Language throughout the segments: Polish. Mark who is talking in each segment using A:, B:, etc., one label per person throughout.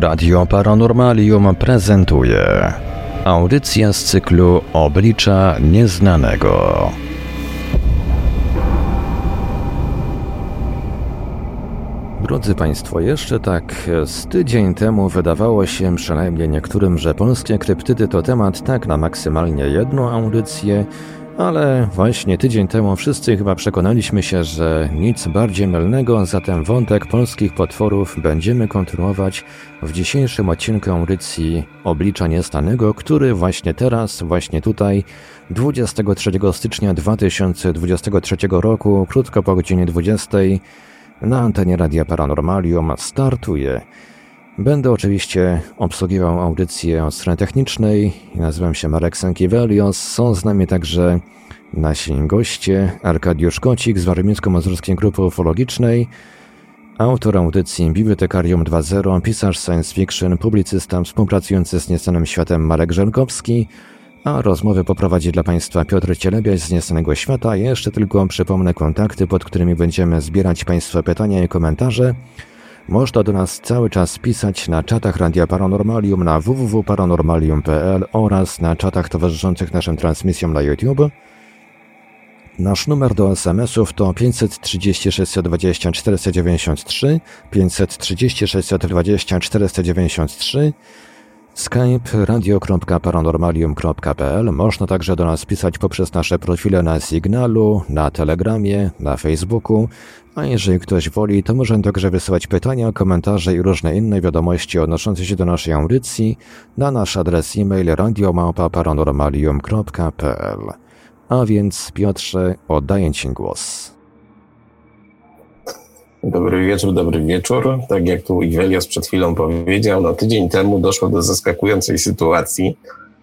A: Radio Paranormalium prezentuje audycję z cyklu Oblicza Nieznanego. Drodzy Państwo, jeszcze tak z tydzień temu wydawało się przynajmniej niektórym, że polskie kryptydy to temat tak na maksymalnie jedną audycję, ale właśnie tydzień temu wszyscy chyba przekonaliśmy się, że nic bardziej mylnego, zatem wątek polskich potworów będziemy kontynuować w dzisiejszym odcinku audycji Oblicza Niestanego, który właśnie teraz, właśnie tutaj, 23 stycznia 2023 roku, krótko po godzinie 20, na antenie Radia Paranormalium startuje. Będę oczywiście obsługiwał audycję od strony technicznej. Nazywam się Marek Sankiewelios. Są z nami także nasi goście Arkadiusz Kocik z Warmińsko-Mazurskiej Grupy Ufologicznej, autor audycji Bibliotekarium 2.0, pisarz science fiction, publicysta współpracujący z Nieznanym Światem Marek Żelkowski, a rozmowy poprowadzi dla Państwa Piotr Cielebiaś z Nieznanego Świata. Jeszcze tylko przypomnę kontakty, pod którymi będziemy zbierać Państwa pytania i komentarze. Można do nas cały czas pisać na czatach Radia Paranormalium na www.paranormalium.pl oraz na czatach towarzyszących naszym transmisjom na YouTube. Nasz numer do SMS-ów to 536 20 493, 536 20 493, skype radio.paranormalium.pl. Można także do nas pisać poprzez nasze profile na Signalu, na Telegramie, na Facebooku, a jeżeli ktoś woli, to może także wysyłać pytania, komentarze i różne inne wiadomości odnoszące się do naszej audycji na nasz adres e-mail radiomałpa.paranormalium.pl. A więc Piotrze, oddaję Ci głos.
B: Dobry wieczór, dobry wieczór. Tak jak tu Iwelios przed chwilą powiedział, no tydzień temu doszło do zaskakującej sytuacji,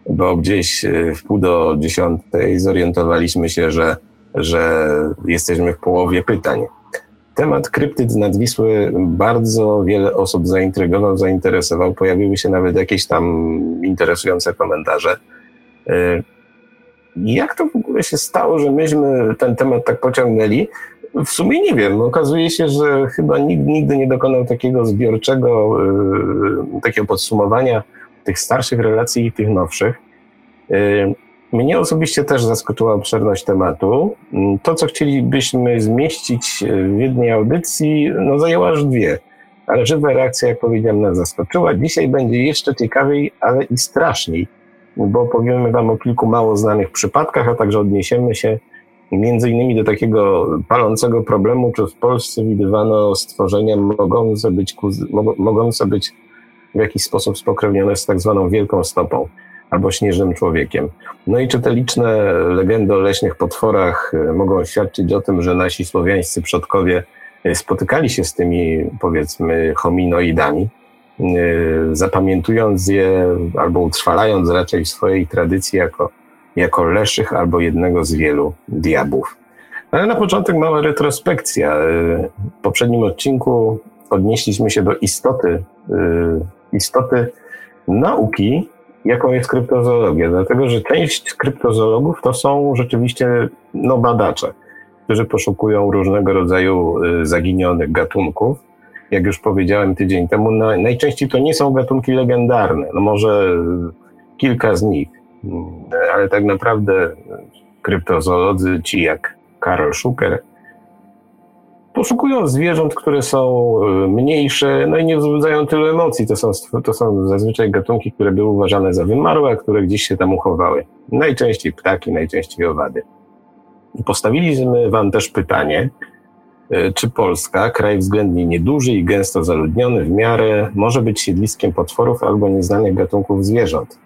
B: bo gdzieś e, w pół do dziesiątej zorientowaliśmy się, że, że jesteśmy w połowie pytań. Temat kryptyd nad Wisły bardzo wiele osób zaintrygował, zainteresował. Pojawiły się nawet jakieś tam interesujące komentarze. E, jak to w ogóle się stało, że myśmy ten temat tak pociągnęli? W sumie nie wiem. Okazuje się, że chyba nikt nigdy nie dokonał takiego zbiorczego, yy, takiego podsumowania tych starszych relacji i tych nowszych. Yy, mnie osobiście też zaskoczyła obszerność tematu. To, co chcielibyśmy zmieścić w jednej audycji, no zajęło aż dwie. Ale żywa reakcja, jak powiedziałem, nas zaskoczyła. Dzisiaj będzie jeszcze ciekawiej, ale i straszniej bo opowiemy Wam o kilku mało znanych przypadkach, a także odniesiemy się między innymi do takiego palącego problemu, czy w Polsce widywano stworzenia mogące być, mogące być w jakiś sposób spokrewnione z tak zwaną wielką stopą albo śnieżnym człowiekiem. No i czy te liczne legendy o leśnych potworach e, mogą świadczyć o tym, że nasi słowiańscy przodkowie e, spotykali się z tymi, powiedzmy, hominoidami? Y, zapamiętując je albo utrwalając raczej w swojej tradycji jako, jako leszych albo jednego z wielu diabłów. Ale na początek mała retrospekcja. Y, w poprzednim odcinku odnieśliśmy się do istoty, y, istoty nauki, jaką jest kryptozoologia, dlatego że część kryptozoologów to są rzeczywiście no, badacze, którzy poszukują różnego rodzaju zaginionych gatunków jak już powiedziałem tydzień temu, no, najczęściej to nie są gatunki legendarne. No może kilka z nich, ale tak naprawdę kryptozoolodzy, ci jak Karol Schuker, poszukują zwierząt, które są e, mniejsze, no i nie wzbudzają tylu emocji. To są, to są zazwyczaj gatunki, które były uważane za wymarłe, a które gdzieś się tam uchowały. Najczęściej ptaki, najczęściej owady. Postawiliśmy Wam też pytanie, E, czy Polska, kraj względnie nieduży i gęsto zaludniony w miarę, może być siedliskiem potworów albo nieznanych gatunków zwierząt.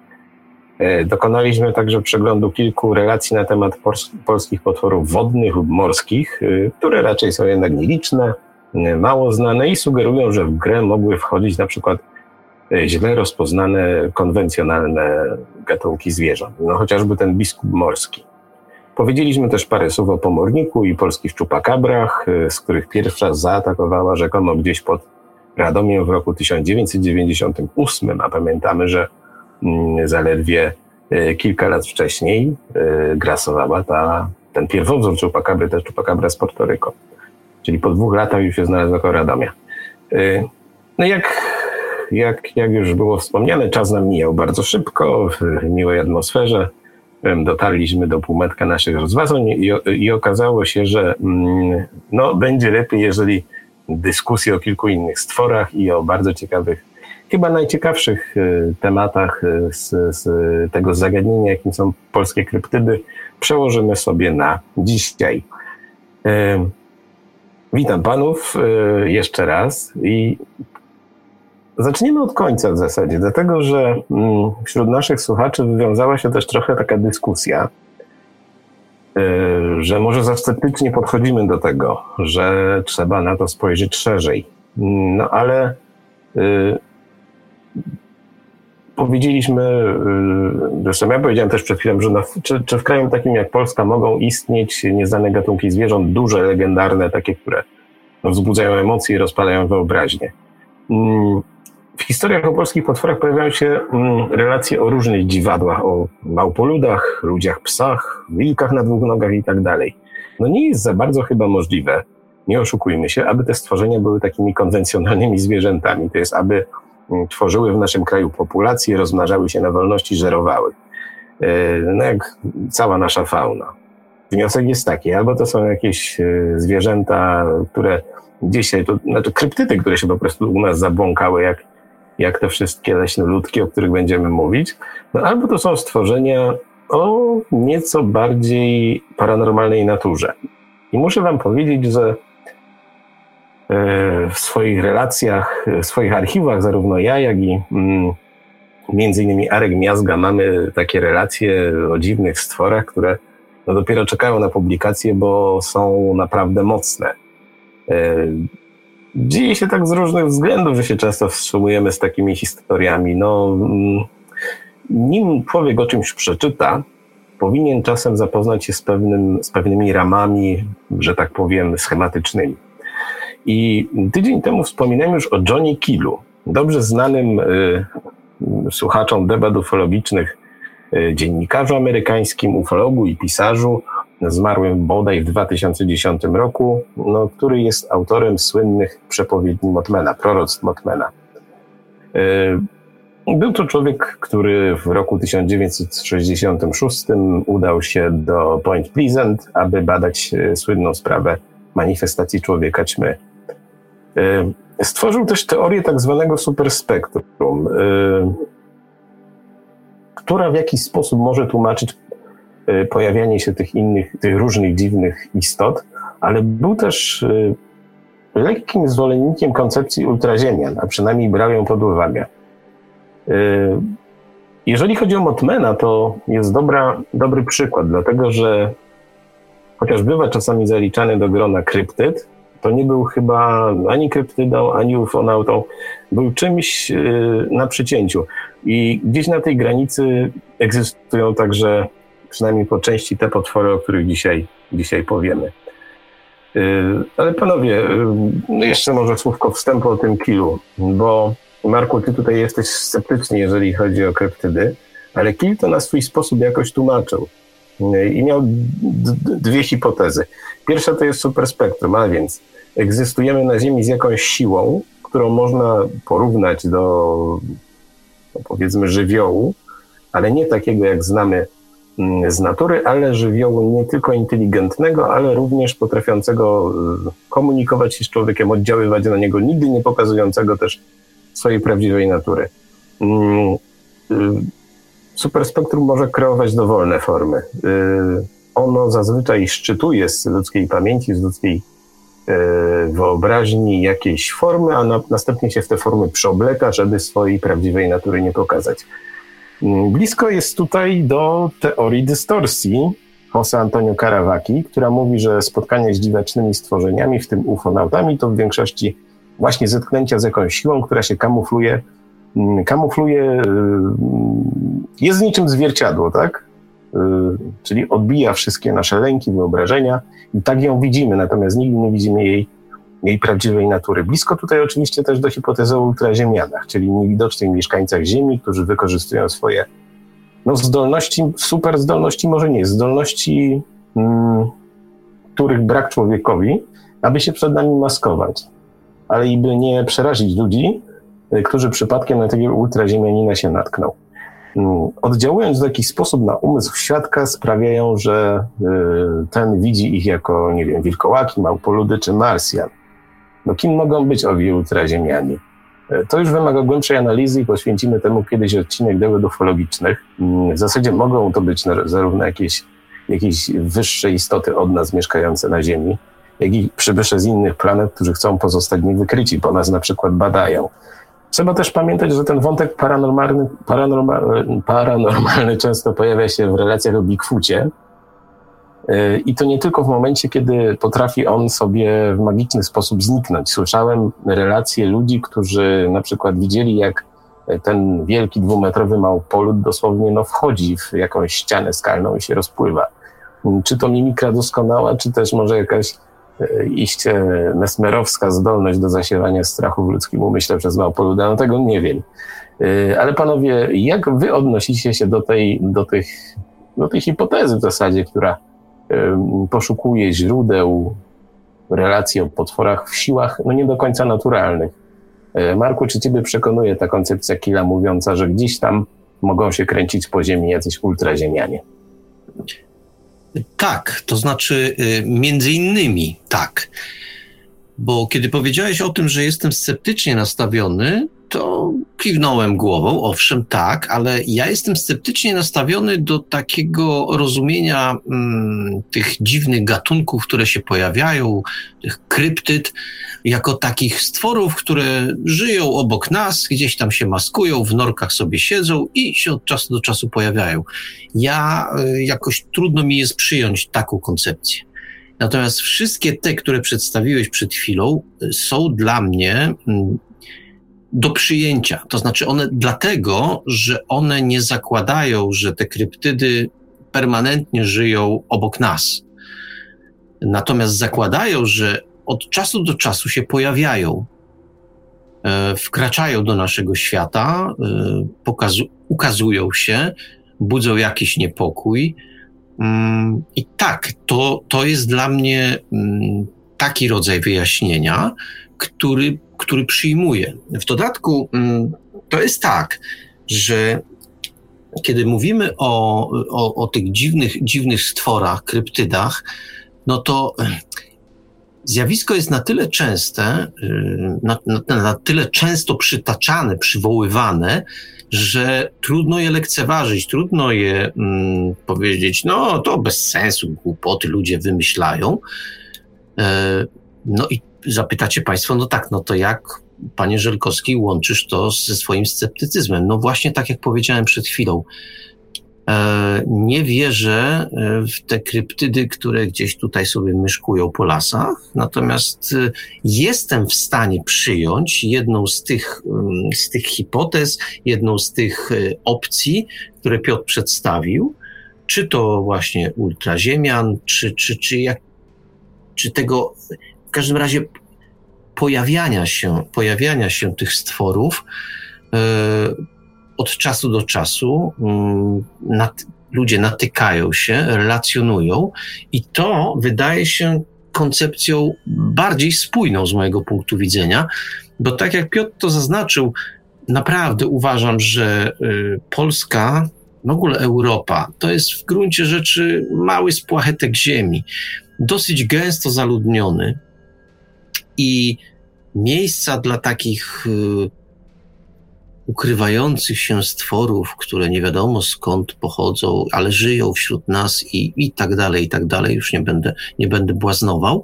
B: E, dokonaliśmy także przeglądu kilku relacji na temat polskich potworów wodnych lub morskich, e, które raczej są jednak nieliczne, mało znane i sugerują, że w grę mogły wchodzić na przykład źle rozpoznane konwencjonalne gatunki zwierząt, no chociażby ten biskup morski. Powiedzieliśmy też parę słów o pomorniku i polskich czupakabrach, z których pierwsza zaatakowała rzekomo gdzieś pod Radomiem w roku 1998, a pamiętamy, że zaledwie y, kilka lat wcześniej y, grasowała ta, ten pierwowzór czupakabry, też czupakabra z Portoryko. Czyli po dwóch latach już się znalazła koło Radomia. No jak jak, jak już było wspomniane, czas nam mijał bardzo szybko, w miłej atmosferze. Dotarliśmy do półmetka naszych rozważań i, i okazało się, że mm, no, będzie lepiej, jeżeli dyskusje o kilku innych stworach i o bardzo ciekawych, chyba najciekawszych y, tematach y, z, z tego zagadnienia, jakim są polskie kryptydy, przełożymy sobie na dzisiaj. Witam panów jeszcze raz i zaczniemy od końca w zasadzie, dlatego że mm, wśród naszych słuchaczy wywiązała się też trochę taka dyskusja, że może za sceptycznie podchodzimy do tego, że trzeba na to spojrzeć szerzej. No ale powiedzieliśmy, zresztą ja powiedziałem też przed chwilą, że na, czy, czy, w kraju takim jak Polska mogą istnieć nieznane gatunki zwierząt, duże, legendarne, takie, które no, wzbudzają emocje i rozpalają wyobraźnię. Mm, w historiach o polskich potworach pojawiają się mm, relacje o różnych dziwadłach, o małpoludach, ludziach psach, wilkach na dwóch nogach i tak dalej. No nie jest za bardzo chyba możliwe, nie oszukujmy się, aby te stworzenia były takimi konwencjonalnymi zwierzętami. To jest, aby tworzyły w naszym kraju populacje, rozmnażały się na wolności, żerowały. E, no jak cała nasza fauna. Wniosek jest taki, albo to są jakieś e, zwierzęta, które dzisiaj, to znaczy kryptydy, które się po prostu u nas zabłąkały, jak, jak te wszystkie leśne ludki, o których będziemy mówić, no, albo to są stworzenia o nieco bardziej paranormalnej naturze. I muszę wam powiedzieć, że w swoich relacjach, w swoich archiwach, zarówno ja, jak i mm, między innymi Arek Miazga mamy takie relacje o dziwnych stworach, które no dopiero czekają na publikację, bo są naprawdę mocne. E, dzieje się tak z różnych względów, że się często wstrzymujemy z takimi historiami. No, mm, nim człowiek o czymś przeczyta, powinien czasem zapoznać się z, pewnym, z pewnymi ramami, że tak powiem, schematycznymi. I tydzień temu wspominałem już o Johnny Killu, dobrze znanym y, słuchaczom debat ufologicznych y, dziennikarzu amerykańskim, ufologu i pisarzu, zmarłym bodaj w 2010 roku, no, który jest autorem słynnych przepowiedni Motmana, proroctw Motmana. E, był to człowiek, który w roku 1966 udał się do Point Pleasant, aby badać e, słynną sprawę manifestacji człowieka ćmy. E, stworzył też teorię tak zwanego superspektrum, która w jakiś sposób może tłumaczyć Y, pojawianie się tych innych, tych różnych dziwnych istot, ale był też lekkim zwolennikiem koncepcji ultraziemian, a przynajmniej brał ją pod uwagę. Jeżeli chodzi o Motmana, to jest dobra, dobry przykład, dlatego że chociaż bywa czasami zaliczany do grona kryptyd, to nie był chyba ani kryptydą, ani ufonautą. Był czymś na przecięciu. I gdzieś na tej granicy egzystują także przynajmniej po części te potwory, o których dzisiaj, dzisiaj powiemy. Y, ale panowie, y, jeszcze może słówko wstępu o tym kilu, bo Marku, ty tutaj jesteś sceptyczny, jeżeli chodzi o kryptydy, ale kil to na swój sposób jakoś tłumaczył. Y, I miał dwie hipotezy. Pierwsza to jest superspektrum, a więc egzystujemy na Ziemi z jakąś siłą, którą można porównać do no powiedzmy żywiołu, ale nie takiego jak znamy Mm, z natury, ale żywiołu nie tylko inteligentnego, ale również potrafiącego y, komunikować się z człowiekiem, oddziaływać na niego, nigdy nie pokazującego też swojej prawdziwej natury. Mm, y, superspektrum może kreować dowolne formy. Y, ono zazwyczaj szczytuje z ludzkiej pamięci, z ludzkiej wyobraźni jakiejś formy, a następnie się w te formy przeobleka, żeby swojej prawdziwej natury nie pokazać. Mm, blisko jest tutaj do teorii dystorsji Jose Antonio Caravaki, która mówi, że spotkanie z dziwacznymi stworzeniami, w tym ufonautami, to w większości właśnie zetknięcia z jakąś siłą, która się kamufluje, mm, kamufluje, y, jest niczym zwierciadło, tak? Y, czyli odbija wszystkie nasze lęki, wyobrażenia i tak ją widzimy, natomiast nigdy nie widzimy jej jej prawdziwej natury. Blisko tutaj oczywiście też do hipotezy o ultraziemianach, czyli niewidocznych mieszkańcach Ziemi, którzy wykorzystują swoje no, zdolności, super zdolności może nie, zdolności, mm, których brak człowiekowi, aby się przed nami maskować. Ale i by nie przerazić ludzi, którzy przypadkiem na takiego ultraziemianina się natkną. Mm, oddziałując w jakiś sposób na umysł świadka, sprawiają, że ten widzi ich jako, nie wiem, wilkołaki, małpoludy czy marsjan. No kim mogą być owi ultraziemiani? To już wymaga głębszej analizy i poświęcimy temu kiedyś odcinek dowodów ufologicznych. Mm, w zasadzie mogą to być zarówno jakieś, jakieś wyższe istoty od nas mieszkające na Ziemi, jak i przybysze z innych planet, którzy chcą pozostać niewykryci, bo nas na przykład badają. Trzeba też pamiętać, że ten wątek paranormalny, paranormalny, często pojawia się w relacjach o Bigfoocie, i to nie tylko w momencie, kiedy potrafi on sobie w magiczny sposób zniknąć. Słyszałem relacje ludzi, którzy na przykład widzieli, jak ten wielki dwumetrowy małpolud dosłownie no, wchodzi w jakąś ścianę skalną i się rozpływa. Czy to mimikra doskonała, czy też może jakaś iście mesmerowska zdolność do zasiewania strachu w ludzkim umyśle przez małpoluda, no tego nie wiem. E, ale panowie, jak wy odnosicie się do tej, do tych, do tej hipotezy w zasadzie, która poszukuje źródeł relacji o potworach w siłach no nie do końca naturalnych. E, Marku, czy ciebie przekonuje ta koncepcja Kila mówiąca, że gdzieś tam mogą się kręcić po ziemi jacyś ultraziemianie?
C: Tak, to znaczy y, między innymi tak. Bo kiedy powiedziałeś o tym, że jestem sceptycznie nastawiony, to kiwnąłem głową, owszem, tak, ale ja jestem sceptycznie nastawiony do takiego rozumienia mm, tych dziwnych gatunków, które się pojawiają, tych kryptyd, jako takich stworów, które żyją obok nas, gdzieś tam się maskują, w norkach sobie siedzą i się od czasu do czasu pojawiają. Ja y, jakoś trudno mi jest przyjąć taką koncepcję. Natomiast wszystkie te, które przedstawiłeś przed chwilą, y, są dla mnie mm, do przyjęcia. To znaczy one dlatego, że one nie zakładają, że te kryptydy permanentnie żyją obok nas. Natomiast zakładają, że od czasu do czasu się pojawiają, e, wkraczają do naszego świata, e, pokazu- ukazują się, budzą jakiś niepokój. Mm, I tak, to, to jest dla mnie mm, taki rodzaj wyjaśnienia, który który przyjmuje. W dodatku mm, to jest tak, że kiedy mówimy o, o, o tych dziwnych, dziwnych stworach, kryptydach, no to zjawisko jest na tyle częste, y, na, na, na, tyle często przytaczane, przywoływane, że trudno je lekceważyć, trudno je mm, powiedzieć, no to bez sensu, głupoty ludzie wymyślają. E, no i zapytacie Państwo, no tak, no to jak, Panie Żelkowski, łączysz to ze swoim sceptycyzmem? No właśnie tak, jak powiedziałem przed chwilą. E, nie wierzę e, w te kryptydy, które gdzieś tutaj sobie myszkują po lasach, natomiast e, jestem w stanie przyjąć jedną z tych, mm, z tych hipotez, jedną z tych opcji, które Piotr przedstawił, czy to właśnie ultraziemian, czy, czy, czy, jak, czy tego każdym razie pojawiania się, pojawiania się tych stworów yy, od czasu do czasu yy, nad, ludzie natykają się, relacjonują i to wydaje się koncepcją bardziej spójną z mojego punktu widzenia, bo tak jak Piotr to zaznaczył, naprawdę uważam, że y, Polska, w ogóle Europa, to jest w gruncie rzeczy mały spłachetek ziemi, dosyć gęsto zaludniony i miejsca dla takich y, ukrywających się stworów, które nie wiadomo skąd pochodzą, ale żyją wśród nas i, i tak dalej, i tak dalej, już nie będę, nie będę błaznował,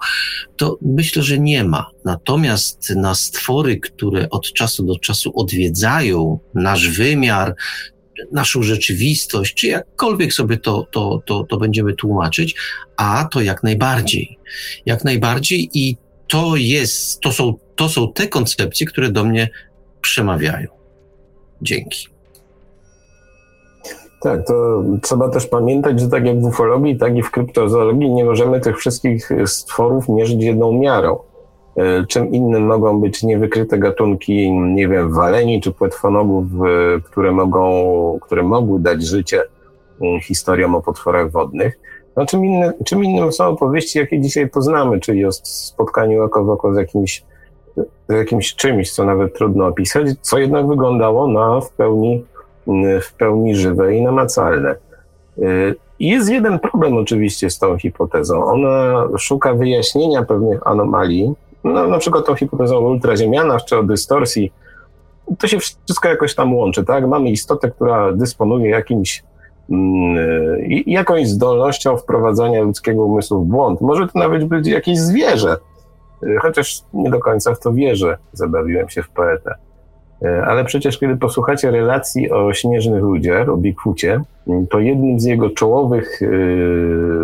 C: to myślę, że nie ma. Natomiast na stwory, które od czasu do czasu odwiedzają nasz wymiar, naszą rzeczywistość, czy jakkolwiek sobie to, to, to, to będziemy tłumaczyć, a to jak najbardziej. Jak najbardziej i to jest, to są, to są te koncepcje, które do mnie przemawiają. Dzięki.
B: Tak, to trzeba też pamiętać, że tak jak w ufologii, tak i w kryptozoologii nie możemy tych wszystkich stworów mierzyć jedną miarą. E, czym innym mogą być niewykryte gatunki, nie wiem, waleni czy płetwonogów, e, które mogą, które mogły dać życie mm, historiom o potworach wodnych. No, czym, inny, czym innym są opowieści, jakie dzisiaj poznamy, czyli o spotkaniu oko w oko z jakimś jakimś czymś, co nawet trudno opisać, co jednak wyglądało na w pełni, w pełni żywe i namacalne. Jest jeden problem oczywiście z tą hipotezą. Ona szuka wyjaśnienia pewnych anomalii, no, na przykład tą hipotezą o ultraziemianach czy o dystorsji. To się wszystko jakoś tam łączy, tak? Mamy istotę, która dysponuje jakimś mm, jakąś zdolnością wprowadzania ludzkiego umysłu w błąd. Może to nawet być jakieś zwierzę, chociaż nie do końca w to wierzę. Zabawiłem się w poetę. E, ale przecież, kiedy posłuchacie relacji o śnieżnych ludziach, o Bigfoocie, to jednym z jego czołowych,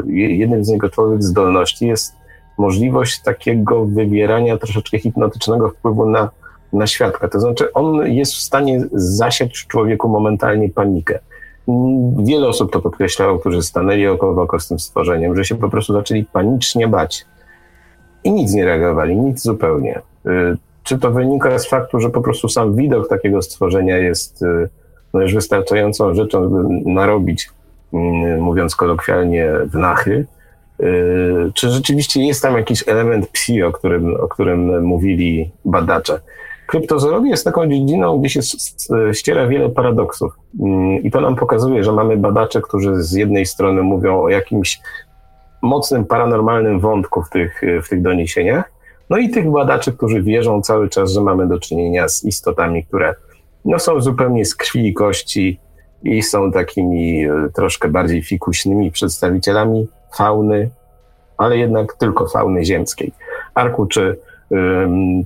B: jednym z jego czołowych zdolności jest możliwość takiego wywierania troszeczkę hipnotycznego wpływu na, na świadka. To znaczy, on jest w stanie zasiać w człowieku momentalnie panikę. Wiele osób to podkreślało, którzy stanęli oko w oko z tym stworzeniem, że się po prostu zaczęli panicznie bać. I nic nie reagowali, nic zupełnie. E, czy to wynika z faktu, że po prostu sam widok takiego stworzenia jest y, no już wystarczającą rzeczą, żeby narobić, mm, mówiąc kolokwialnie, wnachy? Y, czy rzeczywiście jest tam jakiś element psi, o którym, o którym mówili badacze? Kryptozoologia jest taką dziedziną, gdzie się ściera wiele paradoksów. Mm, I to nam pokazuje, że mamy badaczy, którzy z jednej strony mówią o jakimś mocnym paranormalnym wątku w tych, w tych doniesieniach, no i tych badaczy, którzy wierzą cały czas, że mamy do czynienia z istotami, które no, są zupełnie z krwi i kości i są takimi e, troszkę bardziej fikuśnymi przedstawicielami fauny, ale jednak tylko fauny ziemskiej. Arku, czy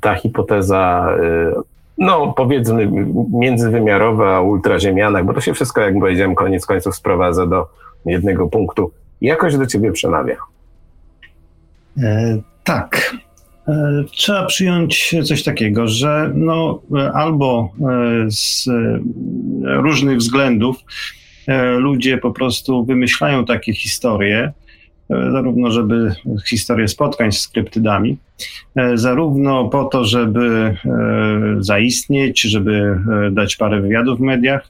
B: ta hipoteza, e, no powiedzmy międzywymiarowa o bo to się wszystko, jak powiedziałem, koniec końców sprowadza do jednego punktu, jakoś do ciebie przemawia?
D: E, tak. E, trzeba przyjąć coś takiego, że no, albo e, z różnych względów e, ludzie po prostu wymyślają takie historie, zarówno żeby historie spotkań z skryptydami, zarówno po to, żeby zaistnieć, żeby dać parę wywiadów w mediach,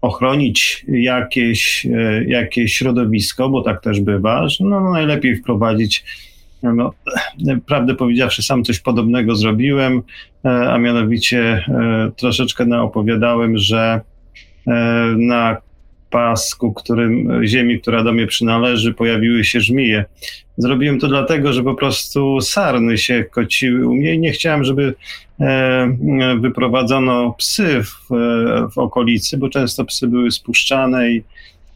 D: ochronić jakieś, jakieś środowisko, bo tak też bywa, że no, najlepiej wprowadzić no, prawdę powiedziawszy, sam coś podobnego zrobiłem, e, a mianowicie e, troszeczkę naopowiadałem, że e, na pasku, którym, ziemi, która do mnie przynależy, pojawiły się żmije. Zrobiłem to dlatego, że po prostu sarny się kociły u mnie i nie chciałem, żeby wyprowadzono psy w, w okolicy, bo często psy były spuszczane i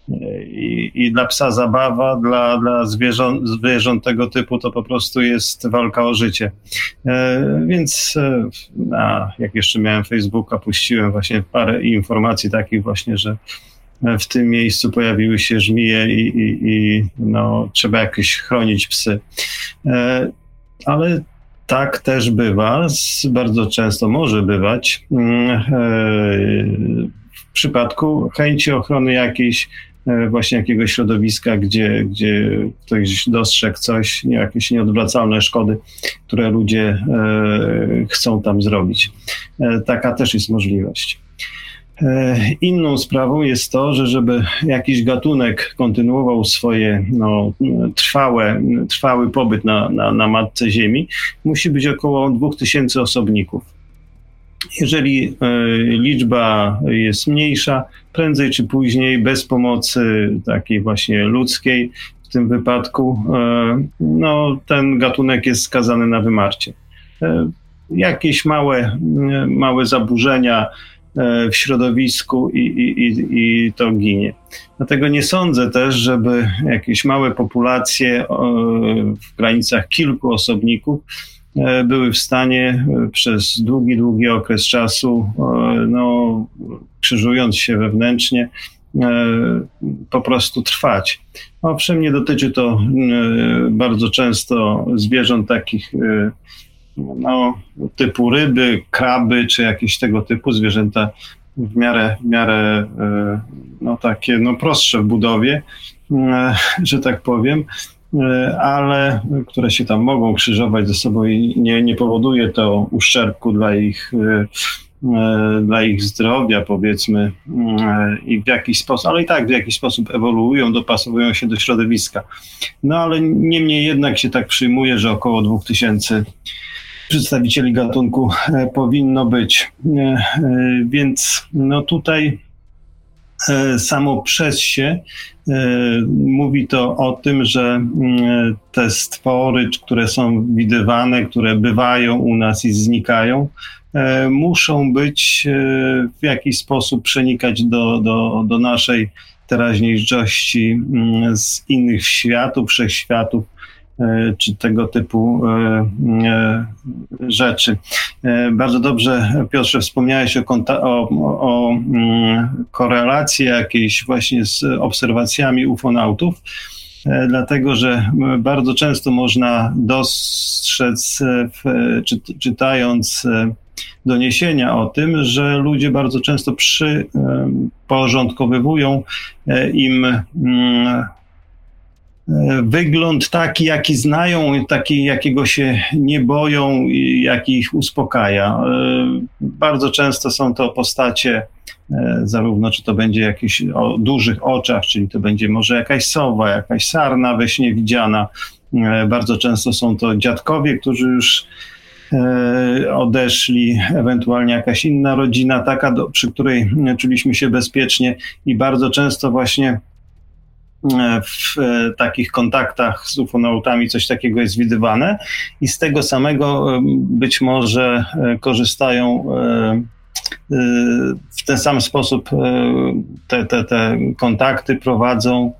D: i, i dla psa zabawa, dla, dla zwierząt, zwierząt tego typu to po prostu jest walka o życie. E, więc e, a, jak jeszcze miałem Facebooka, puściłem właśnie parę informacji takich właśnie, że w tym miejscu pojawiły się żmije i, i, i no, trzeba jakoś chronić psy. E, ale tak też bywa, bardzo często może bywać mm, w przypadku chęci ochrony jakiejś E, właśnie jakiegoś środowiska, gdzie, gdzie ktoś dostrzegł coś, jakieś nieodwracalne szkody, które ludzie e, chcą tam zrobić. E, taka też jest możliwość. Inną sprawą jest to, że żeby jakiś gatunek kontynuował swoje no, trwałe, trwały pobyt na, na, na matce Ziemi, musi być około 2000 osobników. Jeżeli liczba jest mniejsza, prędzej czy później bez pomocy takiej właśnie ludzkiej, w tym wypadku, e, no, ten gatunek jest skazany na wymarcie. E, jakieś małe, małe zaburzenia e, w środowisku i, i, i, i to ginie. Dlatego nie sądzę też, żeby jakieś małe populacje w granicach kilku osobników były w stanie przez długi, długi okres czasu no, krzyżując się wewnętrznie, e, po prostu trwać. Owszem, nie dotyczy to e, bardzo często zwierząt takich e, no, typu ryby, kraby, czy jakieś tego typu zwierzęta w miarę, w miarę no, takie no, prostsze w budowie, że tak powiem, ale które się tam mogą krzyżować ze sobą i nie, nie powoduje to uszczerbku dla ich dla ich zdrowia, powiedzmy, i w jakiś sposób, ale i tak w jakiś sposób ewoluują, dopasowują się do środowiska. No ale niemniej jednak się tak przyjmuje, że około 2000 przedstawicieli gatunku powinno być. Więc no tutaj E, samo przez się e, mówi to o tym, że mm, te stwory, które są widywane, które bywają u nas i znikają, e, muszą być w jakiś sposób przenikać do, do, do naszej teraźniejszości mm, z innych światów, wszechświatów, E, czy tego typu e, e, rzeczy. Bardzo dobrze, Piotrze, wspomniałeś o, o, o mm, korelacji jakiejś właśnie z obserwacjami ufonautów, dlatego że bardzo często można dostrzec, czy, czytając doniesienia o tym, że ludzie bardzo często przyporządkowywują im mm, E, wygląd taki, jaki znają, taki, jakiego się nie boją i jaki ich uspokaja. E, bardzo często są to postacie, e, zarówno czy to będzie jakiś o dużych oczach, czyli to będzie może jakaś sowa, jakaś sarna we śnie widziana. Bardzo często są to dziadkowie, którzy już odeszli, ewentualnie jakaś inna rodzina, taka, do, przy której czuliśmy się bezpiecznie i bardzo często właśnie w e, takich kontaktach z ufonautami coś takiego jest widywane i z tego samego e, być może e, korzystają w ten sam sposób te, te, te kontakty prowadzą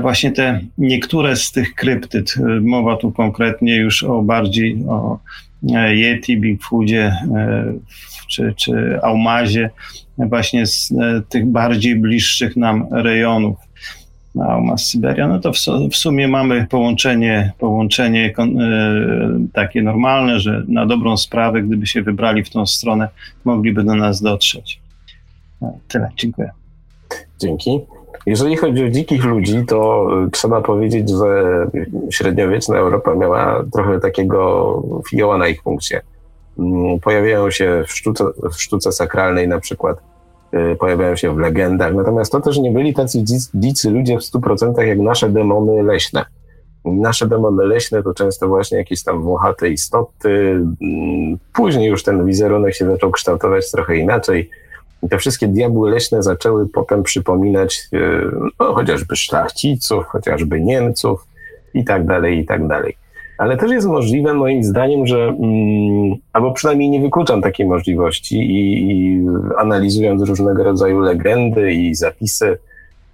D: właśnie te niektóre z tych kryptyd. Mowa tu konkretnie już o bardziej o Yeti, Bigfoodzie czy, czy Aumazie, właśnie z tych bardziej bliższych nam rejonów na z Syberia, no to w, w, sumie mamy połączenie, połączenie e, takie normalne, że na dobrą sprawę, gdyby się wybrali w tą stronę, mogliby do nas dotrzeć. No, tyle, dziękuję.
B: Dzięki. Jeżeli chodzi o dzikich ludzi, to e, trzeba powiedzieć, że średniowieczna Europa miała trochę takiego fioła na ich punkcie. Mm, pojawiają się w sztuce, w sztuce sakralnej na przykład pojawiają się w legendach. Natomiast to też nie byli tacy dzicy ludzie w 100% jak nasze demony leśne. Nasze demony leśne to często właśnie jakieś tam włochate istoty. Mm, później już ten wizerunek się zaczął kształtować trochę inaczej. Te wszystkie diabły leśne zaczęły potem przypominać y, no, chociażby szlachciców, chociażby Niemców i tak dalej, i tak dalej. Ale też jest możliwe, moim zdaniem, że, mm, albo przynajmniej nie wykluczam takiej możliwości i, i analizując różnego rodzaju legendy i zapisy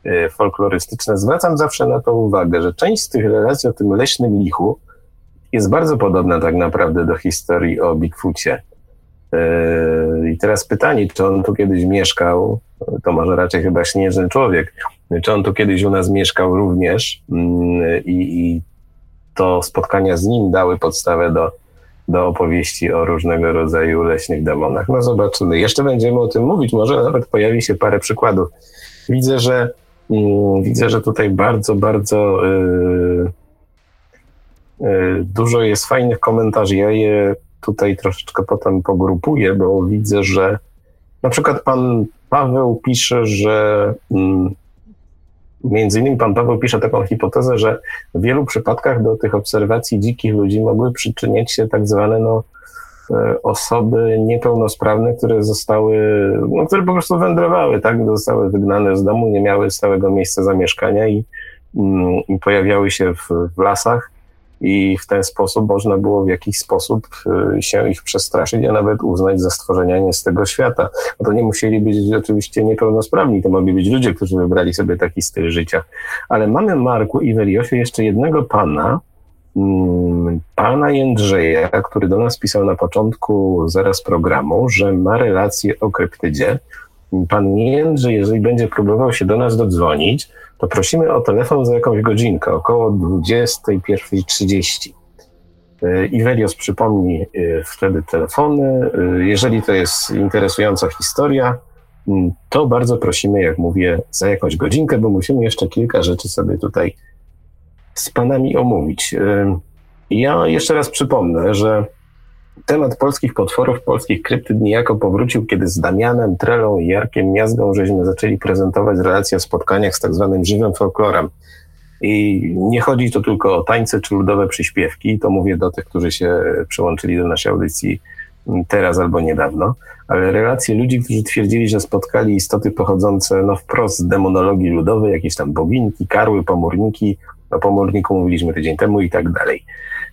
B: y, folklorystyczne, zwracam zawsze na to uwagę, że część z tych relacji o tym leśnym lichu jest bardzo podobna tak naprawdę do historii o Bigfoocie. Y, I teraz pytanie, czy on tu kiedyś mieszkał, to może raczej chyba śnieżny człowiek, czy on tu kiedyś u nas mieszkał również? Mm, i, i to spotkania z nim dały podstawę do, do opowieści o różnego rodzaju leśnych demonach. No zobaczymy. Jeszcze będziemy o tym mówić, może nawet pojawi się parę przykładów. Widzę, że mm, widzę, że tutaj bardzo, bardzo yy, dużo jest fajnych komentarzy. Ja je tutaj troszeczkę potem pogrupuję, bo widzę, że na przykład pan Paweł pisze, że yy, Między innymi pan Paweł pisze taką hipotezę, że w wielu przypadkach do tych obserwacji dzikich ludzi mogły przyczyniać się tak zwane no, e, osoby niepełnosprawne, które zostały, no, które po prostu wędrowały, tak, zostały wygnane z domu, nie miały stałego miejsca zamieszkania i, mm, i pojawiały się w, w lasach i w ten sposób można było w jakiś sposób y, się ich przestraszyć, a nawet uznać za stworzenia nie z tego świata. No to nie musieli być oczywiście niepełnosprawni, to mogli być ludzie, którzy wybrali sobie taki styl życia. Ale mamy Marku i Weliosie jeszcze jednego pana, mm, pana Jędrzeja, który do nas pisał na początku zaraz programu, że ma relację o kryptydzie. Pan Jędrzej, jeżeli będzie próbował się do nas dodzwonić, to prosimy o telefon za jakąś godzinkę, około 21.30. E, Iwelios przypomni e, wtedy telefony. E, jeżeli to jest interesująca historia, to bardzo prosimy, jak mówię, za jakąś godzinkę, bo musimy jeszcze kilka rzeczy sobie tutaj z panami omówić. Ja jeszcze raz przypomnę, że temat polskich potworów, polskich kryptyd niejako powrócił, kiedy z Damianem, Trelą i Jarkiem Miazgą żeśmy zaczęli prezentować relacje o spotkaniach z tak zwanym żywym folklorem. I nie chodzi tu tylko o tańce czy ludowe przyśpiewki, to mówię do tych, którzy się przyłączyli do naszej audycji teraz albo niedawno, ale relacje ludzi, którzy twierdzili, że spotkali istoty pochodzące no, wprost z demonologii ludowej, jakieś tam bobinki, karły, pomorniki, o pomorniku mówiliśmy tydzień temu i tak dalej.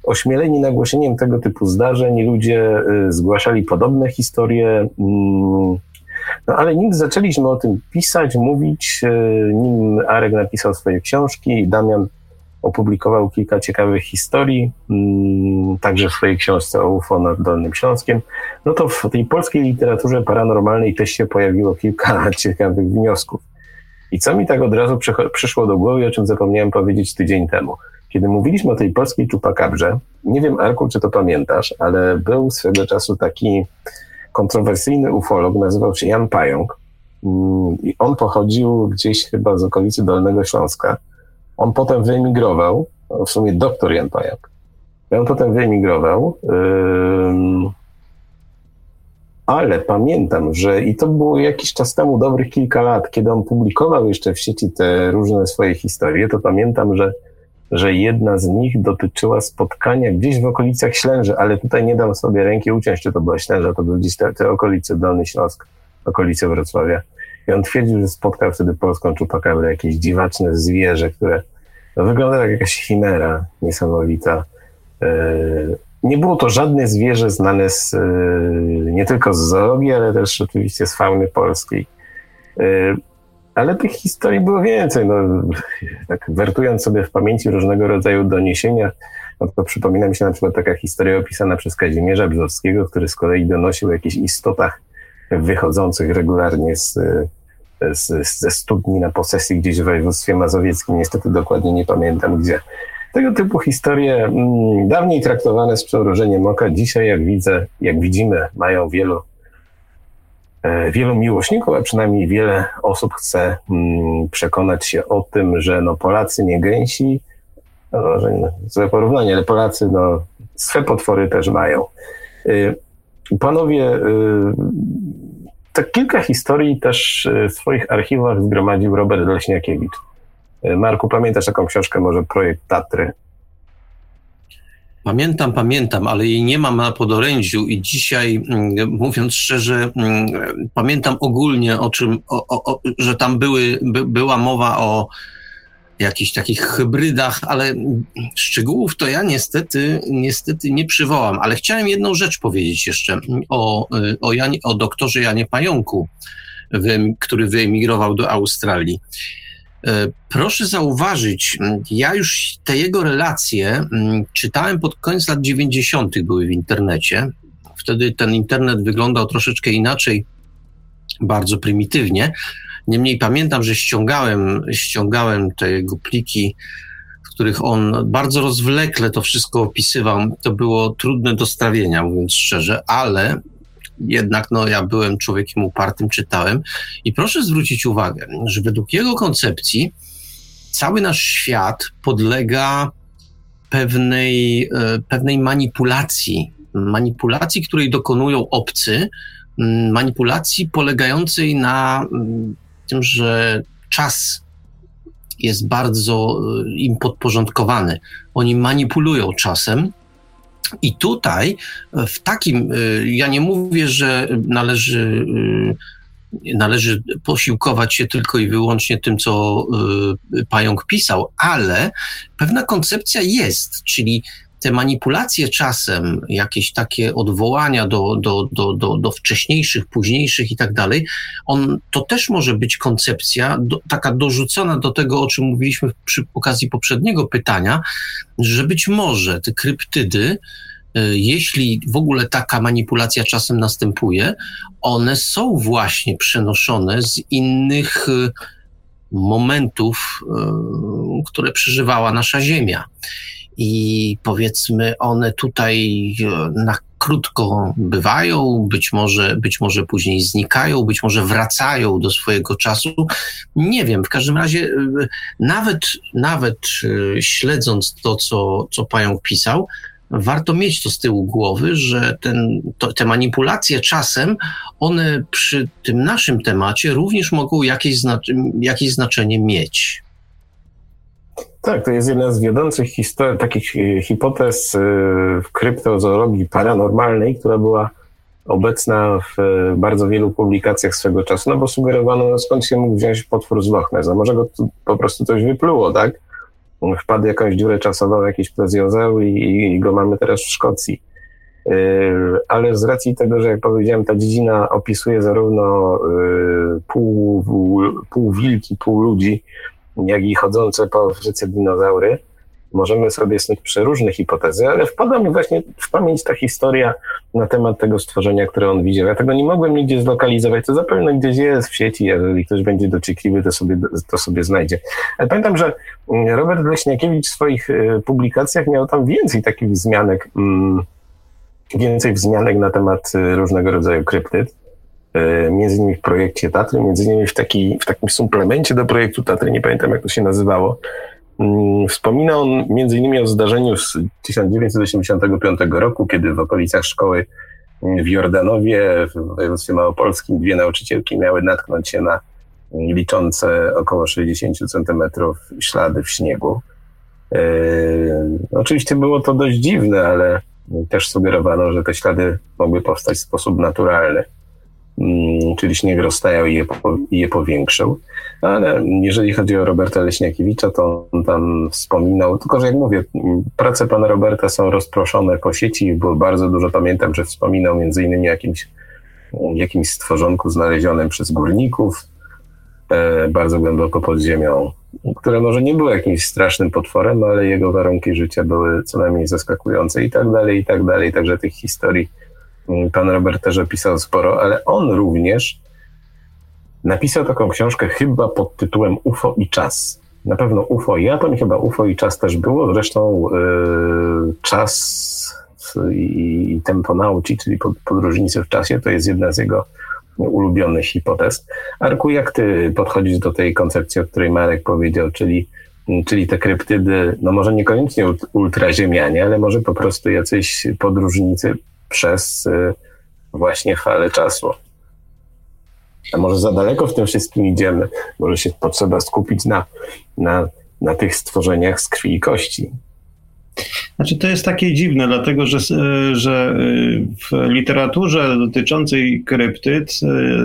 B: Ośmieleni nagłoszeniem tego typu zdarzeń ludzie y, zgłaszali podobne historie, mm, no ale nim zaczęliśmy o tym pisać, mówić, y, nim Arek napisał swoje książki, Damian opublikował kilka ciekawych historii, mm, także w swojej książce o UFO nad Dolnym Śląskiem, no to w tej polskiej literaturze paranormalnej też się pojawiło kilka ciekawych wniosków. I co mi tak od razu przyszło do głowy, o czym zapomniałem powiedzieć tydzień temu. Kiedy mówiliśmy o tej polskiej czupakabrze, nie wiem, Arku, czy to pamiętasz, ale był swego czasu taki kontrowersyjny ufolog, nazywał się Jan Pająk. Mm, I on pochodził gdzieś chyba z okolicy Dolnego Śląska. On potem wyemigrował, w sumie doktor Jan Pająk. On potem wyemigrował. ale pamiętam, że i to było jakiś czas temu, dobrych kilka lat, kiedy on publikował jeszcze w sieci te różne swoje historie, to pamiętam, że że jedna z nich dotyczyła spotkania gdzieś w okolicach Ślęży, ale tutaj nie dam sobie ręki uciąć, czy to była Ślęża, to były gdzieś te, te okolice, Dolny Śląsk, okolice Wrocławia. I on twierdził, że spotkał wtedy polską czupakabrę, jakieś dziwaczne zwierzę, które no, wygląda jak jakaś chimera niesamowita. E, nie było to żadne zwierzę znane z, e, nie tylko z zoologii, ale też oczywiście z fauny polskiej. Ale tych historii było więcej. No, tak wertując sobie w pamięci różnego rodzaju doniesienia, no to przypomina mi się na przykład taka historia opisana przez Kazimierza Brzozowskiego, który z kolei donosił o jakichś istotach wychodzących regularnie z, z, ze studni na posesji gdzieś w województwie mazowieckim. Niestety dokładnie nie pamiętam gdzie. Tego typu historie mm, dawniej traktowane z przymrużeniem oka, dzisiaj jak widzę, jak widzimy, mają wielu wielu miłośników, a przynajmniej wiele osób chce mm, przekonać się o tym, że no Polacy nie gęsi, no, złe porównanie, ale Polacy no, swe potwory też mają. E, panowie, e, tak kilka historii też w swoich archiwach zgromadził Robert Leśniakiewicz. Marku, pamiętasz taką książkę, może Projekt Tatry?
C: Pamiętam, pamiętam, ale jej nie mam na podorędziu i dzisiaj, mm, mówiąc szczerze, mm, pamiętam ogólnie o czym, o, o, że tam były, by, była mowa o jakichś takich hybrydach, ale szczegółów to ja niestety, niestety nie przywołam. Ale chciałem jedną rzecz powiedzieć jeszcze o, o, Janie, o doktorze Janie Pająku, który wyemigrował do Australii. E, proszę zauważyć, ja już te jego relacje czytałem pod koniec lat 90. były w internecie. Wtedy ten internet wyglądał troszeczkę inaczej, bardzo prymitywnie. Niemniej pamiętam, że ściągałem, ściągałem te jego pliki, w których on bardzo rozwlekle to wszystko opisywał. To było trudne do strawienia, mówiąc szczerze, ale jednak no, ja byłem człowiekiem upartym, czytałem. I proszę zwrócić uwagę, że według jego koncepcji cały nasz świat podlega pewnej, e, pewnej manipulacji. Manipulacji, której dokonują obcy, manipulacji polegającej na tym, że czas jest bardzo e, im podporządkowany. Oni manipulują czasem, i tutaj e, w takim, e, ja nie mówię, że należy, e, należy posiłkować się tylko i wyłącznie tym, co pająk pisał, ale pewna koncepcja jest, czyli te manipulacje czasem, jakieś takie odwołania do, do, do, do, do wcześniejszych, późniejszych i tak dalej, on, to też może być koncepcja do, taka dorzucona do tego, o czym mówiliśmy przy okazji poprzedniego pytania, że być może te kryptydy, y, jeśli w ogóle taka manipulacja czasem następuje, one są właśnie przenoszone z innych y, momentów, y, które przeżywała nasza Ziemia i powiedzmy one tutaj e, na krótko bywają, być może, być może później znikają, być może wracają do swojego czasu. Nie wiem, w każdym razie e, nawet, nawet e, śledząc to, co, co Pająk pisał, warto mieć to z tyłu głowy, że ten, to, te manipulacje czasem, one przy tym naszym temacie również mogą jakieś, znac jakieś znaczenie mieć.
B: Tak, to jest jedna z wiodących takich e, hipotez e, w kryptozoologii paranormalnej, która była obecna w e, bardzo wielu publikacjach swego czasu, no bo sugerowano, no skąd się mógł wziąć potwór z Loch Ness, a może go po prostu coś wypluło, tak? Wpadł jakąś dziurę czasową, jakiś plezjozeł i, i go mamy teraz w Szkocji. Ale z racji tego, że jak powiedziałem, ta dziedzina opisuje zarówno pół, pół wilki, pół ludzi, jak i chodzące po Afryce dinozaury, możemy sobie snuć przeróżne hipotezy, ale wpada mi właśnie w pamięć ta historia na temat tego stworzenia, które on widział. Ja tego nie mogłem nigdzie zlokalizować, to zapewne gdzieś jest w sieci, jeżeli ktoś będzie dociekliwy, to sobie, to sobie znajdzie. Ale pamiętam, że Robert Leśniakiewicz w swoich y, publikacjach miał tam więcej takich wzmianek, mm, więcej wzmianek na temat y, różnego rodzaju kryptyd. E, między innymi w projekcie Tatry, między innymi w, taki, w takim suplemencie do projektu Tatry, nie pamiętam jak to się nazywało. Mm, wspomina on między innymi o zdarzeniu z 1985 roku, kiedy w okolicach szkoły w Jordanowie, w województwie małopolskim, dwie nauczycielki miały natknąć się na liczące około 60 centymetrów ślady w śniegu. Yy, oczywiście było to dość dziwne, ale też sugerowano, że te ślady mogły powstać w sposób naturalny. Mm, czyli śnieg rozstajał i je, i je powiększył. Ale jeżeli chodzi o Roberta Leśniakiewicza, to on tam wspominał, tylko że jak mówię, prace pana Roberta są rozproszone po sieci, było bardzo dużo, pamiętam, że wspominał między innymi jakimś, jakimś stworzonku znalezionym przez górników, e, bardzo głęboko pod ziemią, które może nie było jakimś strasznym potworem, ale jego warunki życia były co najmniej zaskakujące i tak dalej, i tak dalej, także tych historii Pan Robert też opisał sporo, ale on również napisał taką książkę chyba pod tytułem UFO i czas. Na pewno UFO i atom, chyba UFO i czas też było. Zresztą yy, czas i, i tempo nauki, czyli pod, podróżnicy w czasie, to jest jedna z jego ulubionych hipotez. Arku, jak ty podchodzisz do tej koncepcji, o której Marek powiedział, czyli, czyli te kryptydy, no może niekoniecznie ultraziemianie, ale może po prostu jacyś podróżnicy przez y, właśnie falę czasu. A może za daleko w tym wszystkim idziemy? Może się potrzeba skupić na, na, na tych stworzeniach z krwi i kości.
D: Znaczy to jest takie dziwne, dlatego że, y, że y, w literaturze dotyczącej kryptyd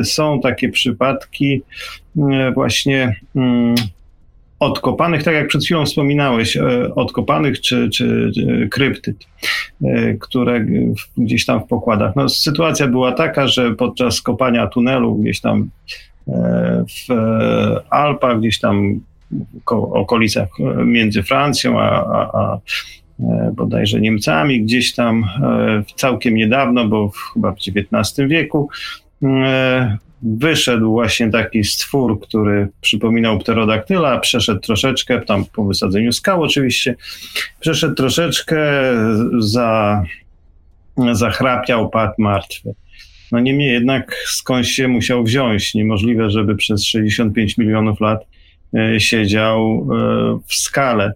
D: są takie przypadki właśnie mm, odkopanych, tak jak przed chwilą wspominałeś, e, odkopanych czy, czy kryptyd, e, które gdzieś tam w pokładach. No, sytuacja była taka, że podczas kopania tunelu gdzieś tam e, w Alpach, gdzieś tam w okolicach między Francją a, a, a bodajże Niemcami, gdzieś tam całkiem niedawno, bo chyba w XIX wieku, wyszedł właśnie taki stwór, który przypominał pterodaktyla, przeszedł troszeczkę, tam po wysadzeniu skał oczywiście, przeszedł troszeczkę, za, zachrapiał, padł martwy. No niemniej jednak skąd się musiał wziąć? Niemożliwe, żeby przez 65 milionów lat e, siedział e, w skale.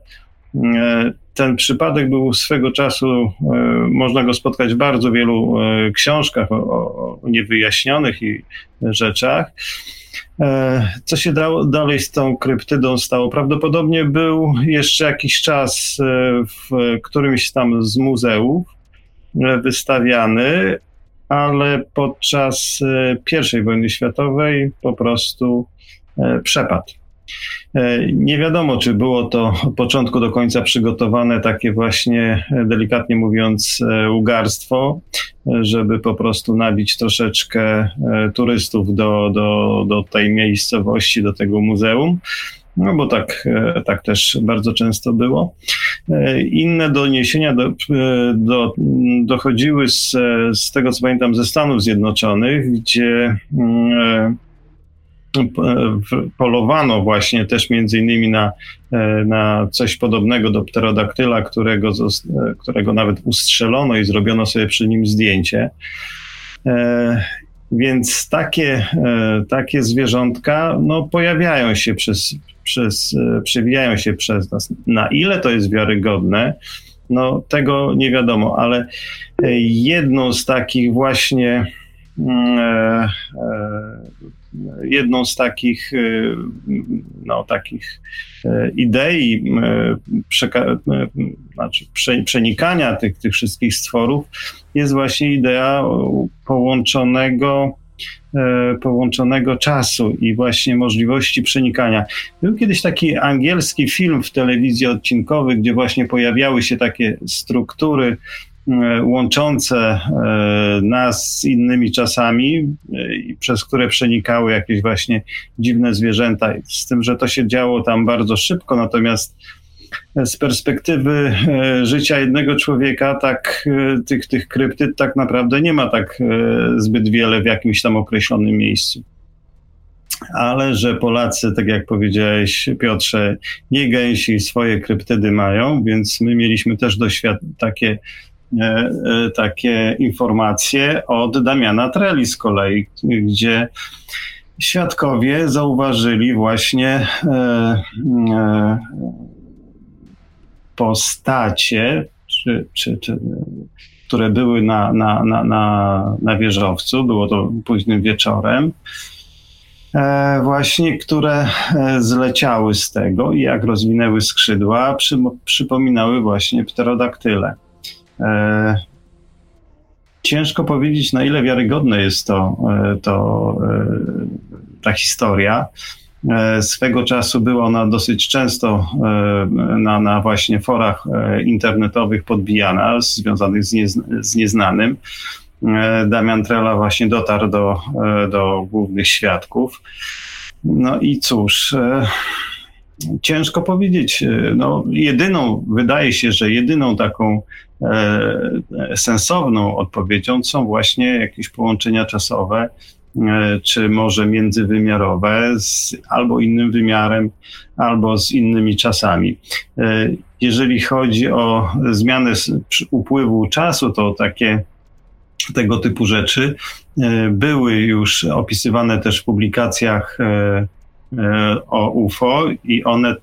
D: Ten przypadek był swego czasu, e, można go spotkać w bardzo wielu e, książkach o, o niewyjaśnionych rzeczach. E, co się dało, dalej z tą kryptydą stało? Prawdopodobnie był jeszcze jakiś czas w którymś tam z muzeów wystawiany, ale podczas I wojny światowej po prostu przepadł. E, nie wiadomo, czy było to od początku do końca przygotowane takie właśnie, e, delikatnie mówiąc, e, ugarstwo, żeby po prostu nabić troszeczkę turystów do, do, do tej miejscowości, do tego muzeum. No bo tak, tak też bardzo często było. Inne doniesienia do, do, dochodziły z, z tego, co pamiętam, ze Stanów Zjednoczonych, gdzie mm, polowano właśnie też między innymi na, e, na coś podobnego do pterodaktyla, którego, e, którego nawet ustrzelono i zrobiono sobie przy nim zdjęcie. E, więc takie, takie zwierzątka no, pojawiają się przez, przez, przewijają się przez nas. Na ile to jest wiarygodne, no tego nie wiadomo, ale jedną z takich właśnie mm, jedną z takich, no, takich idei znaczy przenikania tych, tych wszystkich stworów jest właśnie idea połączonego połączonego czasu i właśnie możliwości przenikania. Był kiedyś taki angielski film w telewizji odcinkowy, gdzie właśnie pojawiały się takie struktury łączące e, nas z innymi czasami, przez które przenikały jakieś właśnie dziwne zwierzęta. Z tym, że to się działo tam bardzo szybko, natomiast z perspektywy e, życia jednego człowieka, tak e, tych, tych kryptyd tak naprawdę nie ma tak e, zbyt wiele w jakimś tam określonym miejscu. Ale że Polacy, tak jak powiedziałeś, Piotrze, nie gęsi swoje kryptydy mają, więc my mieliśmy też doświad- takie, takie informacje od Damiana Treli z kolei, gdzie świadkowie zauważyli właśnie postacie, czy, czy, czy, które były na, na, na, na, na wieżowcu, było to późnym wieczorem, e, właśnie, które e, zleciały z tego i jak rozwinęły skrzydła, przy, przypominały właśnie pterodaktyle. E, ciężko powiedzieć, na ile wiarygodne jest to, to ta historia. E, swego czasu była ona dosyć często e, na, na właśnie forach e, internetowych podbijana, związanych z, z nieznanym. Damian Trela właśnie dotarł do, do głównych świadków. No i cóż, ciężko powiedzieć. No, jedyną, wydaje się, że jedyną taką sensowną odpowiedzią są właśnie jakieś połączenia czasowe E, czy może międzywymiarowe z albo innym wymiarem, albo z innymi czasami. E, jeżeli chodzi o zmianę upływu czasu, to takie tego typu rzeczy e, były już opisywane też w publikacjach o UFO i one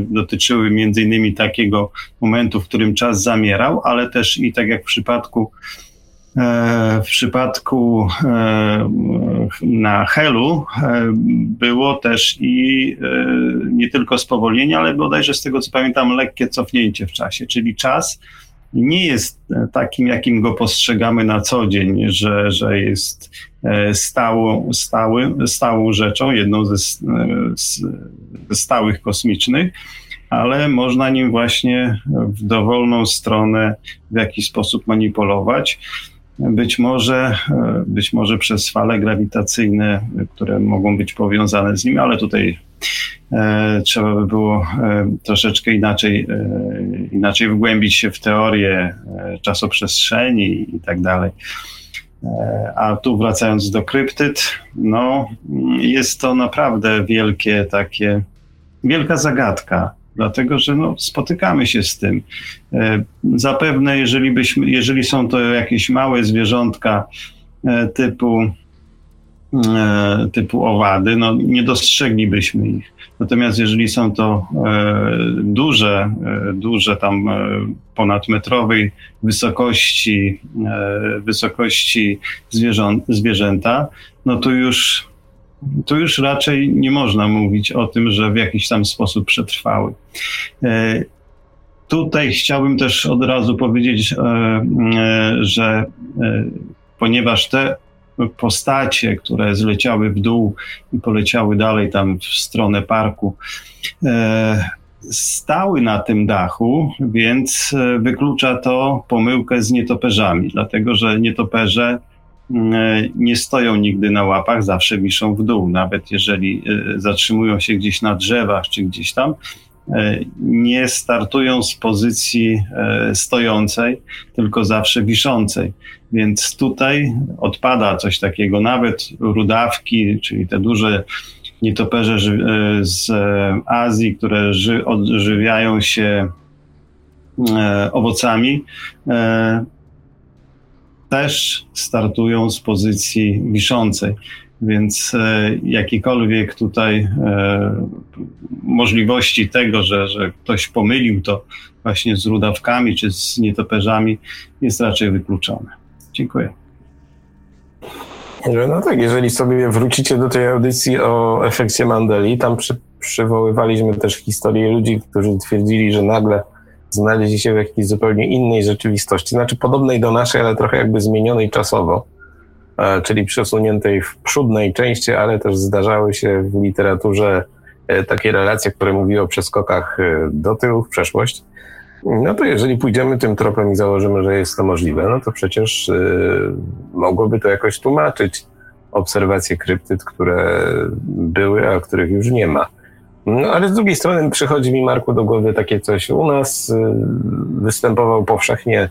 D: dotyczyły między innymi takiego momentu, w którym czas zamierał, ale też i tak jak w przypadku E, w przypadku e, na Helu e, było też i nie tylko spowolnienie, ale bodajże z tego co pamiętam lekkie cofnięcie w czasie, czyli czas nie jest takim, jakim go postrzegamy na co dzień, że, że jest stałą, stały, stałą rzeczą, jedną ze, ze stałych kosmicznych, ale można nim właśnie w dowolną stronę w jakiś sposób manipulować. Być może, e, być może przez fale grawitacyjne, które mogą być powiązane z nim, ale tutaj e, trzeba by było e, troszeczkę inaczej, e, inaczej wgłębić się w teorię e, czasoprzestrzeni i tak dalej. E, a tu wracając do kryptyd, no jest to naprawdę wielkie takie, wielka zagadka dlatego że no, spotykamy się z tym. E, zapewne, jeżeli, byśmy, jeżeli są to jakieś małe zwierzątka e, typu, e, typu owady, no, nie dostrzeglibyśmy ich. Natomiast jeżeli są to duże, duże tam ponadmetrowej wysokości, wysokości zwierzęta, no to już tu już raczej nie można mówić o tym, że w jakiś tam sposób przetrwały. E, tutaj chciałbym też od razu powiedzieć, e, e, że ponieważ te postacie, które zleciały w dół i poleciały dalej tam w stronę parku, stały na tym dachu, więc wyklucza to pomyłkę z nietoperzami, dlatego że nietoperze E, nie stoją nigdy na łapach, zawsze wiszą w dół. Nawet jeżeli e, zatrzymują się gdzieś na drzewach czy gdzieś tam, e, nie startują z pozycji stojącej, tylko zawsze wiszącej. Więc tutaj odpada coś takiego. Nawet rudawki, czyli te duże nietoperze z Azji, które odżywiają się owocami, też startują z pozycji wiszącej. Więc e, jakiekolwiek tutaj e, możliwości tego, że, że ktoś pomylił to właśnie z rudawkami czy z nietoperzami jest raczej wykluczone. Dziękuję.
B: No tak, jeżeli sobie wrócicie do tej audycji o efekcie Mandeli, tam przy, przywoływaliśmy też historię ludzi, którzy twierdzili, że nagle znaleźli się w jakiejś zupełnie innej rzeczywistości, znaczy podobnej do naszej, ale trochę jakby zmienionej czasowo, czyli przesuniętej w przódnej części, ale też zdarzały się w literaturze e, takie relacje, które mówiły o przeskokach e, do tyłu, w przeszłość. No to jeżeli pójdziemy tym tropem i założymy, że jest to możliwe, no to przecież mogłoby to jakoś tłumaczyć obserwacje kryptyd, które były, a których już nie ma. No ale z drugiej strony przychodzi mi, Marku, do głowy takie coś. U nas występował powszechnie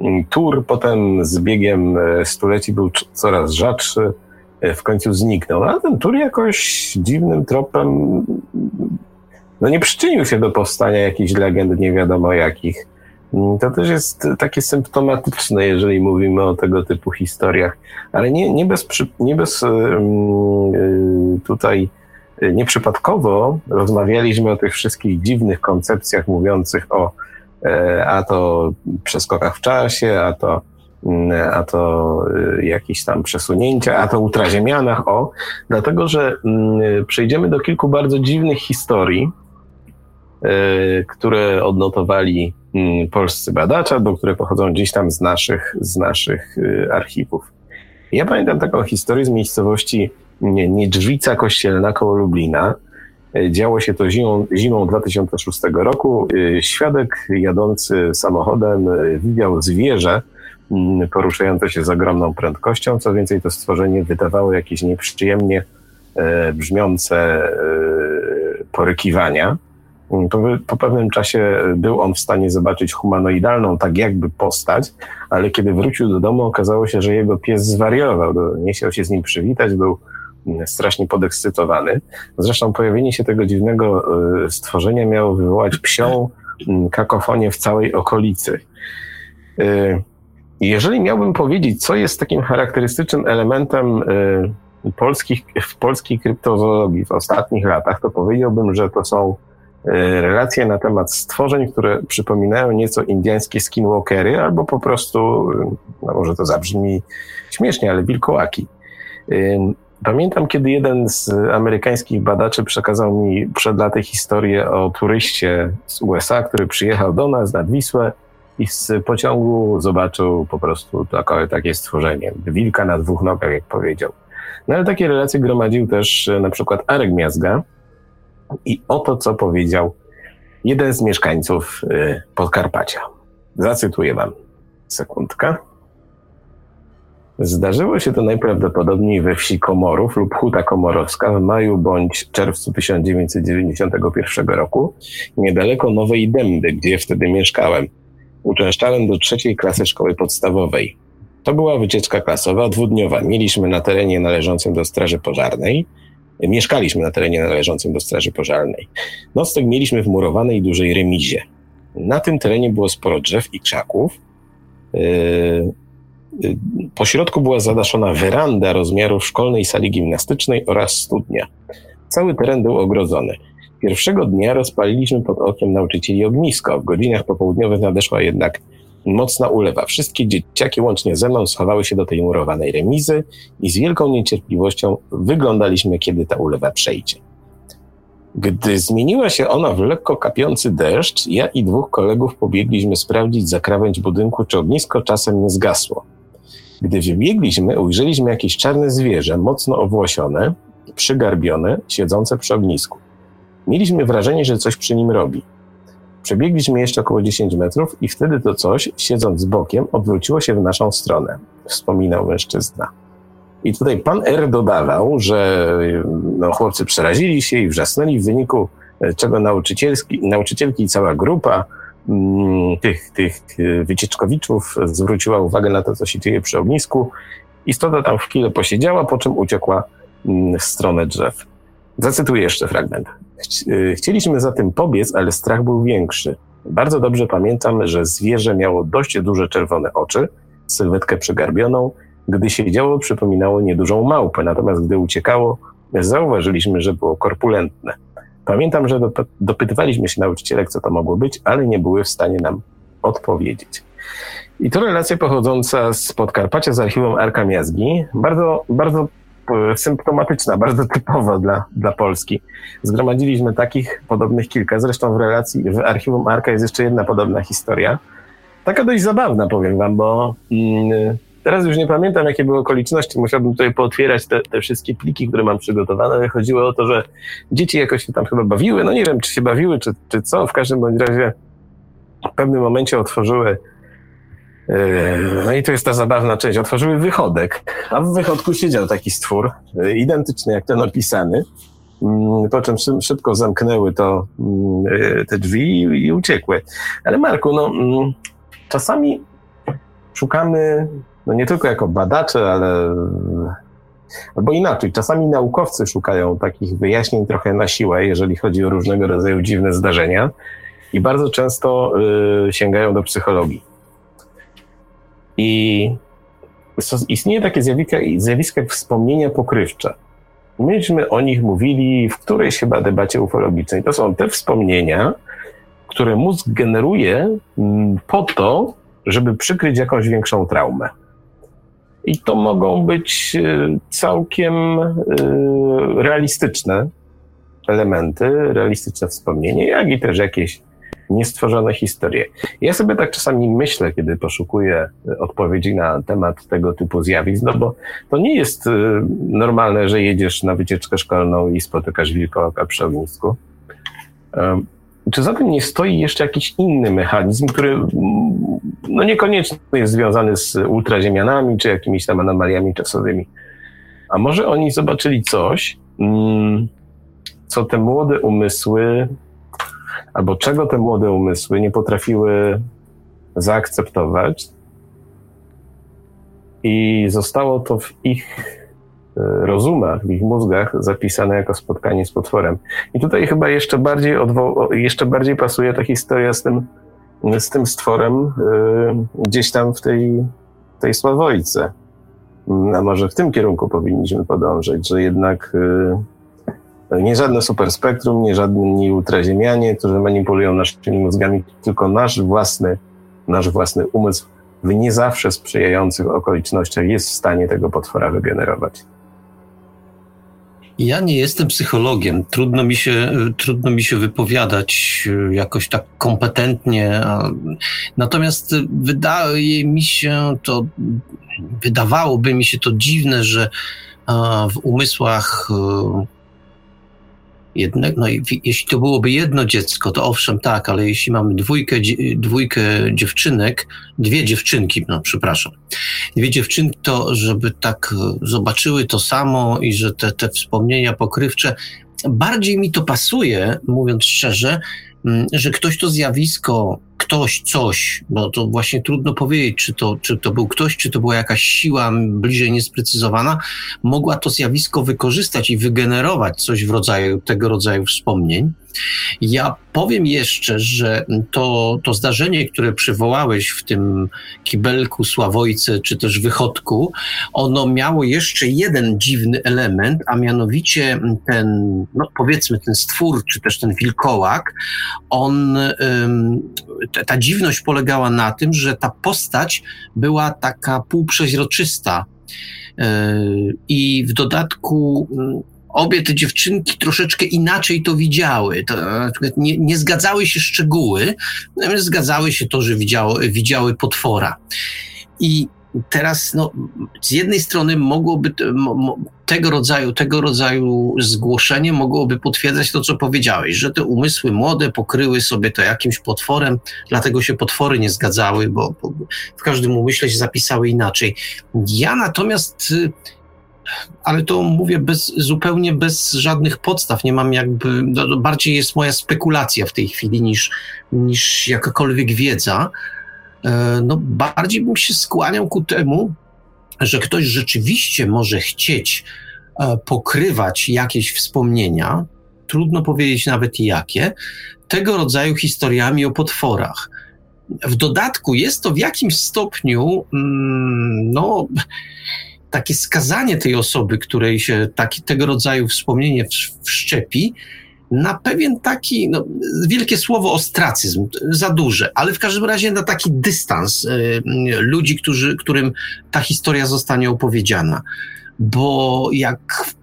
B: mm, tur, potem z biegiem e, stuleci był coraz rzadszy, e, w końcu zniknął. A ten tur jakoś dziwnym tropem no nie przyczynił się do powstania jakichś legend nie wiadomo jakich. Mm, to też jest takie symptomatyczne, jeżeli mówimy o tego typu historiach, ale nie, nie bez, nie bez yy, tutaj y, nieprzypadkowo rozmawialiśmy o tych wszystkich dziwnych koncepcjach mówiących o e, a to przeskokach w czasie, a to, mm, a to y, jakieś tam przesunięcia, a to ultraziemianach, o, dlatego że mm, przejdziemy do kilku bardzo dziwnych historii, E, które odnotowali mm, polscy badacze, albo które pochodzą gdzieś tam z naszych, z naszych e, archiwów. Ja pamiętam taką historię z miejscowości Niedrzwica Kościelna koło Lublina. E, działo się to zimą, zimą 2006 roku. Świadek jadący samochodem widział zwierzę mm, poruszające się z ogromną prędkością. Co więcej, to stworzenie wydawało jakieś nieprzyjemnie brzmiące porykiwania. To po pewnym czasie był on w stanie zobaczyć humanoidalną, tak jakby postać, ale kiedy wrócił do domu, okazało się, że jego pies zwariował. Nie chciał się z nim przywitać, był mm, strasznie podekscytowany. Zresztą pojawienie się tego dziwnego y, stworzenia miało wywołać psią kakofonię w całej okolicy. Y, jeżeli miałbym powiedzieć, co jest takim charakterystycznym elementem y, polskich, w polskiej kryptozoologii w ostatnich latach, to powiedziałbym, że to są E, relacje na temat stworzeń, które przypominają nieco indyjskie skinwalkery, albo po prostu, no może to zabrzmi śmiesznie, ale wilkołaki. E, pamiętam, kiedy jeden z amerykańskich badaczy przekazał mi przed laty historię o turyście z USA, który przyjechał do nas nad Wisłę i z pociągu zobaczył po prostu takie, takie stworzenie. Wilka na dwóch nogach, jak powiedział. No ale takie relacje gromadził też na przykład Arek Miazga, i oto, co powiedział jeden z mieszkańców y, Podkarpacia. Zacytuję wam. Sekundkę. Zdarzyło się to najprawdopodobniej we wsi Komorów lub Huta Komorowska w maju bądź czerwcu 1991 roku, niedaleko Nowej Dęby, gdzie wtedy mieszkałem. Uczęszczałem do trzeciej klasy szkoły podstawowej. To była wycieczka klasowa dwudniowa. Mieliśmy na terenie należącym do Straży Pożarnej Mieszkaliśmy na terenie należącym do Straży Pożarnej. Nocleg mieliśmy w murowanej dużej remizie. Na tym terenie było sporo drzew i krzaków. Po środku była zadaszona weranda rozmiarów szkolnej sali gimnastycznej oraz studnia. Cały teren był ogrodzony. Pierwszego dnia rozpaliliśmy pod okiem nauczycieli ognisko. W godzinach popołudniowych nadeszła jednak Mocna ulewa. Wszystkie dzieciaki łącznie ze mną schowały się do tej murowanej remizy i z wielką niecierpliwością wyglądaliśmy, kiedy ta ulewa przejdzie. Gdy zmieniła się ona w lekko kapiący deszcz, ja i dwóch kolegów pobiegliśmy sprawdzić za krawędź budynku, czy ognisko czasem nie zgasło. Gdy wybiegliśmy, ujrzeliśmy jakieś czarne zwierzę, mocno owłosione, przygarbione, siedzące przy ognisku. Mieliśmy wrażenie, że coś przy nim robi. Przebiegliśmy jeszcze około 10 metrów i wtedy to coś, siedząc z bokiem, odwróciło się w naszą stronę, wspominał mężczyzna. I tutaj pan R dodawał, że no, chłopcy przerazili się i wrzasnęli, w wyniku e, czego nauczycielki i cała grupa tych, tych e, wycieczkowiczów zwróciła uwagę na to, co się dzieje przy ognisku. Istota tam chwilę posiedziała, po czym uciekła mm, w stronę drzew. Zacytuję jeszcze fragment. Y, chcieliśmy za tym pobiec, ale strach był większy. Bardzo dobrze pamiętam, że zwierzę miało dość duże czerwone oczy, sylwetkę przygarbioną. Gdy siedziało, przypominało niedużą małpę, natomiast gdy uciekało, zauważyliśmy, że było korpulentne. Pamiętam, że dopytywaliśmy się nauczycielek, co to mogło być, ale nie były w stanie nam odpowiedzieć. I to relacja pochodząca z Podkarpacia, z archiwum Arka Miazgi, bardzo, bardzo e, symptomatyczna, bardzo typowa dla, dla Polski. Zgromadziliśmy takich podobnych kilka. Zresztą w relacji, w archiwum Arka jest jeszcze jedna podobna historia. Taka dość zabawna, powiem wam, bo mm, teraz już nie pamiętam, jakie były okoliczności. Musiałbym tutaj pootwierać te, te wszystkie pliki, które mam przygotowane, ale chodziło o to, że dzieci jakoś się tam chyba bawiły. No nie wiem, czy się bawiły, czy, czy co. W każdym bądź razie w pewnym momencie otworzyły no i to jest ta zabawna część. Otworzyły wychodek, a w wychodku siedział taki stwór, e, identyczny jak ten opisany, mm, po czym szybko zamknęły to, mm, e, te drzwi i uciekły. Ale Marku, no, mm, czasami szukamy, no nie tylko jako badacze, ale albo inaczej, czasami naukowcy szukają takich wyjaśnień trochę na siłę, jeżeli chodzi o różnego rodzaju dziwne zdarzenia i bardzo często y, sięgają do psychologii. I istnieje takie zjawisko, zjawisko jak wspomnienia pokrywcze. Myśmy o nich mówili w którejś chyba debacie ufologicznej. To są te wspomnienia, które mózg generuje mm, po to, żeby przykryć jakąś większą traumę. I to mogą być y, całkiem y, realistyczne elementy, realistyczne wspomnienie, jak i też jakieś niestworzone historie. Ja sobie tak czasami myślę, kiedy poszukuję odpowiedzi na temat tego typu zjawisk, no bo to nie jest y, normalne, że jedziesz na wycieczkę szkolną i spotykasz wilkołaka przy ognisku. Czy za tym nie stoi jeszcze jakiś inny mechanizm, który no niekoniecznie jest związany z ultraziemianami czy jakimiś tam anomaliami czasowymi? A może oni zobaczyli coś, mm, co te młode umysły albo czego te młode umysły nie potrafiły zaakceptować i zostało to w ich e, rozumach, w ich mózgach zapisane jako spotkanie z potworem. I tutaj chyba jeszcze bardziej, jeszcze bardziej pasuje ta historia z tym, z tym stworem yy, gdzieś tam w tej, tej Sławojce. A może w tym kierunku powinniśmy podążać, że jednak yy, nie żadne superspektrum, nie żadni ultraziemianie, którzy manipulują naszymi mózgami, tylko nasz własny, nasz własny umysł w nie zawsze sprzyjających okolicznościach jest w stanie tego potwora wygenerować.
C: Ja nie jestem psychologiem. Trudno mi się, trudno mi się wypowiadać e, jakoś tak kompetentnie. Natomiast wydaje mi się to, wydawałoby mi się to dziwne, że w umysłach e, jednego, no i jeśli to byłoby jedno dziecko, to owszem, tak, ale jeśli mamy dwójkę, dwójkę dziewczynek, dwie dziewczynki, no przepraszam, dwie dziewczynki, to żeby tak zobaczyły to samo i że te, te wspomnienia pokrywcze, bardziej mi to pasuje, mówiąc szczerze, mm, że ktoś to zjawisko ktoś, coś, bo to właśnie trudno powiedzieć, czy to, czy to był ktoś, czy to była jakaś siła bliżej niesprecyzowana, mogła to zjawisko wykorzystać i wygenerować coś w rodzaju tego rodzaju wspomnień. Ja powiem jeszcze, że to, to zdarzenie, które przywołałeś w tym kibelku Sławojce, czy też wychodku, ono miało jeszcze jeden dziwny element, a mianowicie ten, no powiedzmy, ten stwór, czy też ten wilkołak, on, ta dziwność polegała na tym, że ta postać była taka półprzeźroczysta. E, I w dodatku obie te dziewczynki troszeczkę inaczej to widziały. To, nie, nie, zgadzały się szczegóły, natomiast zgadzały się to, że widziały, widziały potwora. I teraz, no, z jednej strony mogłoby tego rodzaju, tego rodzaju zgłoszenie mogłoby potwierdzać to, co powiedziałeś, że te umysły młode pokryły sobie to jakimś potworem, dlatego się potwory nie zgadzały, bo, bo w każdym umyśle się zapisały inaczej. Ja natomiast y, ale to mówię bez, zupełnie bez żadnych podstaw. Nie mam jakby, no, bardziej jest moja spekulacja w tej chwili niż, niż jakakolwiek wiedza. E, no, bardziej bym się skłaniał ku temu, że ktoś rzeczywiście może chcieć e, pokrywać jakieś wspomnienia, trudno powiedzieć nawet jakie, tego rodzaju historiami o potworach. W dodatku jest to w jakimś stopniu, mm, no, takie skazanie tej osoby, której się taki, tego rodzaju wspomnienie wszczepi, na pewien taki, no, wielkie słowo ostracyzm, za duże, ale w każdym razie na taki dystans y, ludzi, którzy, którym ta historia zostanie opowiedziana. Bo jak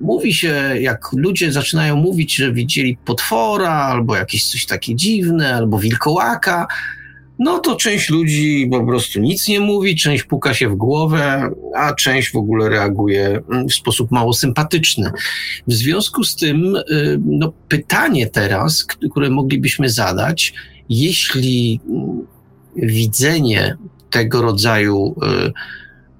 C: mówi się, jak ludzie zaczynają mówić, że widzieli potwora, albo jakieś coś takie dziwne, albo wilkołaka, no to część ludzi po prostu nic nie mówi, część puka się w głowę, a część w ogóle reaguje mm, w sposób mało sympatyczny. W związku z tym, y, no, pytanie teraz, które moglibyśmy zadać, jeśli mm, widzenie tego rodzaju y,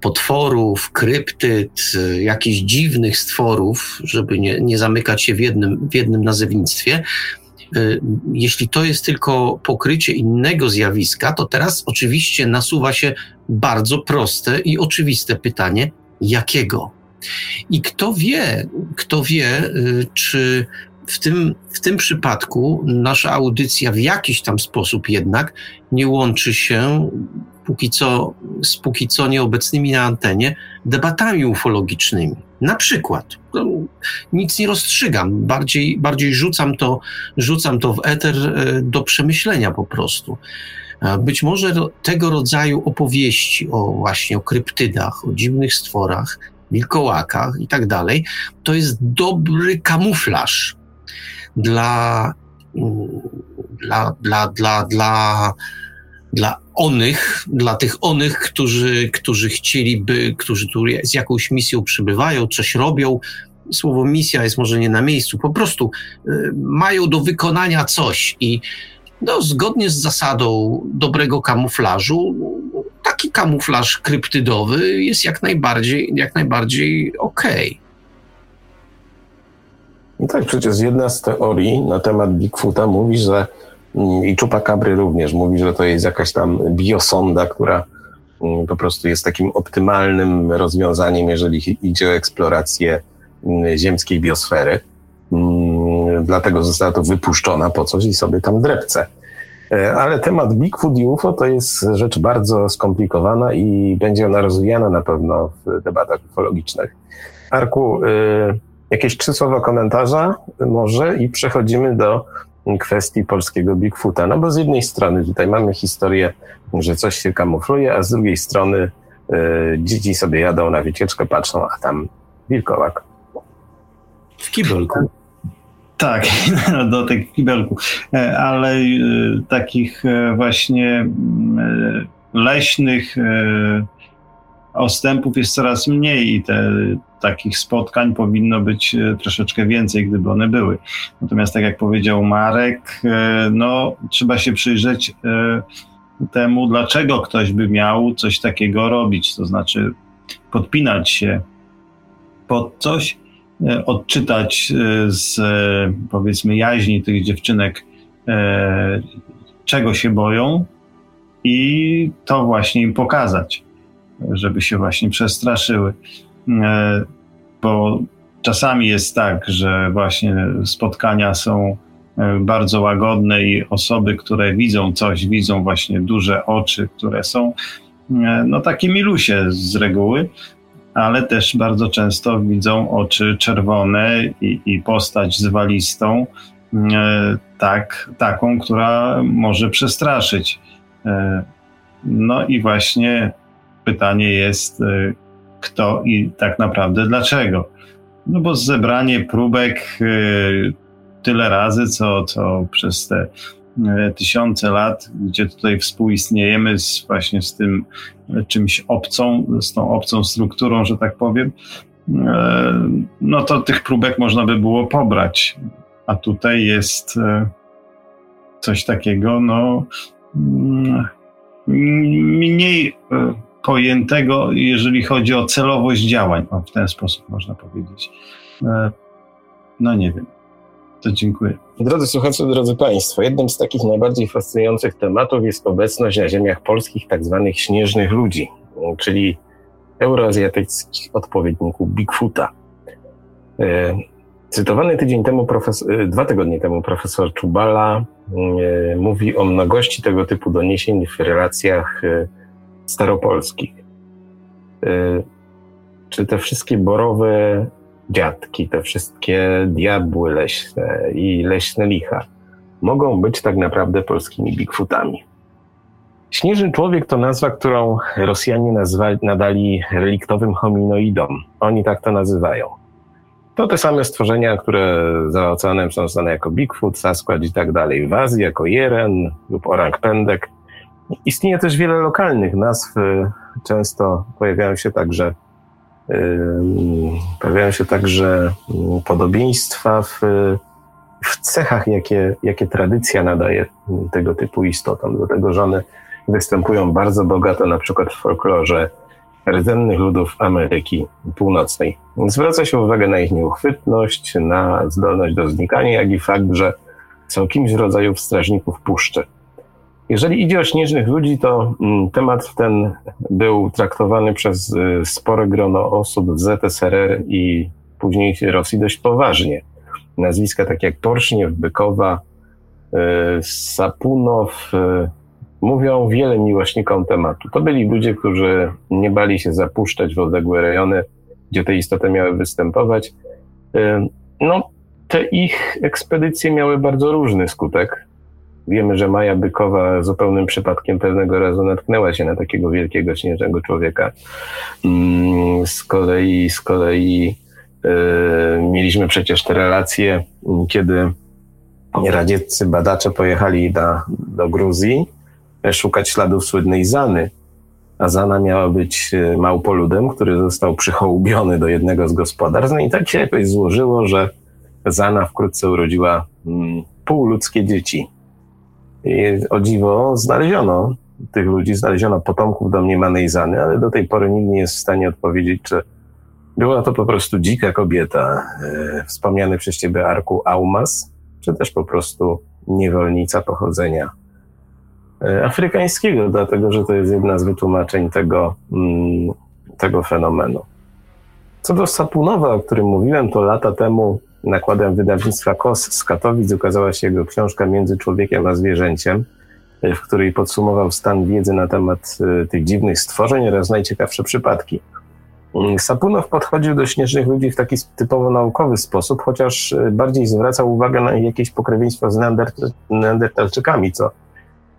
C: potworów, kryptyd, y, jakichś dziwnych stworów, żeby nie, nie zamykać się w jednym, w jednym nazewnictwie, jeśli to jest tylko pokrycie innego zjawiska, to teraz oczywiście nasuwa się bardzo proste i oczywiste pytanie, jakiego? I kto wie, kto wie, y, czy w tym, w tym przypadku nasza audycja w jakiś tam sposób jednak nie łączy się póki co, z póki co nieobecnymi na antenie debatami ufologicznymi. Na przykład, no, nic nie rozstrzygam, bardziej, bardziej rzucam, to, rzucam to w eter e, do przemyślenia po prostu. Być może tego rodzaju opowieści o właśnie o kryptydach, o dziwnych stworach, wilkołakach i tak dalej, to jest dobry kamuflaż dla, mm, dla, dla, dla, dla dla onych, dla tych onych, którzy, którzy chcieliby, którzy tu z jakąś misją przybywają, coś robią. Słowo misja jest może nie na miejscu, po prostu y, mają do wykonania coś i no, zgodnie z zasadą dobrego kamuflażu, taki kamuflaż kryptydowy jest jak najbardziej, jak najbardziej okej. Okay.
B: No tak, przecież jedna z teorii na temat Bigfoota mówi, że Mm, I Chupacabry również mówi, że to jest jakaś tam biosonda, która mm, po prostu jest takim optymalnym rozwiązaniem, jeżeli idzie o eksplorację mm, ziemskiej biosfery. Dlatego została to wypuszczona po coś i sobie tam drepce. E, ale temat Bigfoot i UFO to jest rzecz bardzo skomplikowana i będzie ona rozwijana na pewno w debatach ufologicznych. Arku, e, jakieś trzy słowa komentarza może i przechodzimy do kwestii polskiego Bigfoota. No bo z jednej strony tutaj mamy historię, że coś się kamufluje, a z drugiej strony y, dzieci sobie jadą na wycieczkę, patrzą, a tam wilkołak.
C: W kibelku.
D: Tak, do tego kibelku. E, ale y, takich e, właśnie y, leśnych ostępów jest coraz mniej i te takich spotkań powinno być e, troszeczkę więcej, gdyby one były. Natomiast tak jak powiedział Marek, e, no trzeba się przyjrzeć e, temu, dlaczego ktoś by miał coś takiego robić, to znaczy podpinać się pod coś, odczytać z powiedzmy jaźni tych dziewczynek, czego się boją i to właśnie im pokazać, żeby się właśnie przestraszyły. E, bo czasami jest tak, że właśnie spotkania są e, bardzo łagodne i osoby, które widzą coś, widzą właśnie duże oczy, które są e, no takie milusie z reguły, ale też bardzo często widzą oczy czerwone i, i postać zwalistą, tak, taką, która może przestraszyć. No i właśnie pytanie jest, kto i tak naprawdę dlaczego. No bo zebranie próbek y, tyle razy, co, co przez te y, tysiące lat, gdzie tutaj współistniejemy z, właśnie z tym czymś obcą, z tą obcą strukturą, że tak powiem, no to tych próbek można by było pobrać. A tutaj jest coś takiego, no mm, mniej pojętego, jeżeli chodzi o celowość działań. W ten sposób można powiedzieć. E, no nie wiem. To dziękuję.
B: Drodzy słuchacze, drodzy Państwo, jednym z takich najbardziej fascynujących tematów jest obecność na ziemiach polskich tak zwanych śnieżnych ludzi, czyli euroazjatyckich odpowiedników Bigfoota. E, cytowany tydzień temu, e, dwa tygodnie temu profesor Czubala mówi o mnogości tego typu doniesień w relacjach staropolskich. Y, czy te wszystkie borowe dziadki, te wszystkie diabły leśne i leśne licha mogą być tak naprawdę polskimi Bigfootami. Śnieżny człowiek to nazwa, którą Rosjanie nadali reliktowym hominoidom. Oni tak to nazywają. To te same stworzenia, które za oceanem są znane jako Bigfoot, Sasquatch i tak dalej. W Azji jako Jeren lub Orang Pendek. Istnieje też wiele lokalnych nazw. Często pojawiają się także pojawiają się także podobieństwa w, w cechach, jakie, jakie tradycja nadaje tego typu istotom. Do tego, że one występują bardzo bogato na przykład w folklorze rdzennych ludów Ameryki Północnej. Zwraca się uwagę na ich nieuchwytność, na zdolność do znikania, jak i fakt, że są kimś w rodzaju strażników puszczy. Jeżeli idzie o śnieżnych ludzi, to mm, temat ten był traktowany przez y, spore grono osób w ZSRR i późniejszej Rosji dość poważnie. Nazwiska takie jak Porszniew, Bykowa, y, Sapunow y, mówią wiele miłośnikom tematu. To byli ludzie, którzy nie bali się zapuszczać w odległe rejony, gdzie te istoty miały występować. No, te ich ekspedycje miały bardzo różny skutek. Wiemy, że Maja Bykowa zupełnym przypadkiem pewnego razu natknęła się na takiego wielkiego śnieżnego człowieka. Mm, z kolei, z kolei yy, mieliśmy przecież te relacje, kiedy radzieccy badacze pojechali do, Gruzji szukać śladów słynnej Zany. A Zana miała być e, małpoludem, który został przychołubiony do jednego z gospodarstw. No i tak się jakoś złożyło, że Zana wkrótce urodziła mm, półludzkie dzieci. I o dziwo znaleziono tych ludzi, znaleziono potomków domniemanej Zany, ale do tej pory nikt nie jest w stanie odpowiedzieć, czy była to po prostu dzika kobieta, e, wspomniany przez ciebie Arku Aumas, czy też po prostu niewolnica pochodzenia e, afrykańskiego, dlatego że to jest jedna z wytłumaczeń tego, mm, tego fenomenu. Co do Sapunowa, o którym mówiłem, to lata temu nakładem wydawnictwa KOS z Katowic ukazała się jego książka Między człowiekiem a zwierzęciem, w której podsumował stan wiedzy na temat e, tych dziwnych stworzeń oraz najciekawsze przypadki. Mm, Sapunow podchodził do śnieżnych ludzi w taki typowo naukowy sposób, chociaż e, bardziej zwracał uwagę na jakieś pokrewieństwo z neandertalczykami, co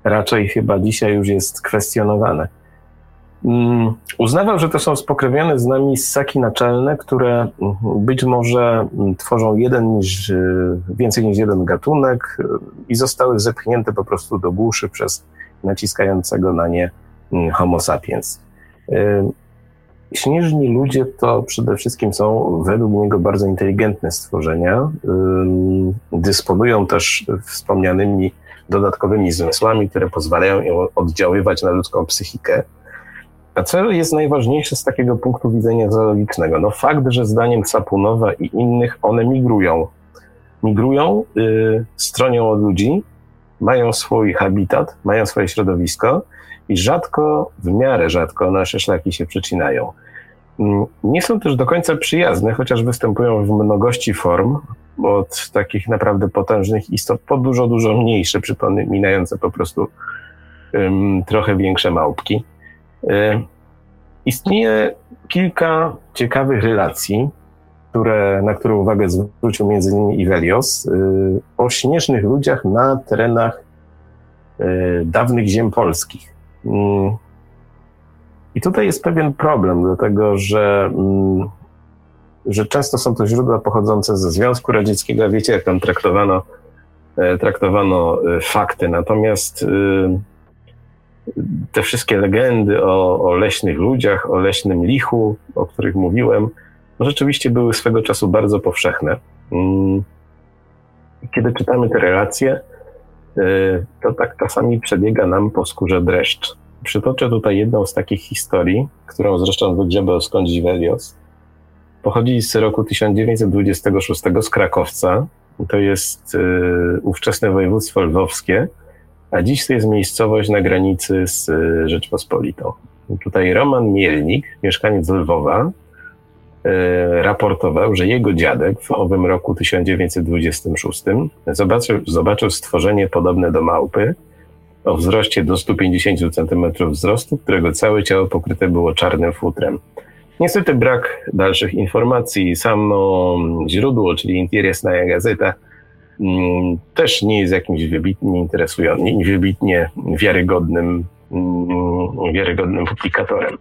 B: raczej chyba dzisiaj już jest kwestionowane. Mm, uznawał, że to są spokrewnione z nami ssaki naczelne, które mm, być może mm, tworzą jeden niż, y, więcej niż jeden gatunek y, i zostały zepchnięte po prostu do buszy przez naciskającego na nie homo sapiens. Y, śnieżni ludzie to przede wszystkim są według niego bardzo inteligentne stworzenia. Dysponują też wspomnianymi dodatkowymi zmysłami, które pozwalają im oddziaływać na ludzką psychikę a co jest najważniejsze z takiego punktu widzenia zoologicznego? No fakt, że zdaniem Sapunowa i innych one migrują. Migrują, yy, stronią od ludzi, mają swój habitat, mają swoje środowisko i rzadko, w miarę rzadko nasze szlaki się przecinają. Mm, nie są też do końca przyjazne, chociaż występują w mnogości form, od takich naprawdę potężnych istot po dużo, dużo mniejsze, przypominające po prostu um, trochę większe małpki. E, istnieje kilka ciekawych relacji, które, na które uwagę zwrócił innymi Ivelios, e, o śnieżnych ludziach na terenach e, dawnych ziem polskich. Mm. I tutaj jest pewien problem, dlatego że, mm, że często są to źródła pochodzące ze Związku Radzieckiego, wiecie, jak tam traktowano, traktowano fakty. Natomiast te wszystkie legendy o, o leśnych ludziach, o leśnym lichu, o których mówiłem, no rzeczywiście były swego czasu bardzo powszechne. Mm. Kiedy czytamy te relacje, y, to tak czasami przebiega nam po skórze dreszcz. Przytoczę tutaj jedną z takich historii, którą zresztą wygrzebał skąd Velios. Pochodzi z roku 1926 z Krakowca. To jest y, ówczesne województwo lwowskie a dziś to jest miejscowość na granicy z e, Rzeczpospolitą. Tutaj Roman Mielnik, mieszkaniec Lwowa, e, raportował, że jego dziadek w owym roku 1926 zobaczył, zobaczył stworzenie podobne do małpy o wzroście do 150 cm wzrostu, którego całe ciało pokryte było czarnym futrem. Niestety brak dalszych informacji. Samo źródło, czyli Interesna Gazeta, też nie jest jakimś wybitnie interesującym, wybitnie wiarygodnym, mm, wiarygodnym publikatorem.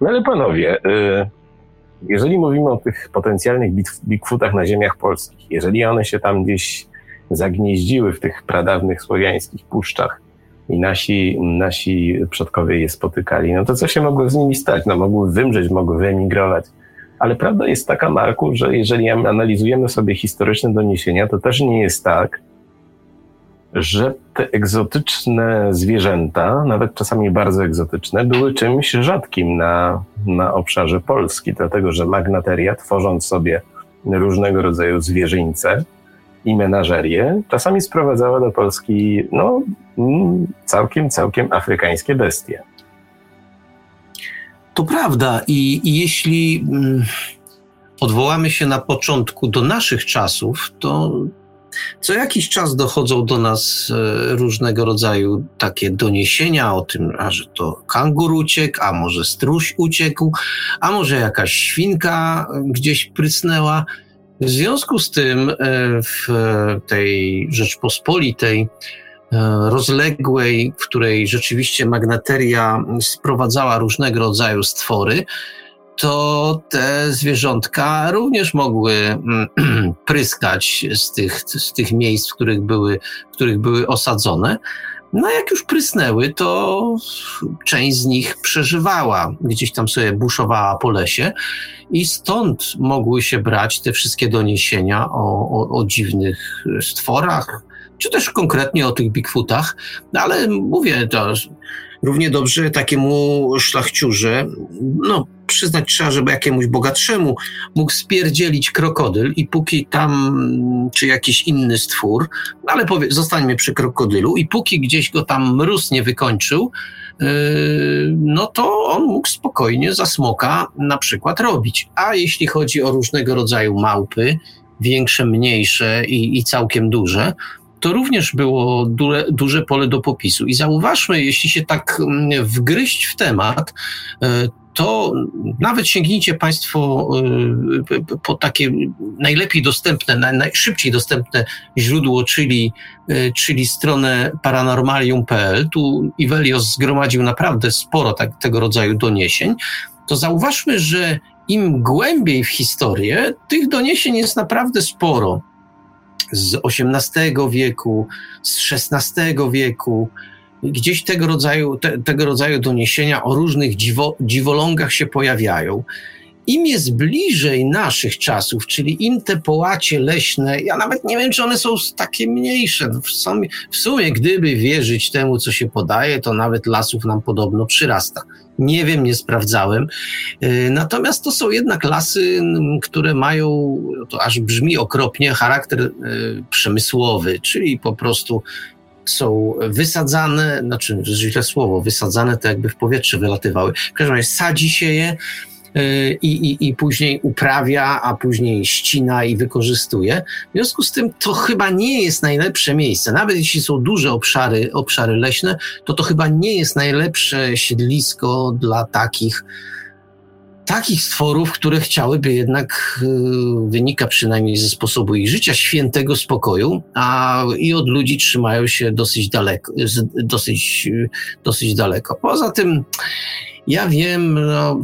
B: No ale panowie, y, jeżeli mówimy o tych potencjalnych Bigfootach na ziemiach polskich, jeżeli one się tam gdzieś zagnieździły w tych pradawnych słowiańskich puszczach i nasi, nasi przodkowie je spotykali, no to co się mogło z nimi stać? No mogły wymrzeć, mogły wyemigrować. Ale prawda jest taka, Marku, że jeżeli analizujemy sobie historyczne doniesienia, to też nie jest tak, że te egzotyczne zwierzęta, nawet czasami bardzo egzotyczne, były czymś rzadkim na, na obszarze Polski, dlatego że magnateria, tworząc sobie różnego rodzaju zwierzyńce i menażerie, czasami sprowadzała do Polski no, mm, całkiem, całkiem afrykańskie bestie.
C: To prawda i, i jeśli mm, odwołamy się na początku do naszych czasów, to co jakiś czas dochodzą do nas e, różnego rodzaju takie doniesienia o tym, a że to kangur uciekł, a może struś uciekł, a może jakaś świnka gdzieś prysnęła. W związku z tym e, w tej Rzeczpospolitej rozległej, w której rzeczywiście magnateria sprowadzała różnego rodzaju stwory, to te zwierzątka również mogły mm, pryskać z tych, z tych miejsc, w których były, w których były osadzone. No jak już prysnęły, to część z nich przeżywała, gdzieś tam sobie buszowała po lesie i stąd mogły się brać te wszystkie doniesienia o, o, o dziwnych stworach, czy też konkretnie o tych Bigfootach, no ale mówię, to równie dobrze takiemu szlachciurze, no przyznać trzeba, żeby jakiemuś bogatszemu mógł spierdzielić krokodyl i póki tam, czy jakiś inny stwór, no ale powie, zostańmy przy krokodylu i póki gdzieś go tam mróz nie wykończył, yy, no to on mógł spokojnie za smoka na przykład robić. A jeśli chodzi o różnego rodzaju małpy, większe, mniejsze i, i całkiem duże, to również było duże, pole do popisu. I zauważmy, jeśli się tak mm, wgryźć w temat, e, to nawet sięgnijcie Państwo e, po takie najlepiej dostępne, najszybciej dostępne źródło, czyli, e, czyli stronę paranormalium.pl. Tu Ivelios zgromadził naprawdę sporo tak, tego rodzaju doniesień. To zauważmy, że im głębiej w historię, tych doniesień jest naprawdę sporo z XVIII wieku, z XVI wieku. Gdzieś tego rodzaju, te, tego rodzaju doniesienia o różnych dziwo, dziwolągach się pojawiają. Im jest bliżej naszych czasów, czyli im te połacie leśne, ja nawet nie wiem, czy one są takie mniejsze. W sumie, w sumie, gdyby wierzyć temu, co się podaje, to nawet lasów nam podobno przyrasta. Nie wiem, nie sprawdzałem. Y, natomiast to są jednak lasy, które mają, to aż brzmi okropnie, charakter y, przemysłowy, czyli po prostu są wysadzane, znaczy źle słowo, wysadzane to jakby w powietrze wylatywały. W każdym razie sadzi się je, i, i, i później uprawia, a później ścina i wykorzystuje. W związku z tym to chyba nie jest najlepsze miejsce. Nawet jeśli są duże obszary, obszary leśne, to to chyba nie jest najlepsze siedlisko dla takich takich stworów, które chciałyby jednak, y, wynika przynajmniej ze sposobu ich życia, świętego spokoju, a i od ludzi trzymają się dosyć daleko, dosyć, dosyć daleko. Poza tym, ja wiem, no,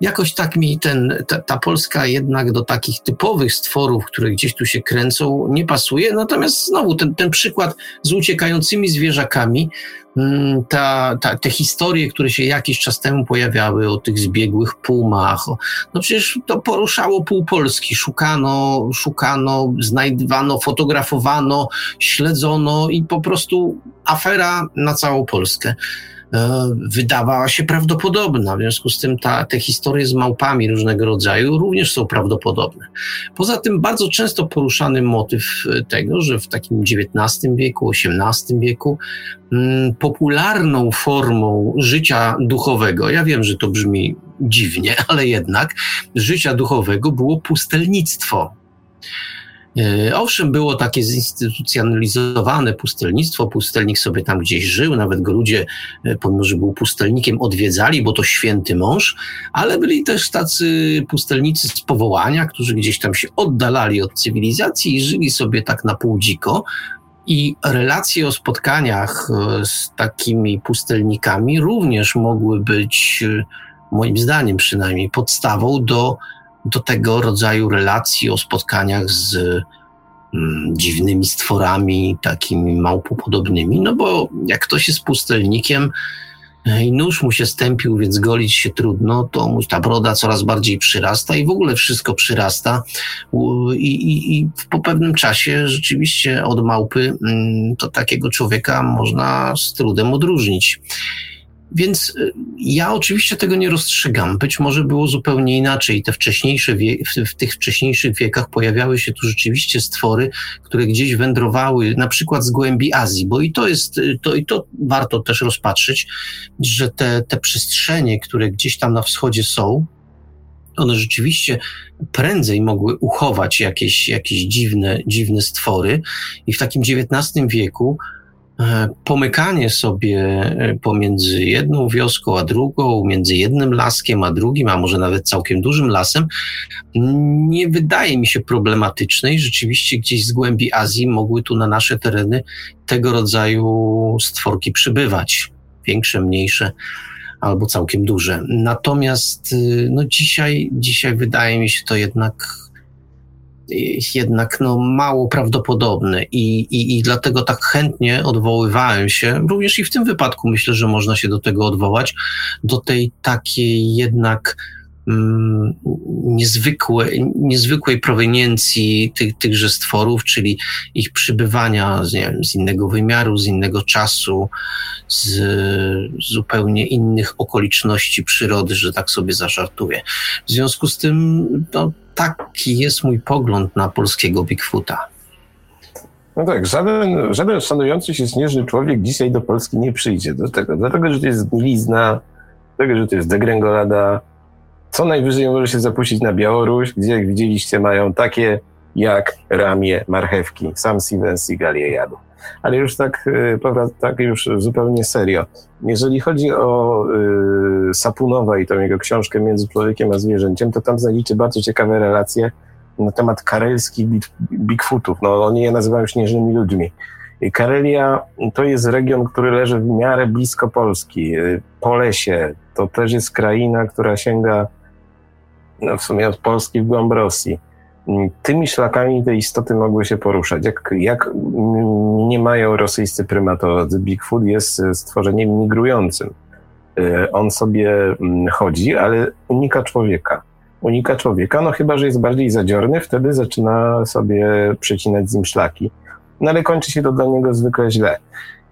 C: jakoś tak mi ten, ta, ta, Polska jednak do takich typowych stworów, które gdzieś tu się kręcą, nie pasuje. Natomiast znowu ten, ten przykład z uciekającymi zwierzakami, mm, ta, ta, te historie, które się jakiś czas temu pojawiały o tych zbiegłych pumach, no przecież to poruszało pół Polski. Szukano, szukano, znajdywano, fotografowano, śledzono i po prostu afera na całą Polskę. E, wydawała się prawdopodobna. W związku z tym ta, te historie z małpami różnego rodzaju również są prawdopodobne. Poza tym bardzo często poruszany motyw e, tego, że w takim XIX wieku, XVIII wieku mm, popularną formą życia duchowego, ja wiem, że to brzmi dziwnie, ale jednak życia duchowego było pustelnictwo. E, owszem, było takie zinstytucjonalizowane pustelnictwo, pustelnik sobie tam gdzieś żył, nawet go ludzie, e, pomimo że był pustelnikiem, odwiedzali, bo to święty mąż, ale byli też tacy pustelnicy z powołania, którzy gdzieś tam się oddalali od cywilizacji i żyli sobie tak na pół dziko. I relacje o spotkaniach e, z takimi pustelnikami również mogły być, moim zdaniem przynajmniej, podstawą do do tego rodzaju relacji o spotkaniach z mm, dziwnymi stworami, takimi małpopodobnymi, no bo jak ktoś jest pustelnikiem e, i nóż mu się stępił, więc golić się trudno, to mu ta broda coraz bardziej przyrasta i w ogóle wszystko przyrasta i, i, i po pewnym czasie rzeczywiście od małpy mm, to takiego człowieka można z trudem odróżnić. Więc y, ja oczywiście tego nie rozstrzygam. Być może było zupełnie inaczej. Te wcześniejsze w, w, tych wcześniejszych wiekach pojawiały się tu rzeczywiście stwory, które gdzieś wędrowały, na przykład z głębi Azji, bo i to jest, y, to, i to warto też rozpatrzyć, że te, te przestrzenie, które gdzieś tam na wschodzie są, one rzeczywiście prędzej mogły uchować jakieś, jakieś dziwne, dziwne stwory i w takim XIX wieku pomykanie sobie e, pomiędzy jedną wioską a drugą, między jednym laskiem a drugim, a może nawet całkiem dużym lasem, nie wydaje mi się problematyczne i rzeczywiście gdzieś z głębi Azji mogły tu na nasze tereny tego rodzaju stworki przybywać. Większe, mniejsze albo całkiem duże. Natomiast y, no dzisiaj, dzisiaj wydaje mi się to jednak jednak no, mało prawdopodobne i, i, i dlatego tak chętnie odwoływałem się, również i w tym wypadku myślę, że można się do tego odwołać, do tej takiej jednak niezwykłe, niezwykłej proweniencji tych, tychże stworów, czyli ich przybywania z, wiem, z innego wymiaru, z innego czasu, z zupełnie innych okoliczności przyrody, że tak sobie zażartuję. W związku z tym no, taki jest mój pogląd na polskiego Bigfoota.
B: No tak, żaden, żaden szanujący się śnieżny człowiek dzisiaj do Polski nie przyjdzie do tego, dlatego, że to jest glizna, dlatego, że to jest degrengolada. Co najwyżej może się zapuścić na Białoruś, gdzie jak widzieliście mają takie jak ramię marchewki. Sam Steven Seagal je jadł. Ale już tak, y, tak już zupełnie serio. Jeżeli chodzi o y, Sapunowa i tą jego książkę Między człowiekiem a zwierzęciem, to tam znajdziecie bardzo ciekawe relacje na temat karelskich Bigfootów. No, oni je nazywają śnieżnymi ludźmi. Karelia to jest region, który leży w miarę blisko Polski. Y, Polesie to też jest kraina, która sięga no, w sumie od Polski w głąb Rosji tymi szlakami te istoty mogły się poruszać. Jak, jak nie mają rosyjscy prymatolodzy, Bigfoot jest stworzeniem migrującym. E, on sobie mm, chodzi, ale unika człowieka. Unika człowieka, no chyba, że jest bardziej zadziorny, wtedy zaczyna sobie przecinać z nim szlaki. No ale kończy się to dla niego zwykle źle.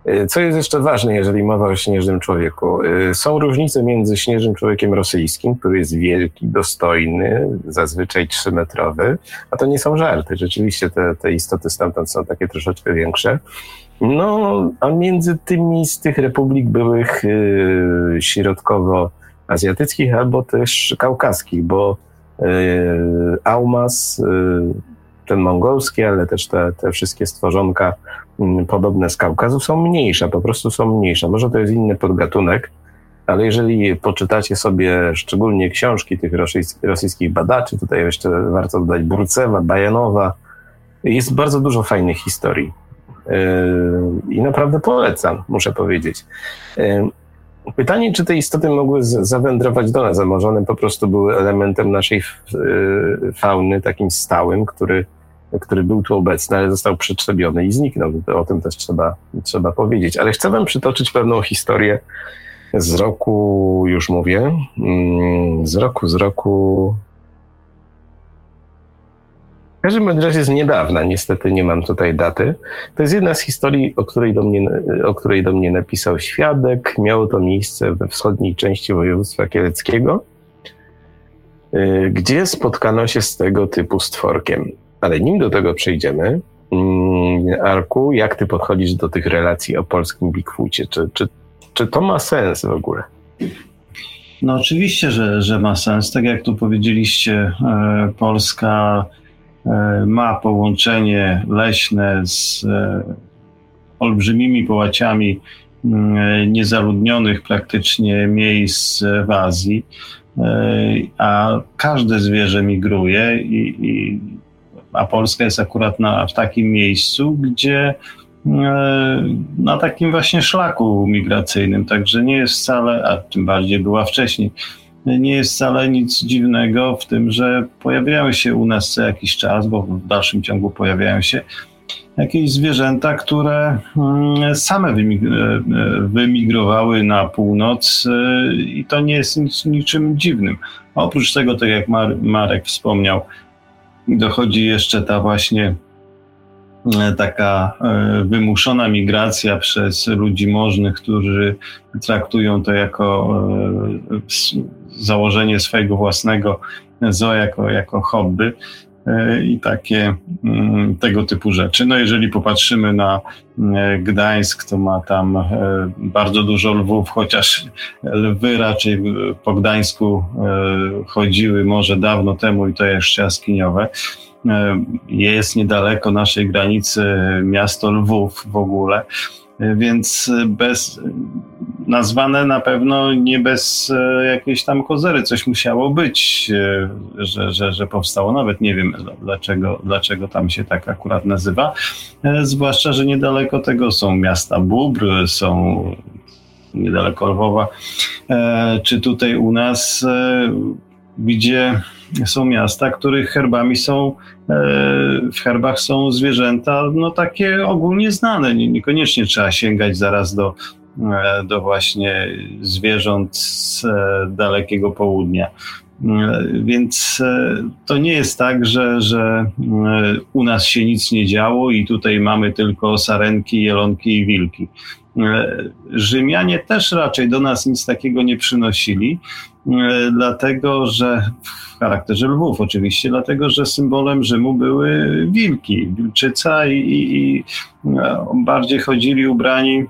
B: Y, co jest jeszcze ważne, jeżeli mowa o śnieżnym człowieku? Y, są różnice między śnieżnym człowiekiem rosyjskim, który jest wielki, dostojny, zazwyczaj trzymetrowy, a to nie są żarty. Rzeczywiście te, te istoty stamtąd są takie troszeczkę większe. No, a między tymi z tych republik byłych yy, środkowo-azjatyckich albo też kaukaskich, bo Aumas, ten mongolski, ale też te, te wszystkie stworzonka Mm, podobne z Kaukazu są mniejsze, po prostu są mniejsze. Może to jest inny podgatunek, ale jeżeli poczytacie sobie szczególnie książki tych rosyjskich badaczy, tutaj jeszcze warto dodać Burcewa, Bajanowa, jest bardzo dużo fajnych historii. Yy, I naprawdę polecam, muszę powiedzieć. Pytanie, czy te istoty mogły zawędrować do nas, a może one po prostu były elementem naszej yy, fauny, takim stałym, który który był tu obecny, ale został przetrzebiony i zniknął. O tym też trzeba, trzeba powiedzieć. Ale chcę wam przytoczyć pewną historię z roku, już mówię, mm, z roku, z roku. W każdym razie z niedawna, niestety nie mam tutaj daty. To jest jedna z historii, o której do mnie, o której do mnie napisał świadek. Miało to miejsce we wschodniej części województwa kieleckiego, y, gdzie spotkano się z tego typu stworkiem. Ale nim do tego przejdziemy, mm, Arku, jak ty podchodzisz do tych relacji o polskim Bigfoocie? Czy, czy, czy to ma sens w ogóle?
D: No oczywiście, że, że ma sens. Tak jak tu powiedzieliście, e, Polska ma połączenie leśne z olbrzymimi połaciami mm, niezaludnionych praktycznie miejsc w Azji, a każde zwierzę migruje i, i a Polska jest akurat na, w takim miejscu, gdzie E, na takim właśnie szlaku migracyjnym, także nie jest wcale, a tym bardziej była wcześniej, nie jest wcale nic dziwnego w tym, że pojawiają się u nas co jakiś czas, bo w dalszym ciągu pojawiają się jakieś zwierzęta, które mm, same e, wymigrowały na północ e, i to nie jest nic, niczym dziwnym. oprócz tego, tak jak Marek wspomniał, dochodzi jeszcze ta właśnie E, taka e, wymuszona migracja przez ludzi możnych, którzy traktują to jako e, założenie swojego własnego zoo, jako, jako hobby i takie mm, tego typu rzeczy. No jeżeli popatrzymy na Gdańsk, to ma tam bardzo dużo lwów, chociaż lwy raczej po Gdańsku chodziły może dawno temu i to jeszcze jaskiniowe. E, jest niedaleko naszej granicy miasto Lwów w ogóle, e, więc bez, nazwane na pewno nie bez e, jakiejś tam kozery, coś musiało być, że, że, że powstało. Nawet nie wiem dlaczego, dlaczego tam się tak akurat nazywa. Zwłaszcza, że niedaleko tego są miasta Bóbr, są niedaleko Lwowa, czy tutaj u nas, gdzie są miasta, których herbami są, e, w herbach są zwierzęta, no takie ogólnie znane. Niekoniecznie trzeba sięgać zaraz do, e, do właśnie zwierząt z e, dalekiego południa. Więc to nie jest tak, że, że u nas się nic nie działo i tutaj mamy tylko sarenki, jelonki i wilki. Rzymianie też raczej do nas nic takiego nie przynosili, dlatego że charakterze lwów oczywiście, dlatego że symbolem Rzymu były wilki, wilczyca i, i, i e, bardziej chodzili ubrani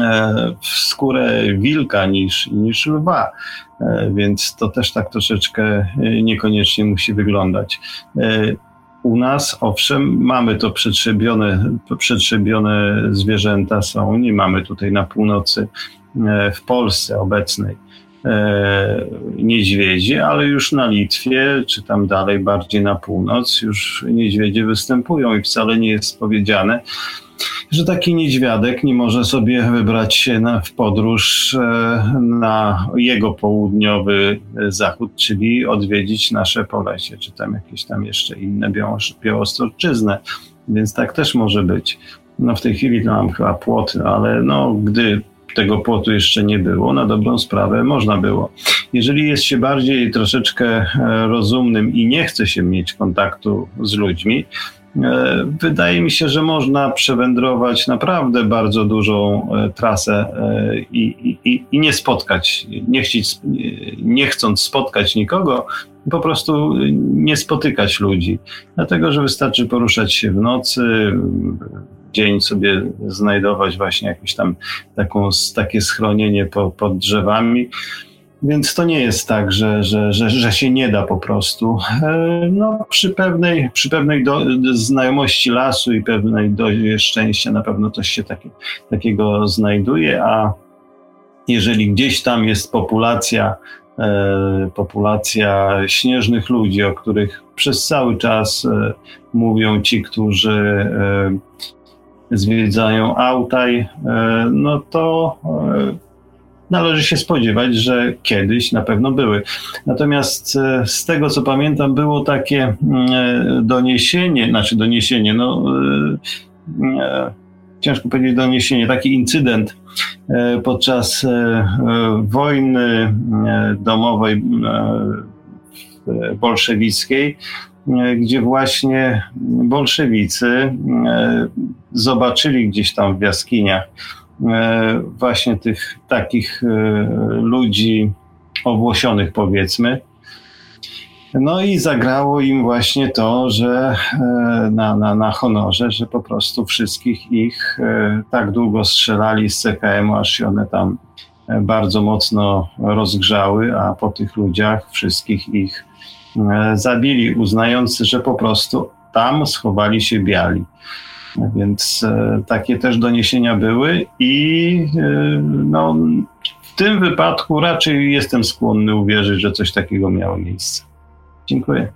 D: e, w skórę wilka niż, niż lwa, e, więc to też tak troszeczkę niekoniecznie musi wyglądać. U nas, owszem, mamy to przetrzebione, przetrzebione zwierzęta są, nie mamy tutaj na północy w Polsce obecnej E, niedźwiedzi, ale już na Litwie, czy tam dalej, bardziej na północ, już niedźwiedzie występują i wcale nie jest powiedziane, że taki niedźwiadek nie może sobie wybrać się na, w podróż e, na jego południowy zachód, czyli odwiedzić nasze Polesie, czy tam jakieś tam jeszcze inne Białostocczyznę. Więc tak też może być. No w tej chwili to mam chyba płot, ale no, gdy tego płotu jeszcze nie było, na dobrą sprawę można było. Jeżeli jest się bardziej troszeczkę e, rozumnym i nie chce się mieć kontaktu z ludźmi, e, Wydaje mi się, że można przewędrować naprawdę bardzo dużą e, trasę i, i, i nie spotkać, nie, chcieć, nie chcąc spotkać nikogo, po prostu nie spotykać ludzi. Dlatego, że wystarczy poruszać się w nocy, dzień sobie znajdować właśnie jakieś tam taką, takie schronienie po, pod drzewami. Więc to nie jest tak, że, że, że, że się nie da po prostu. E, no, przy pewnej, przy pewnej do, znajomości lasu i pewnej dozie szczęścia na pewno coś się taki, takiego znajduje, a jeżeli gdzieś tam jest populacja, e, populacja śnieżnych ludzi, o których przez cały czas e, mówią ci, którzy e, zwiedzają Autaj, e, no to e, należy się spodziewać, że kiedyś na pewno były. Natomiast e, z tego co pamiętam, było takie mm, doniesienie, znaczy doniesienie, no ciężko powiedzieć doniesienie, taki incydent podczas wojny domowej bolszewickiej, gdzie właśnie bolszewicy e, zobaczyli gdzieś tam w jaskiniach e, właśnie tych takich ludzi owłosionych powiedzmy. No i zagrało im właśnie to, że na, na, na honorze, że po prostu wszystkich ich tak długo strzelali z CKM, aż się one tam bardzo mocno rozgrzały, a po tych ludziach wszystkich ich zabili, uznając, że po prostu tam schowali się biali. Więc takie też doniesienia były i no, w tym wypadku raczej jestem skłonny uwierzyć, że coś takiego miało miejsce. Dziękuję.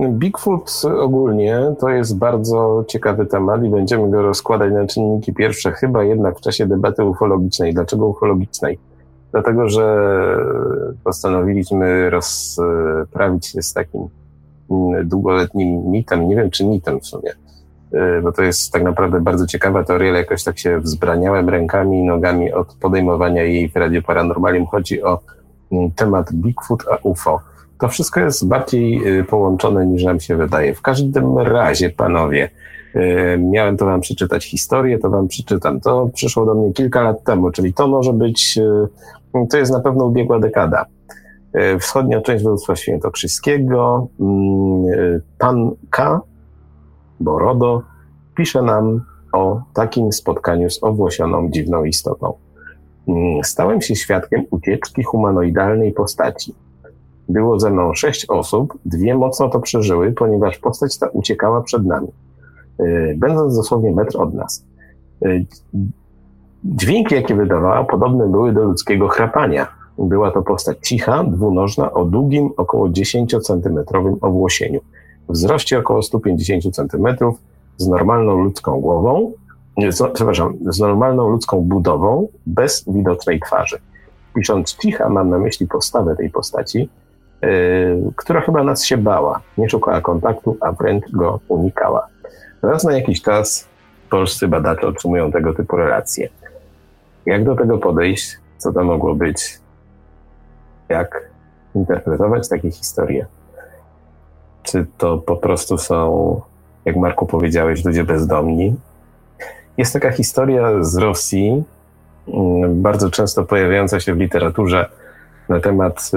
B: Bigfoot ogólnie to jest bardzo ciekawy temat i będziemy go rozkładać na czynniki pierwsze, chyba jednak w czasie debaty ufologicznej. Dlaczego ufologicznej? Dlatego, że postanowiliśmy rozprawić się z takim długoletnim mitem, nie wiem czy mitem w sumie, bo to jest tak naprawdę bardzo ciekawa teoria, ale jakoś tak się wzbraniałem rękami i nogami od podejmowania jej w Radzie Paranormalium. Chodzi o temat Bigfoot a UFO to wszystko jest bardziej y, połączone niż nam się wydaje. W każdym razie, panowie, y, miałem to wam przeczytać historię, to wam przeczytam. To przyszło do mnie kilka lat temu, czyli to może być, y, to jest na pewno ubiegła dekada. Wschodnia część województwa świętokrzyskiego, mm, pan K. Borodo pisze nam o takim spotkaniu z owłosioną dziwną istotą. Mm, stałem się świadkiem ucieczki humanoidalnej postaci. Było ze mną sześć osób, dwie mocno to przeżyły, ponieważ postać ta uciekała przed nami, e, będąc dosłownie metr od nas. Dźwięki, jakie wydawała, podobne były do ludzkiego chrapania. Była to postać cicha, dwunożna, o długim, około 10-centymetrowym owłosieniu, wzroście około 150 centymetrów, z normalną ludzką głową, z, przepraszam, z normalną ludzką budową, bez widocznej twarzy. Pisząc cicha, mam na myśli postawę tej postaci, Y, która chyba nas się bała. Nie szukała kontaktu, a wręcz go unikała. Raz na jakiś czas polscy badacze otrzymują tego typu relacje. Jak do tego podejść? Co to mogło być? Jak interpretować takie historie? Czy to po prostu są, jak Marku powiedziałeś, ludzie bezdomni? Jest taka historia z Rosji, mm, bardzo często pojawiająca się w literaturze na temat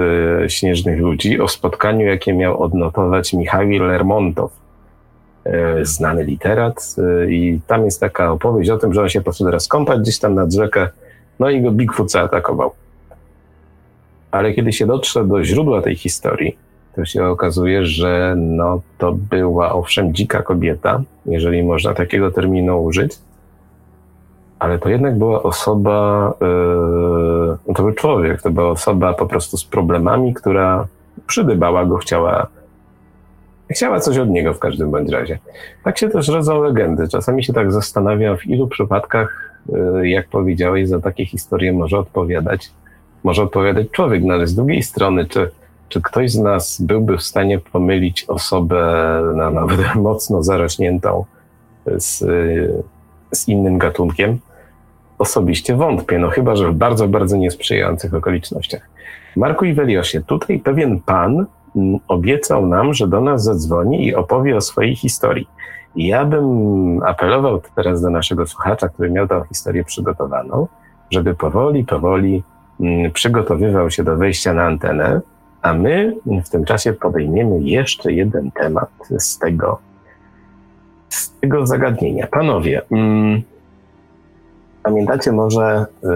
B: e, śnieżnych ludzi o spotkaniu, jakie miał odnotować Michał Lermontow, znany literat. E, I tam jest taka opowieść o tym, że on się poszedł raz kąpać gdzieś tam nad rzekę, no i go Bigfoot zaatakował. Ale kiedy się dotrze do źródła tej historii, to się okazuje, że no, to była owszem dzika kobieta, jeżeli można takiego terminu użyć, ale to jednak była osoba, yy, to był człowiek, to była osoba po prostu z problemami, która przydybała go, chciała, chciała coś od niego w każdym bądź razie. Tak się też rodzą legendy. Czasami się tak zastanawiam, w ilu przypadkach, yy, jak powiedziałeś, za takie historie może odpowiadać, może odpowiadać człowiek, no ale z drugiej strony, czy, czy ktoś z nas byłby w stanie pomylić osobę na nawet mocno zarośniętą z, z innym gatunkiem? osobiście wątpię, no chyba, że w bardzo, bardzo niesprzyjających okolicznościach. Marku i Weliosie, tutaj pewien pan obiecał nam, że do nas zadzwoni i opowie o swojej historii. ja bym apelował teraz do naszego słuchacza, który miał tę historię przygotowaną, żeby powoli, powoli przygotowywał się do wejścia na antenę, a my w tym czasie podejmiemy jeszcze jeden temat z tego, z tego zagadnienia. Panowie, mm, Pamiętacie może, y,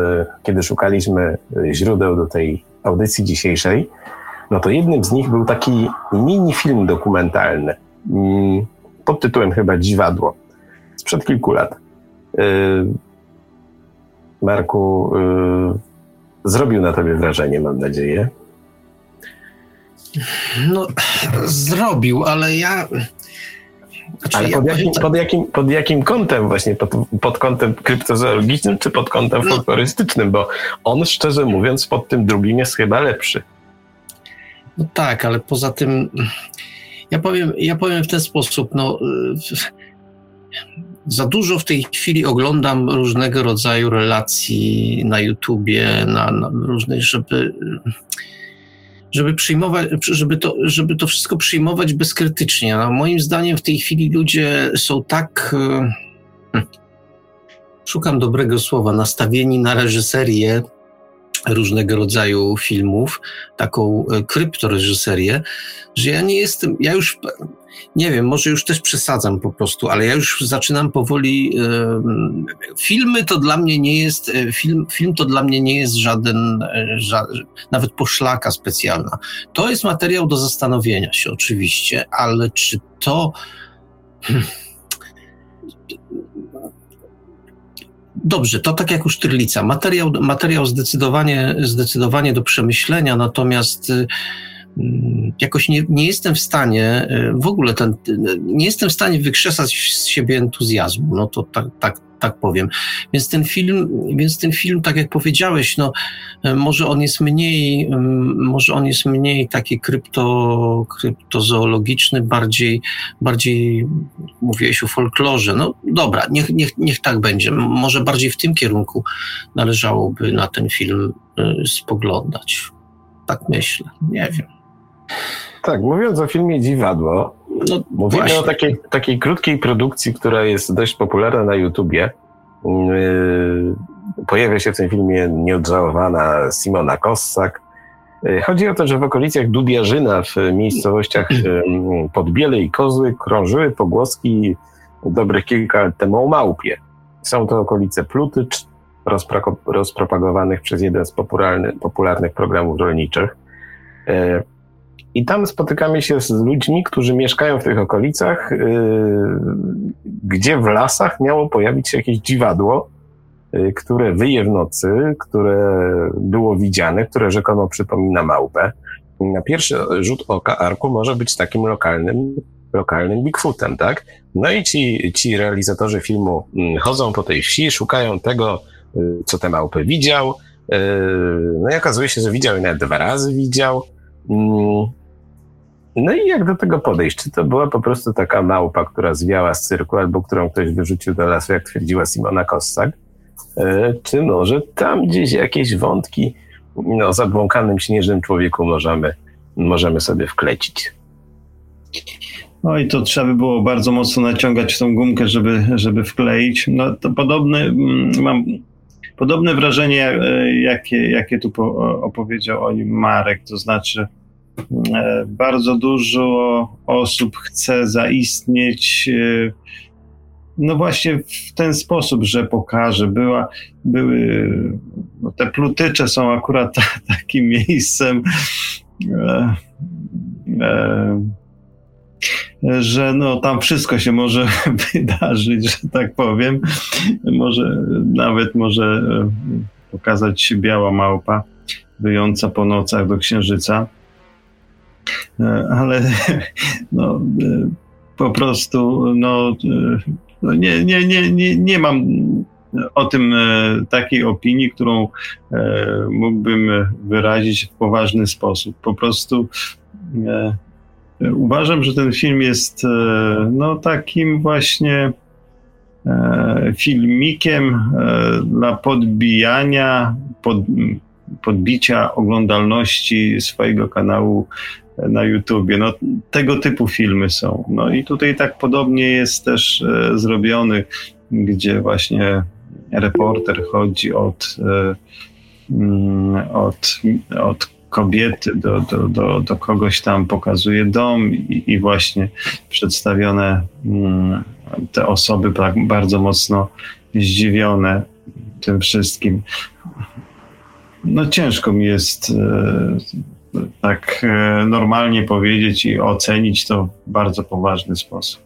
B: kiedy szukaliśmy y, źródeł do tej audycji dzisiejszej, no to jednym z nich był taki mini film dokumentalny mm, pod tytułem chyba Dziwadło sprzed kilku lat. Y, Marku, zrobił na tobie wrażenie, mam nadzieję.
C: No, zrobił, ale ja
B: znaczy, Ale pod, jakim, pod, jakim, pod jakim kątem właśnie? Pod, pod kątem kryptozoologicznym czy pod kątem no. folklorystycznym? Bo on, szczerze mówiąc, pod tym drugim jest chyba lepszy.
C: No tak, ale poza tym ja powiem, ja powiem w ten sposób, no za dużo w tej chwili oglądam różnego rodzaju relacji na YouTubie, na, na różnych, żeby żeby przyjmować, żeby to, żeby to wszystko przyjmować bezkrytycznie. No, moim zdaniem w tej chwili ludzie są tak, e, hm, szukam dobrego słowa, nastawieni na reżyserię, różnego rodzaju filmów, taką e, kryptoreżyserię, że ja nie jestem, ja już nie wiem, może już też przesadzam po prostu, ale ja już zaczynam powoli. filmy to dla mnie nie jest, e, film, film to dla mnie nie jest żaden, e, ża, nawet poszlaka specjalna. To jest materiał do zastanowienia się, oczywiście, ale czy to. Dobrze, to tak jak u Sztyrlica. Materiał, materiał zdecydowanie, zdecydowanie do przemyślenia, natomiast y, mm, jakoś nie, nie jestem w stanie, y, w ogóle ten, nie jestem w stanie wykrzesać z siebie entuzjazmu. No to tak, tak, tak powiem. Więc ten film, więc ten film, tak jak powiedziałeś, no, może on jest mniej, może on jest mniej taki krypto, kryptozoologiczny, bardziej, bardziej mówiłeś o folklorze. No dobra, niech, niech, niech tak będzie. Może bardziej w tym kierunku należałoby na ten film y, spoglądać. Tak myślę, nie wiem.
B: Tak, mówiąc o filmie Dziwadło, no, mówimy właśnie. o takiej, takiej krótkiej produkcji, która jest dość popularna na YouTubie. Yy, pojawia się w tym filmie nieodżałowana Simona Kossak. Yy, chodzi o to, że w okolicach Dubiarzyna, w miejscowościach yy, Podbiele i Kozły krążyły pogłoski dobre kilka lat temu o małpie. Są to okolice Plutycz, rozpropagowanych przez jeden z popularnych programów rolniczych. I tam spotykamy się z ludźmi, którzy mieszkają w tych okolicach, yy, gdzie w lasach miało pojawić się jakieś dziwadło, yy, które wyje w nocy, które było widziane, które rzekomo przypomina małpę. Na pierwszy rzut oka Arku może być takim lokalnym, lokalnym Bigfootem, tak? No i ci, ci realizatorzy filmu mm, chodzą po tej wsi, szukają tego, yy, co tę małpę widział. No i okazuje się, że widział i nawet dwa razy widział. No i jak do tego podejść? Czy to była po prostu taka małpa, która zwiała z cyrku, albo którą ktoś wyrzucił do lasu, jak twierdziła Simona Kossak? E, czy może tam gdzieś jakieś wątki no, o zabłąkanym śnieżnym człowieku możemy, możemy sobie wklecić?
D: No i to trzeba by było bardzo mocno naciągać tą gumkę, żeby, żeby wkleić. No to podobne, mm, mam podobne wrażenie, e, jakie, jakie tu opowiedział o nim Marek, to znaczy bardzo dużo osób chce zaistnieć e, no właśnie w ten sposób, że pokaże. Była, były, no te plutycze są akurat takim miejscem, e, e, że no, tam wszystko się może wydarzyć, że tak powiem. Może nawet może pokazać się biała małpa wyjąca po nocach do księżyca. E, ale no, e, po prostu no, e, no, nie, nie, nie, nie, nie mam o tym takiej opinii, którą mógłbym wyrazić w poważny sposób. Po prostu uważam, że ten film jest no, takim właśnie filmikiem dla podbijania, pod, podbicia oglądalności swojego kanału na YouTubie. No, tego typu filmy są. No i tutaj tak podobnie jest też e, zrobiony, gdzie właśnie reporter chodzi od, e, mm, od, od kobiety do, do, do, do kogoś tam, pokazuje dom i, i właśnie przedstawione mm, te osoby bardzo mocno zdziwione tym wszystkim. No ciężko mi jest e, tak e, normalnie powiedzieć i ocenić to w bardzo poważny sposób.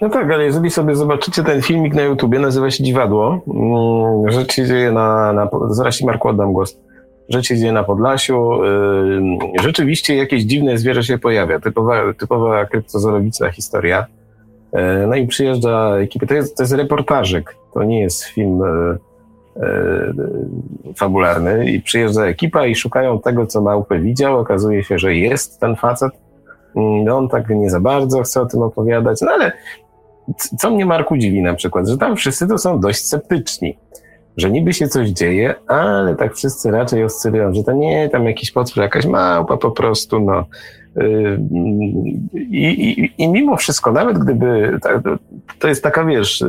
B: No tak, ale jeżeli sobie zobaczycie ten filmik na YouTubie, nazywa się Dziwadło, mm, rzecz się dzieje na, na zaraz Marku oddam głos, rzecz się dzieje na Podlasiu, rzeczywiście jakieś dziwne zwierzę się pojawia, typowa, typowa kryptozoologiczna historia, yy, no i przyjeżdża ekipa, to jest, to jest reportażyk, to nie jest film E, fabularny i przyjeżdża ekipa i szukają tego, co małpę widział. Okazuje się, że jest ten facet. No on tak nie za bardzo chce o tym opowiadać, no ale co mnie Marku dziwi na przykład, że tam wszyscy to są dość sceptyczni, że niby się coś dzieje, ale tak wszyscy raczej oscylują, że to nie, tam jakiś potwór, jakaś małpa po prostu, no i, i, I, mimo wszystko, nawet gdyby, to jest taka, wiesz,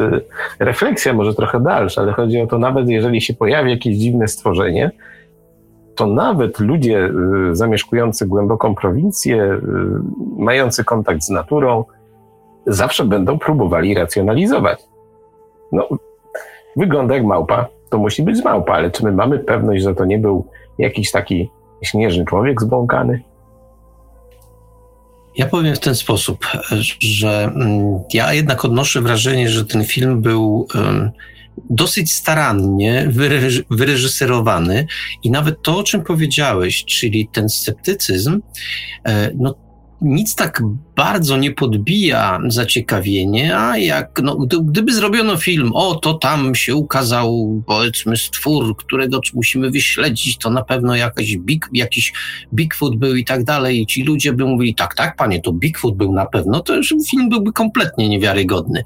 B: refleksja może trochę dalsza, ale chodzi o to, nawet jeżeli się pojawi jakieś dziwne stworzenie, to nawet ludzie y, zamieszkujący głęboką prowincję, y, mający kontakt z naturą, zawsze będą próbowali racjonalizować. No, wygląda jak małpa, to musi być małpa, ale czy my mamy pewność, że to nie był jakiś taki śnieżny człowiek zbłąkany?
C: Ja powiem w ten sposób, że mm, ja jednak odnoszę wrażenie, że ten film był dosyć starannie wyreżyserowany i nawet to, o czym powiedziałeś, czyli ten sceptycyzm, e, no nic tak bardzo nie podbija zaciekawienie, a jak, no, gdyby zrobiono film, o, to tam się ukazał, powiedzmy, stwór, którego musimy wyśledzić, to na pewno jakaś big, jakiś Bigfoot był i tak dalej, i ci ludzie by mówili, tak, tak, panie, to Bigfoot był na pewno, to już film byłby kompletnie niewiarygodny.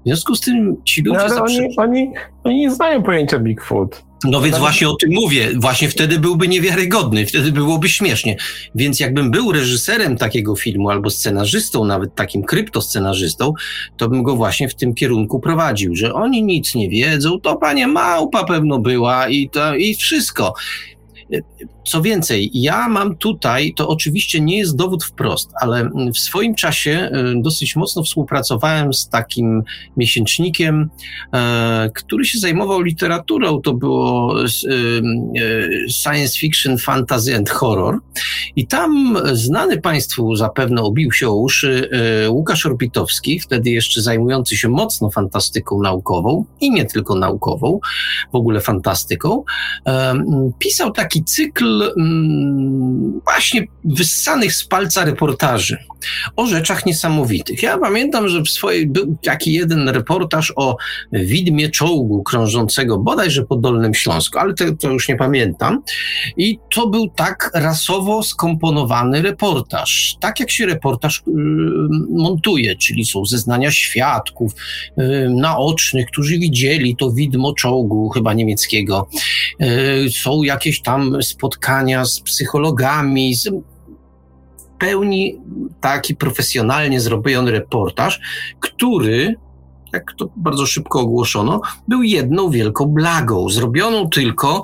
C: W związku z tym ci ludzie... No,
B: ale zawsze... oni, oni, oni nie znają pojęcia Bigfoot.
C: No więc właśnie o tym mówię. Właśnie wtedy byłby niewiarygodny, wtedy byłoby śmiesznie. Więc jakbym był reżyserem takiego filmu albo scenarzystą, nawet takim kryptoscenarzystą, to bym go właśnie w tym kierunku prowadził, że oni nic nie wiedzą, to panie małpa pewno była i to i wszystko. Co więcej, ja mam tutaj, to oczywiście nie jest dowód wprost, ale w swoim czasie y, dosyć mocno współpracowałem z takim miesięcznikiem, e, który się zajmował literaturą. To było y, science fiction, fantasy and horror. I tam znany Państwu zapewne obił się o uszy Łukasz Orbitowski, wtedy jeszcze zajmujący się mocno fantastyką naukową i nie tylko naukową, w ogóle fantastyką, pisał taki cykl mm, właśnie wyssanych z palca reportaży o rzeczach niesamowitych. Ja pamiętam, że w swojej był taki jeden reportaż o widmie czołgu krążącego bodajże po Dolnym Śląsku, ale to, to już nie pamiętam. I to był tak rasowo skomponowany reportaż. Tak jak się reportaż y, montuje, czyli są zeznania świadków y, naocznych, którzy widzieli to widmo czołgu, chyba niemieckiego. Y, są jakieś tam spotkania z psychologami, z pełni taki profesjonalnie zrobiony reportaż, który jak to bardzo szybko ogłoszono, był jedną wielką blagą, zrobioną tylko,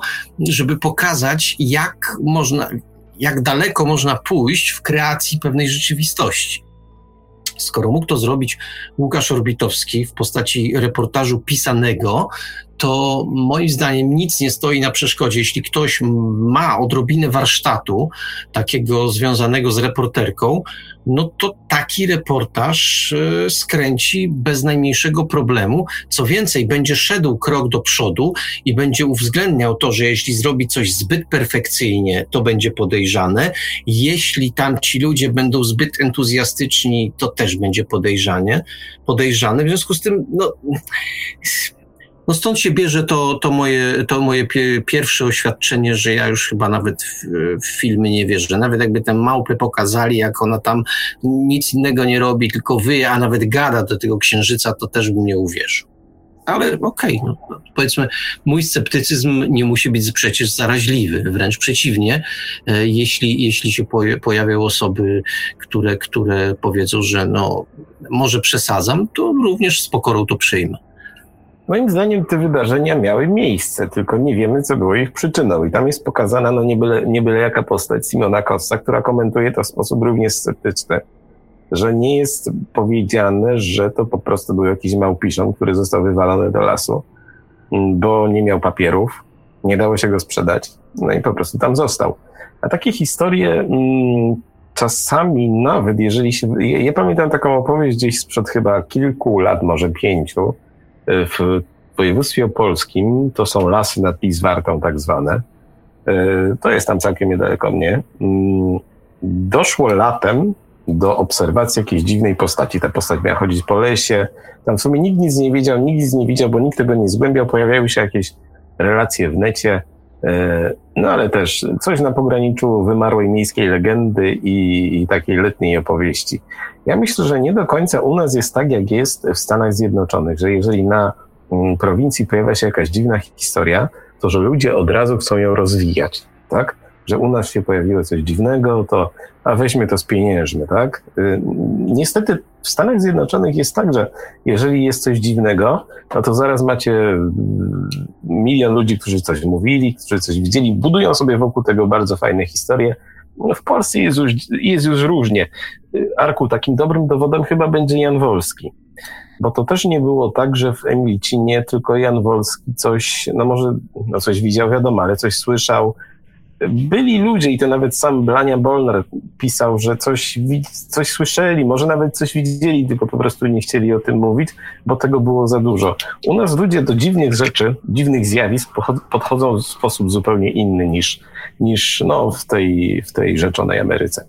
C: żeby pokazać, jak można, jak daleko można pójść w kreacji pewnej rzeczywistości. Skoro mógł to zrobić Łukasz Orbitowski w postaci reportażu pisanego, to moim zdaniem nic nie stoi na przeszkodzie. Jeśli ktoś ma odrobinę warsztatu, takiego związanego z reporterką, no to taki reportaż e, skręci bez najmniejszego problemu. Co więcej, będzie szedł krok do przodu i będzie uwzględniał to, że jeśli zrobi coś zbyt perfekcyjnie, to będzie podejrzane. Jeśli tam ci ludzie będą zbyt entuzjastyczni, to też będzie podejrzanie, podejrzane. W związku z tym, no no stąd się bierze to, to moje, to moje pierwsze oświadczenie, że ja już chyba nawet w, w filmy nie wierzę. Nawet jakby tę małpę pokazali, jak ona tam nic innego nie robi, tylko wy, a nawet gada do tego księżyca, to też bym nie uwierzył. Ale okej, okay, no, powiedzmy, mój sceptycyzm nie musi być przecież zaraźliwy, wręcz przeciwnie. E, jeśli, jeśli się pojawią osoby, które, które powiedzą, że no, może przesadzam, to również z pokorą to przyjmę.
B: Moim zdaniem te wydarzenia miały miejsce, tylko nie wiemy, co było ich przyczyną. I tam jest pokazana no nie byle, nie byle jaka postać Simona Costa, która komentuje to w sposób również sceptyczny, że nie jest powiedziane, że to po prostu był jakiś małpiszon, który został wywalony do lasu, bo nie miał papierów, nie dało się go sprzedać, no i po prostu tam został. A takie historie mm, czasami nawet, jeżeli się... Ja, ja pamiętam taką opowieść gdzieś sprzed chyba kilku lat, może pięciu, w województwie opolskim to są lasy nad Pizwartą tak zwane. E, to jest tam całkiem niedaleko mnie. Mm, doszło latem do obserwacji jakiejś dziwnej postaci. Ta postać miała chodzić po lesie. Tam w sumie nikt nic nie wiedział, nikt nic nie widział, bo nikt tego nie zgłębiał. Pojawiały się jakieś relacje w necie. E, no ale też coś na pograniczu wymarłej miejskiej legendy i, i, takiej letniej opowieści. Ja myślę, że nie do końca u nas jest tak, jak jest w Stanach Zjednoczonych, że jeżeli na mm, prowincji pojawia się jakaś dziwna historia, to że ludzie od razu chcą ją rozwijać, tak? Że u nas się pojawiło coś dziwnego, to a weźmy to spieniężmy, tak? Y, niestety w Stanach Zjednoczonych jest tak, że jeżeli jest coś dziwnego, no to zaraz macie mm, milion ludzi, którzy coś mówili, którzy coś widzieli, budują sobie wokół tego bardzo fajne historie. No, w Polsce jest już, jest już różnie. Y, Arku, takim dobrym dowodem chyba będzie Jan Wolski. Bo to też nie było tak, że w Emilcinie tylko Jan Wolski coś, no może no coś widział, wiadomo, ale coś słyszał, byli ludzie i to nawet sam Blania Bolner pisał, że coś, coś słyszeli, może nawet coś widzieli, tylko po prostu nie chcieli o tym mówić, bo tego było za dużo. U nas ludzie do dziwnych rzeczy, dziwnych zjawisk podchodzą w sposób zupełnie inny niż, niż no, w, tej, w tej rzeczonej Ameryce.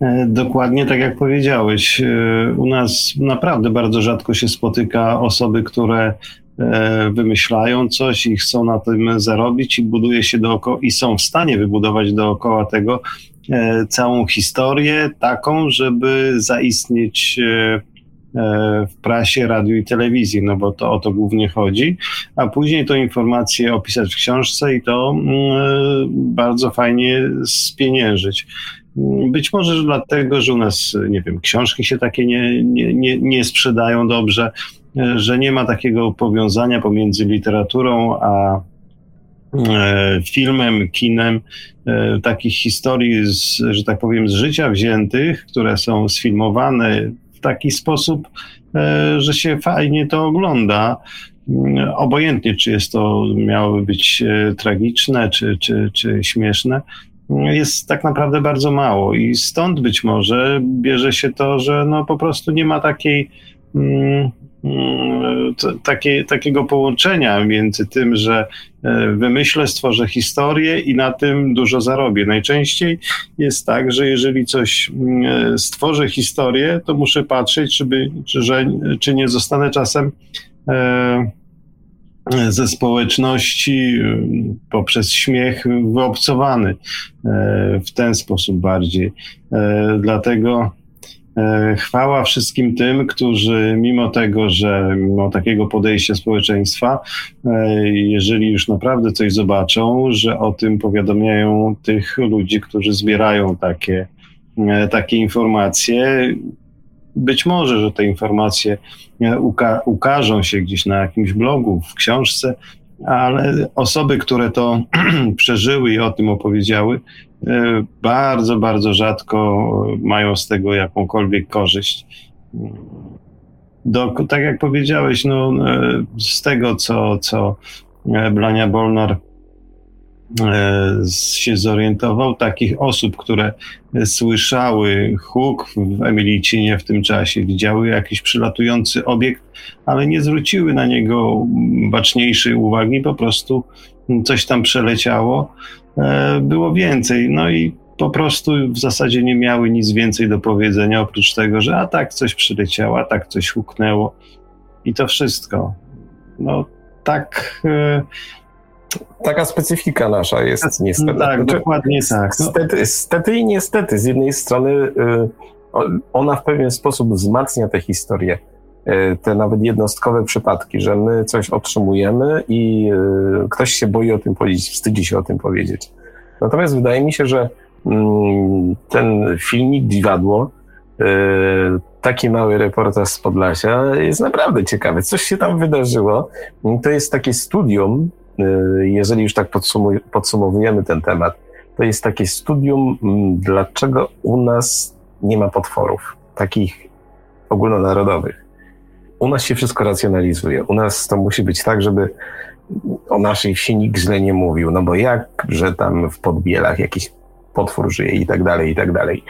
D: E, dokładnie tak jak powiedziałeś. E, u nas naprawdę bardzo rzadko się spotyka osoby, które wymyślają coś i chcą na tym zarobić i buduje się dookoła i są w stanie wybudować dookoła tego e, całą historię taką, żeby zaistnieć e, w prasie, radiu i telewizji, no bo to o to głównie chodzi, a później to informacje opisać w książce i to mm, bardzo fajnie spieniężyć. Być może że dlatego, że u nas, nie wiem, książki się takie nie, nie, nie, nie sprzedają dobrze, że nie ma takiego powiązania pomiędzy literaturą a e, filmem, kinem, e, takich historii, z, że tak powiem, z życia wziętych, które są sfilmowane w taki sposób, e, że się fajnie to ogląda. Obojętnie, czy jest to miałoby być tragiczne, czy, czy, czy śmieszne, jest tak naprawdę bardzo mało i stąd być może bierze się to, że no po prostu nie ma takiej mm, Mm, takie, takiego połączenia między tym, że e, wymyślę, stworzę historię i na tym dużo zarobię. Najczęściej jest tak, że jeżeli coś mm, stworzę historię, to muszę patrzeć, czy, by, czy, że, czy nie zostanę czasem e, ze społeczności e, poprzez śmiech wyobcowany w ten sposób bardziej. Dlatego E, chwała wszystkim tym, którzy mimo tego, że mimo takiego podejścia społeczeństwa, e, jeżeli już naprawdę coś zobaczą, że o tym powiadamiają tych ludzi, którzy zbierają takie, e, takie informacje. Być może, że te informacje uka ukażą się gdzieś na jakimś blogu, w książce, ale osoby, które to przeżyły i o tym opowiedziały, e, bardzo, bardzo rzadko mają z tego jakąkolwiek korzyść. Do, tak jak powiedziałeś, no, e, z tego, co, co e, Blania Bolnar E, się zorientował, takich osób, które słyszały huk w Emilicinie w tym czasie, widziały jakiś przylatujący obiekt, ale nie zwróciły na niego baczniejszej uwagi, po prostu coś tam przeleciało, e, było więcej. No i po prostu w zasadzie nie miały nic więcej do powiedzenia, oprócz tego, że a tak coś przyleciało, a tak coś huknęło i to wszystko. No tak e,
B: taka specyfika nasza jest niestety.
D: Tak, znaczy, dokładnie tak.
B: No. Stety, stety i niestety. Z jednej strony y, ona w pewien sposób wzmacnia tę historię. Y, te nawet jednostkowe przypadki, że my coś otrzymujemy i y, ktoś się boi o tym powiedzieć, wstydzi się o tym powiedzieć. Natomiast wydaje mi się, że mm, ten filmik Dziwadło, taki mały reportaż z Podlasia jest naprawdę ciekawy. Coś się tam wydarzyło. To jest takie studium jeżeli już tak podsumowujemy ten temat, to jest takie studium, dlaczego u nas nie ma potworów, takich ogólnonarodowych. U nas się wszystko racjonalizuje. U nas to musi być tak, żeby o naszej wsi nikt źle nie mówił, no bo jak, że tam w Podbielach jakiś potwór żyje i tak dalej, i tak dalej.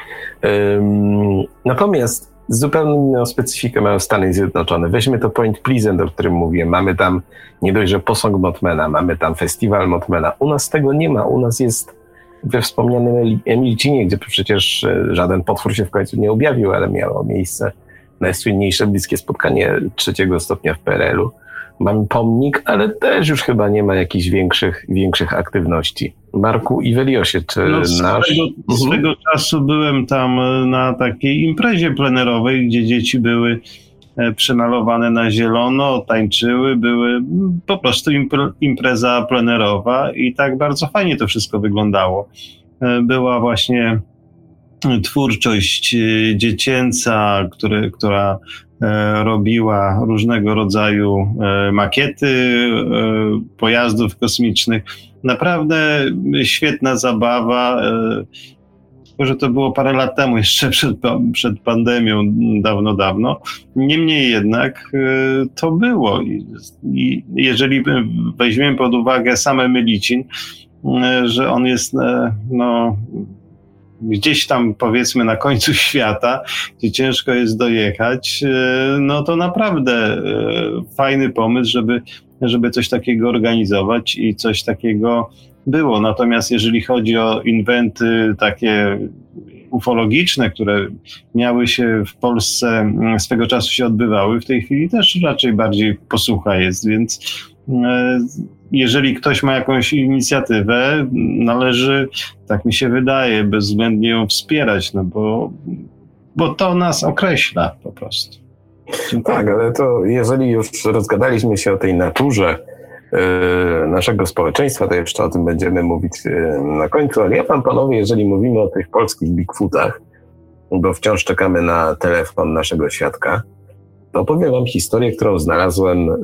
B: Natomiast zupełnie inną specyfikę mają Stany Zjednoczone. Weźmy to Point Pleasant, o którym mówię. Mamy tam nie dość, że posąg Motmana, mamy tam festiwal Motmana. U nas tego nie ma. U nas jest we wspomnianym Emilcinie, gdzie przecież e, żaden potwór się w końcu nie objawił, ale miało miejsce najsłynniejsze bliskie spotkanie trzeciego stopnia w PRL-u. Mam pomnik, ale też już chyba nie ma jakichś większych, większych aktywności. Marku i Weliosie, czy no, nasz...
D: Swego, mhm. swego czasu byłem tam na takiej imprezie plenerowej, gdzie dzieci były przemalowane na zielono, tańczyły, były po prostu impreza plenerowa i tak bardzo fajnie to wszystko wyglądało. Była właśnie twórczość dziecięca, który, która robiła różnego rodzaju makiety pojazdów kosmicznych. Naprawdę świetna zabawa. Tylko, że to było parę lat temu, jeszcze przed, przed pandemią, dawno, dawno. Niemniej jednak e, to było. I jeżeli weźmiemy pod uwagę same Mylicin, e, że on jest e, no, gdzieś tam powiedzmy na końcu świata, gdzie ciężko jest dojechać, no to naprawdę fajny pomysł, żeby, żeby coś takiego organizować i coś takiego było. Natomiast jeżeli chodzi o inwenty takie ufologiczne, które miały się w Polsce mm, swego czasu się odbywały, w tej chwili też raczej bardziej posłucha jest, więc e, jeżeli ktoś ma jakąś inicjatywę, należy, tak mi się wydaje, bezwzględnie ją wspierać, no bo, bo to nas określa po prostu.
B: Tak, ale to jeżeli już rozgadaliśmy się o tej naturze E, naszego społeczeństwa, to jeszcze o tym będziemy mówić e, na końcu, ale ja wam panowie, jeżeli mówimy o tych polskich Bigfootach, bo wciąż czekamy na telefon naszego świadka, opowiem wam historię, którą znalazłem e,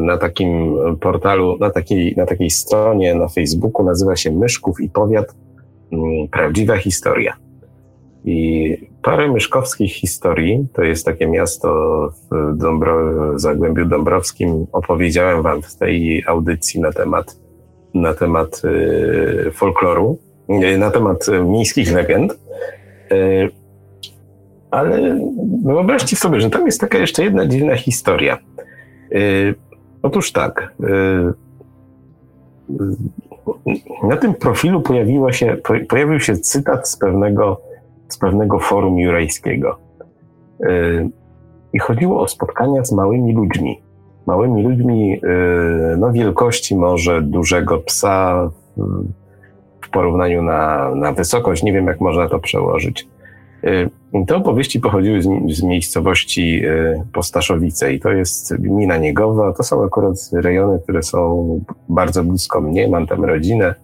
B: na takim portalu, na takiej, na takiej stronie na Facebooku, nazywa się Myszków i Powiat mm, Prawdziwa Historia. I parę myszkowskich historii, to jest takie miasto w, Dąbro, Zagłębiu Dąbrowskim, opowiedziałem wam w tej audycji na temat, na temat y, folkloru, y, na temat miejskich legend. Y, ale wyobraźcie sobie, że tam jest taka jeszcze jedna dziwna historia. Y, otóż tak, y, na tym profilu pojawiła się, pojawił się cytat z pewnego z pewnego forum jurajskiego. Y, I chodziło o spotkania z małymi ludźmi. Małymi ludźmi y, no, wielkości może dużego psa w porównaniu na, na wysokość. Nie wiem, jak można to przełożyć. Te opowieści pochodziły z, z miejscowości Postaszowice i to jest gmina Niegowa. To są akurat rejony, które są bardzo blisko mnie. Mam tam rodzinę.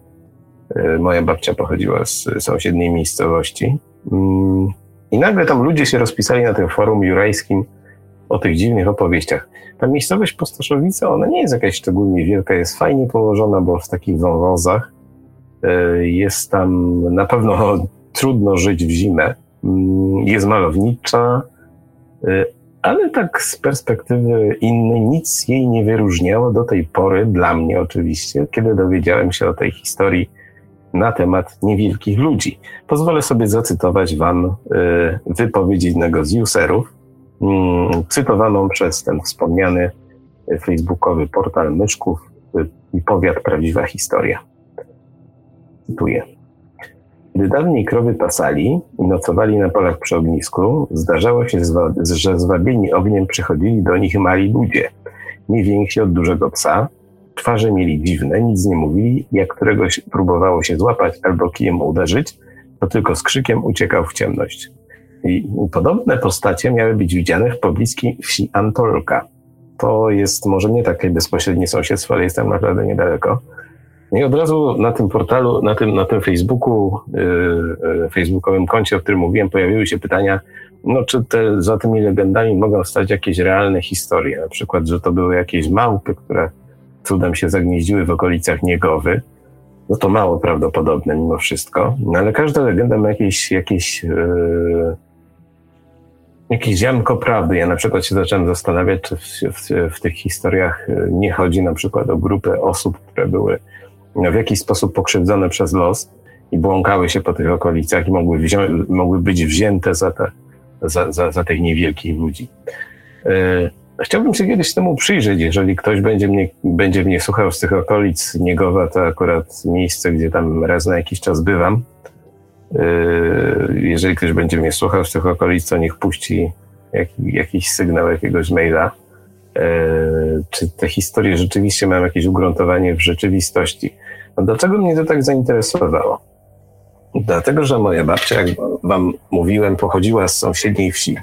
B: Moja babcia pochodziła z sąsiedniej miejscowości. Mm, I nagle tam ludzie się rozpisali na tym forum jurajskim o tych dziwnych opowieściach. Ta miejscowość Postoszowice, ona nie jest jakaś szczególnie wielka, jest fajnie położona, bo w takich wąwozach e, jest tam na pewno trudno żyć w zimę. Mm, jest malownicza, e, ale tak z perspektywy innej nic jej nie wyróżniało do tej pory, dla mnie oczywiście, kiedy dowiedziałem się o tej historii na temat niewielkich ludzi. Pozwolę sobie zacytować Wam y, wypowiedź jednego z userów, mm, cytowaną przez ten wspomniany facebookowy portal Myszków y, i powiat Prawdziwa Historia. Cytuję. Gdy dawniej krowy pasali i nocowali na polach przy ognisku, zdarzało się, że zwabieni ogniem przychodzili do nich mali ludzie, nie więksi od dużego psa, Twarze mieli dziwne, nic nie mówili, jak któregoś próbowało się złapać albo kijem uderzyć, to tylko z krzykiem uciekał w ciemność. I podobne postacie miały być widziane w pobliskiej wsi Antolka. To jest może nie takie bezpośrednie sąsiedztwo, ale jest tam naprawdę niedaleko. I od razu na tym portalu, na tym, na tym Facebooku, yy, facebookowym koncie, o którym mówiłem, pojawiły się pytania, no czy te, za tymi legendami mogą stać jakieś realne historie, na przykład, że to były jakieś małpy, które cudem się zagnieździły w okolicach Niegowy, no to mało prawdopodobne mimo wszystko. No ale każda legenda ma jakieś, jakieś, yy, jakieś ziarnko prawdy. Ja na przykład się zacząłem zastanawiać, czy w, w, w, tych historiach e, nie chodzi na przykład o grupę osób, które były w jakiś sposób pokrzywdzone przez los i błąkały się po tych okolicach i mogły, wzią- mogły być wzięte za, te, za, za, za tych niewielkich ludzi. Yy, Chciałbym się kiedyś temu przyjrzeć, jeżeli ktoś będzie mnie, będzie mnie słuchał z tych okolic Niegowa, to akurat miejsce, gdzie tam raz na jakiś czas bywam. Yy, jeżeli ktoś będzie mnie słuchał z tych okolic, to niech puści jak, jakiś sygnał jakiegoś maila. Yy, czy te historie rzeczywiście mają jakieś ugruntowanie w rzeczywistości? No dlaczego mnie to tak zainteresowało? Dlatego, że moja babcia, jak wam mówiłem, pochodziła z sąsiedniej wsi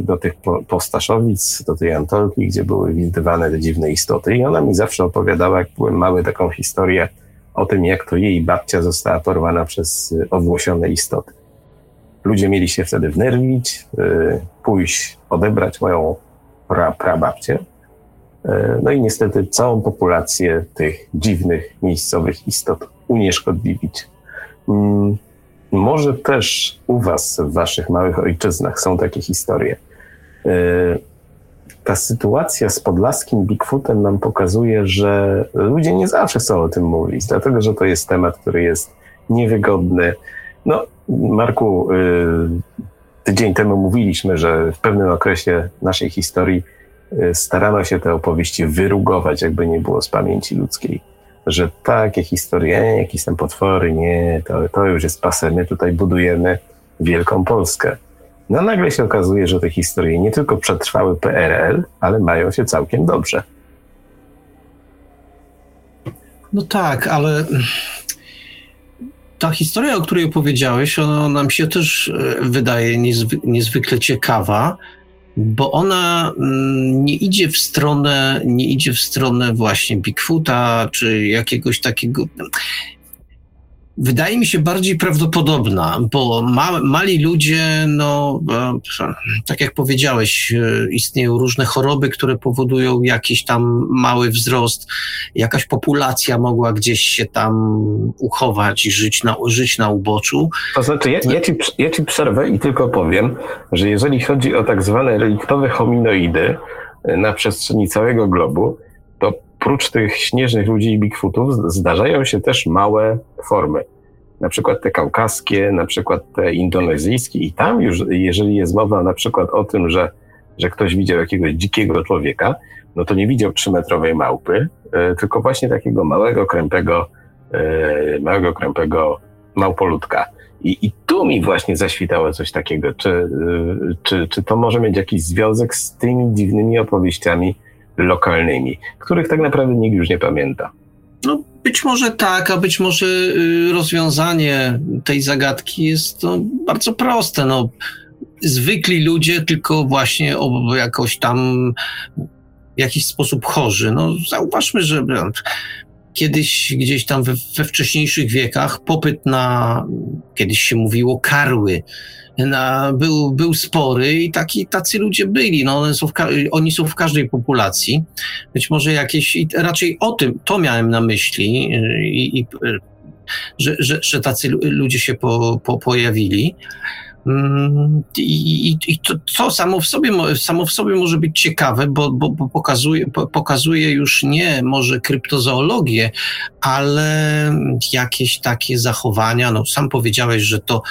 B: do tych postaszowic, do tej Antolki, gdzie były widywane te dziwne istoty. I ona mi zawsze opowiadała, jak byłem mały, taką historię o tym, jak to jej babcia została porwana przez owłosione istoty. Ludzie mieli się wtedy wnerwić, pójść odebrać moją pra, prababcię. No i niestety całą populację tych dziwnych, miejscowych istot unieszkodliwić. Mm, może też u Was, w Waszych małych ojczyznach są takie historie. E, ta sytuacja z podlaskim Bigfootem nam pokazuje, że ludzie nie zawsze chcą o tym mówić, dlatego że to jest temat, który jest niewygodny. No, Marku, e, tydzień temu mówiliśmy, że w pewnym okresie naszej historii e, starano się te opowieści wyrugować, jakby nie było z pamięci ludzkiej że takie historie, jakieś tam potwory, nie, to, to już jest pase, my tutaj budujemy wielką Polskę. No nagle się okazuje, że te historie nie tylko przetrwały PRL, ale mają się całkiem dobrze.
C: No tak, ale ta historia, o której opowiedziałeś, ona nam się też e, wydaje niezwy niezwykle ciekawa bo ona mm, nie idzie w stronę, nie idzie w stronę właśnie Bigfoota, czy jakiegoś takiego wydaje mi się bardziej prawdopodobna, bo ma, mali ludzie, no e, tak jak powiedziałeś, e, istnieją różne choroby, które powodują jakiś tam mały wzrost, jakaś populacja mogła gdzieś się tam uchować i żyć na, żyć na uboczu.
B: To znaczy, ja, ja, ci, ja ci przerwę i tylko powiem, że jeżeli chodzi o tak zwane reliktowe hominoidy e, na przestrzeni całego globu, prócz tych śnieżnych ludzi i Bigfootów zdarzają się też małe formy. Na przykład te kaukaskie, na przykład te indonezyjskie i tam już, jeżeli jest mowa na przykład o tym, że, że ktoś widział jakiegoś dzikiego człowieka, no to nie widział trzymetrowej małpy, e, tylko właśnie takiego małego, krępego, e, małego, krępego małpolutka. I, I tu mi właśnie zaświtało coś takiego. Czy, e, czy, czy to może mieć jakiś związek z tymi dziwnymi opowieściami, lokalnymi, których tak naprawdę nikt już nie pamięta.
C: No, być może tak, a być może y, rozwiązanie tej zagadki jest no, bardzo proste. No, zwykli ludzie, tylko właśnie jakoś tam w jakiś sposób chorzy. No, zauważmy, że kiedyś gdzieś tam we, we wcześniejszych wiekach popyt na, kiedyś się mówiło, karły, na, był, był spory i taki, tacy ludzie byli. No, są oni są w każdej populacji. Być może jakieś, raczej o tym, to miałem na myśli, i, i że, że, że tacy ludzie się po, po, pojawili. Mm, I, i, i to, to, samo, w sobie, samo w sobie może być ciekawe, bo, bo, bo pokazuje, pokazuje już nie może kryptozoologię, ale jakieś takie zachowania. No, sam powiedziałeś, że to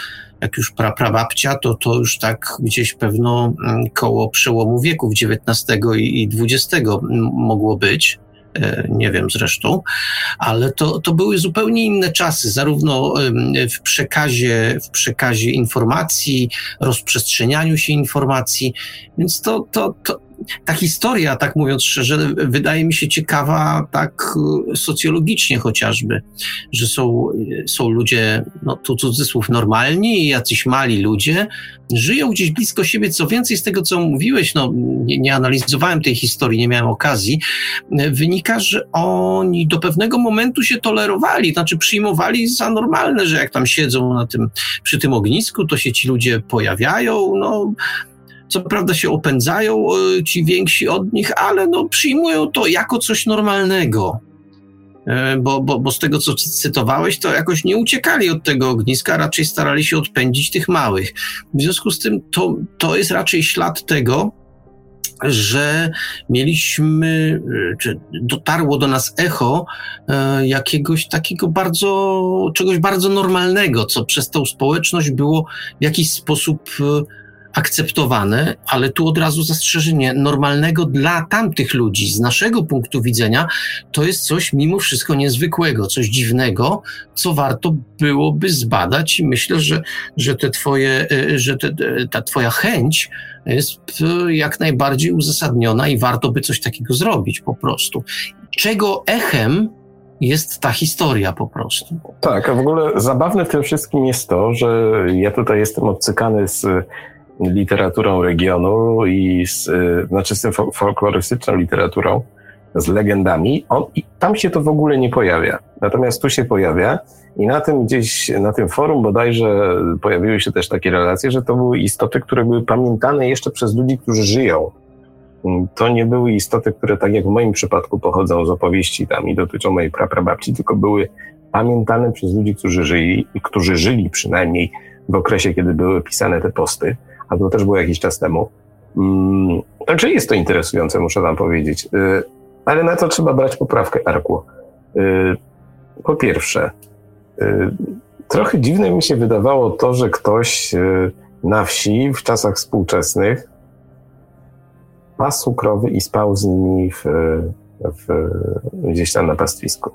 C: jak już pra, prababcia, to to już tak gdzieś pewno mm, koło przełomu wieków XIX i XX mogło być nie wiem zresztą, ale to, to były zupełnie inne czasy, zarówno w przekazie, w przekazie informacji, rozprzestrzenianiu się informacji, więc to, to, to, ta historia, tak mówiąc szczerze, wydaje mi się ciekawa tak e, socjologicznie chociażby, że są, są ludzie, no tu cudzysłów, normalni jacyś mali ludzie, żyją gdzieś blisko siebie, co więcej z tego, co mówiłeś, no nie, nie analizowałem tej historii, nie miałem okazji, e, wynika, że oni do pewnego momentu się tolerowali, znaczy przyjmowali za normalne, że jak tam siedzą na tym, przy tym ognisku, to się ci ludzie pojawiają, no co prawda się opędzają e, ci więksi od nich, ale no przyjmują to jako coś normalnego. E, bo, bo, bo z tego, co cytowałeś, to jakoś nie uciekali od tego ogniska, raczej starali się odpędzić tych małych. W związku z tym to, to jest raczej ślad tego, że mieliśmy, e, czy dotarło do nas echo jakiegoś takiego bardzo, czegoś bardzo normalnego, co przez tą społeczność było w jakiś sposób akceptowane, ale tu od razu zastrzeżenie normalnego dla tamtych ludzi. Z naszego punktu widzenia to jest coś mimo wszystko niezwykłego, coś dziwnego, co warto byłoby zbadać i myślę, że, że, te twoje, e, że te, ta twoja chęć jest e, jak najbardziej uzasadniona i warto by coś takiego zrobić po prostu. Czego echem jest ta historia po prostu.
B: Tak, a w ogóle zabawne w tym wszystkim jest to, że ja tutaj jestem odcykany z literaturą regionu i z, y, znaczy z tym folklorystyczną literaturą, z legendami, on, i tam się to w ogóle nie pojawia. Natomiast tu się pojawia i na tym gdzieś, na tym forum bodajże pojawiły się też takie relacje, że to były istoty, które były pamiętane jeszcze przez ludzi, którzy żyją. To nie były istoty, które tak jak w moim przypadku pochodzą z opowieści tam i dotyczą mojej praprababci, tylko były pamiętane przez ludzi, którzy żyli, którzy żyli przynajmniej w okresie, kiedy były pisane te posty, a to też było jakiś czas temu. Mm, także jest to interesujące, muszę wam powiedzieć. Y, ale na to trzeba brać poprawkę, Arku. Y, po pierwsze, y, trochę dziwne mi się wydawało to, że ktoś na wsi w czasach współczesnych pasł krowy i spał z nimi w, w, gdzieś tam na pastwisku.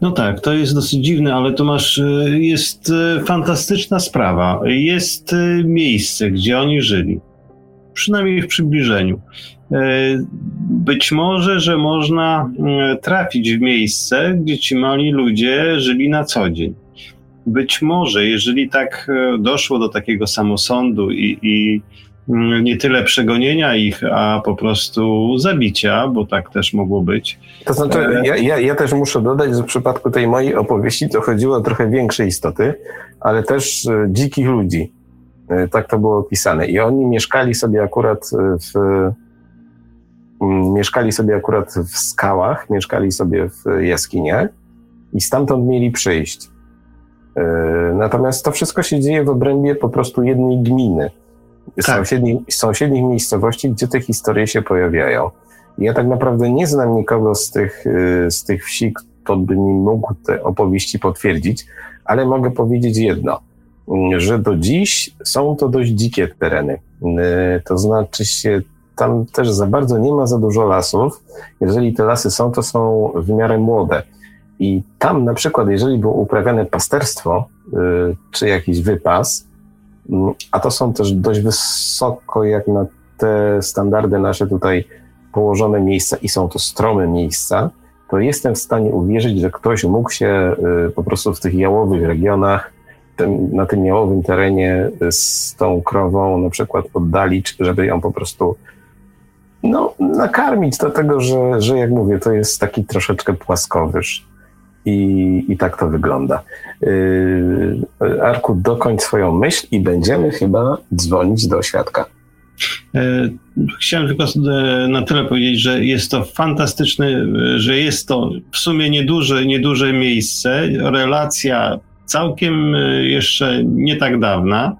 D: No tak, to jest dosyć dziwne, ale to masz, y, jest y, fantastyczna sprawa. Jest y, miejsce, gdzie oni żyli. Przynajmniej w przybliżeniu. Być może, że można trafić w miejsce, gdzie ci mali ludzie żyli na co dzień. Być może, jeżeli tak doszło do takiego samosądu i, i nie tyle przegonienia ich, a po prostu zabicia, bo tak też mogło być.
B: To znaczy, e, ja, ja, ja, też muszę dodać, że w przypadku tej mojej opowieści to chodziło o trochę większe istoty, ale też e, dzikich ludzi. E, tak to było opisane. I oni mieszkali sobie akurat w. Mm, mieszkali sobie akurat w skałach, mieszkali sobie w jaskiniach i stamtąd mieli przyjść. Natomiast to wszystko się dzieje w obrębie po prostu jednej gminy tak. sąsiednich, sąsiednich miejscowości, gdzie te historie się pojawiają. Ja tak naprawdę nie znam nikogo z tych, y, z tych wsi, kto by mi mógł te opowieści potwierdzić, ale mogę powiedzieć jedno, że do dziś są to dość dzikie tereny. Y, to znaczy się, tam też za bardzo nie ma za dużo lasów. Jeżeli te lasy są, to są w miarę młode. I tam na przykład, jeżeli było uprawiane pasterstwo, y, czy jakiś wypas, a to są też dość wysoko jak na te standardy nasze tutaj położone miejsca i są to strome miejsca, to jestem w stanie uwierzyć, że ktoś mógł się y, po prostu w tych jałowych regionach, na tym jałowym terenie z tą krową na przykład oddalić, żeby ją po prostu no, nakarmić do tego, że, że jak mówię, to jest taki troszeczkę płaskowyż. I, I tak to wygląda. Yy, Arku, dokończ swoją myśl i będziemy chyba dzwonić do świadka.
D: E, chciałem tylko e, na tyle powiedzieć, że jest to fantastyczne, że jest to w sumie nieduże, nieduże miejsce. Relacja całkiem e, jeszcze nie tak dawna,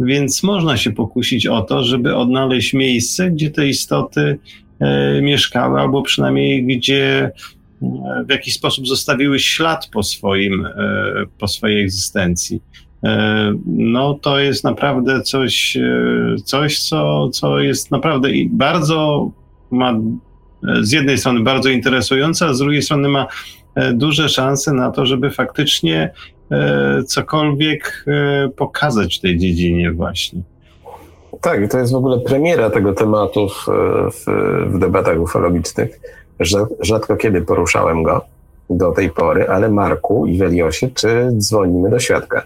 D: więc można się pokusić o to, żeby odnaleźć miejsce, gdzie te istoty mieszkały, albo przynajmniej gdzie w jakiś sposób zostawiły ślad po, swoim, e, po swojej egzystencji. E, no to jest naprawdę coś, e, coś co, co jest naprawdę bardzo ma z jednej strony bardzo interesujące, a z drugiej strony ma duże szanse na to, żeby faktycznie cokolwiek pokazać w tej dziedzinie właśnie.
B: Tak, i to jest w ogóle premiera tego tematu w, w, w debatach ufologicznych rzadko kiedy poruszałem go do tej pory, ale Marku i Weliosie, czy dzwonimy do świadka?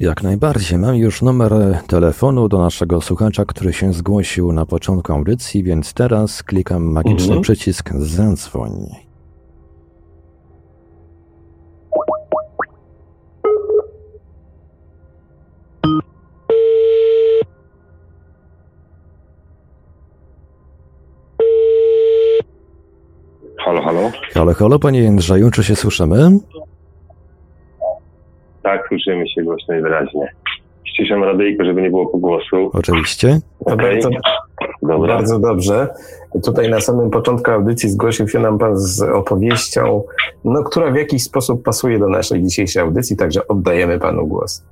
A: Jak najbardziej. Mam już numer telefonu do naszego słuchacza, który się zgłosił na początku audycji, więc teraz klikam magiczny mhm. przycisk zadzwoń.
E: Halo. Halo,
A: panie Jędrzeju, czy się słyszymy?
E: Tak, słyszymy się głośno i wyraźnie. Ściszam radyjko, żeby nie było pogłosu.
A: Oczywiście.
B: Okay. Bardzo, Dobra. bardzo dobrze. Tutaj na samym początku audycji zgłosił się nam pan z opowieścią, no, która w jakiś sposób pasuje do naszej dzisiejszej audycji, także oddajemy panu głos.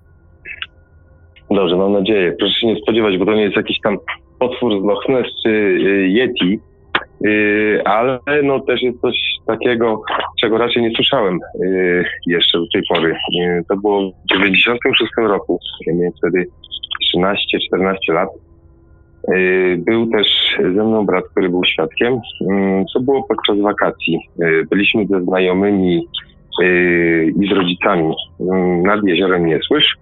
E: Dobrze, mam nadzieję. Proszę się nie spodziewać, bo to nie jest jakiś tam potwór z Loch Ness czy y, Yeti, ale no też jest coś takiego, czego raczej nie słyszałem yy, jeszcze do tej pory. Yy, to było w 96 roku, miałem wtedy 13-14 lat. Był też ze mną brat, który był świadkiem, co było podczas wakacji. Byliśmy ze znajomymi i z rodzicami nad jeziorem Niesłysz.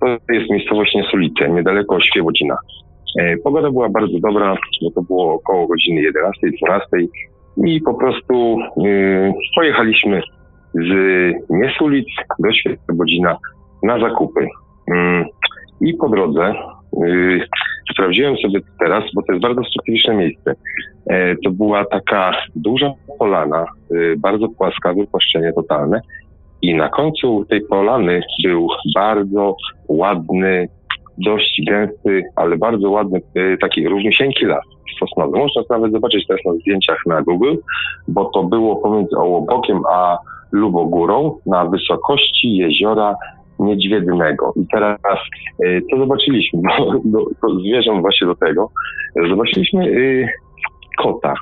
E: To jest miejscowość Niesulice, niedaleko Świebodzina. E, pogoda była bardzo dobra, bo to było około godziny 11-12 i po prostu y, pojechaliśmy z Niesulic do Świebodzina na zakupy. Y, I po drodze y, sprawdziłem sobie teraz, bo to jest bardzo specyficzne miejsce. E, to była taka duża polana, bardzo płaska, wypłaszczenie totalne i na końcu tej polany był bardzo ładny, dość gęsty, ale bardzo ładny, e, taki równiusieńki las sosnowy. Można to nawet zobaczyć teraz na zdjęciach na Google, bo to było pomiędzy Ołobokiem a Lubogórą na wysokości jeziora Niedźwiednego. I teraz e, co zobaczyliśmy? No, to zmierzam właśnie do tego. Zobaczyliśmy y, kota.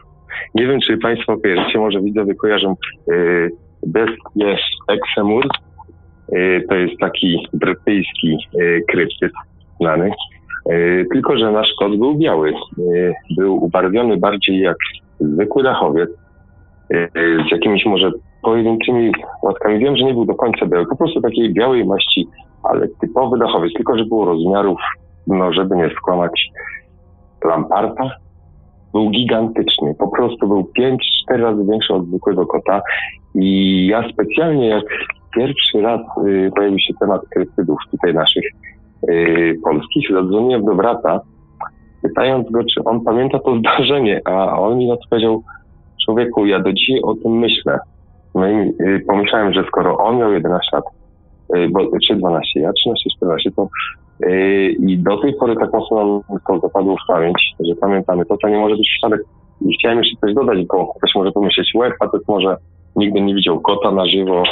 E: Nie wiem, czy Państwo kojarzycie, może widzowie kojarzą y, Bestie Exemur. Y, to jest taki brytyjski y, Y, tylko, że nasz kot był biały. Był ubarwiony bardziej jak zwykły dachowiec, z jakimiś może pojedynczymi łatkami. Wiem, że nie był do końca biały, po prostu takiej białej maści, ale typowy dachowiec, tylko że było rozmiarów, no żeby nie skłamać, lamparta. Był gigantyczny, po prostu był 5-4 razy większy od zwykłego kota i ja specjalnie, jak pierwszy raz y, pojawił się temat kryptydów tutaj naszych y, polskich, zadzwoniłem do brata, pytając go, czy on pamięta to zdarzenie, a on mi odpowiedział, człowieku, ja do dzisiaj o tym myślę. No i y, pomyślałem, że skoro on miał 11 lat, y, bo, czy 12, ja 13, 14, to i do tej pory tak mocno nam to zapadło w pamięć, że pamiętamy to, to nie może być przypadek. I chciałem jeszcze coś dodać, bo ktoś może pomyśleć, łeb, a to może nigdy nie widział kota na żywo,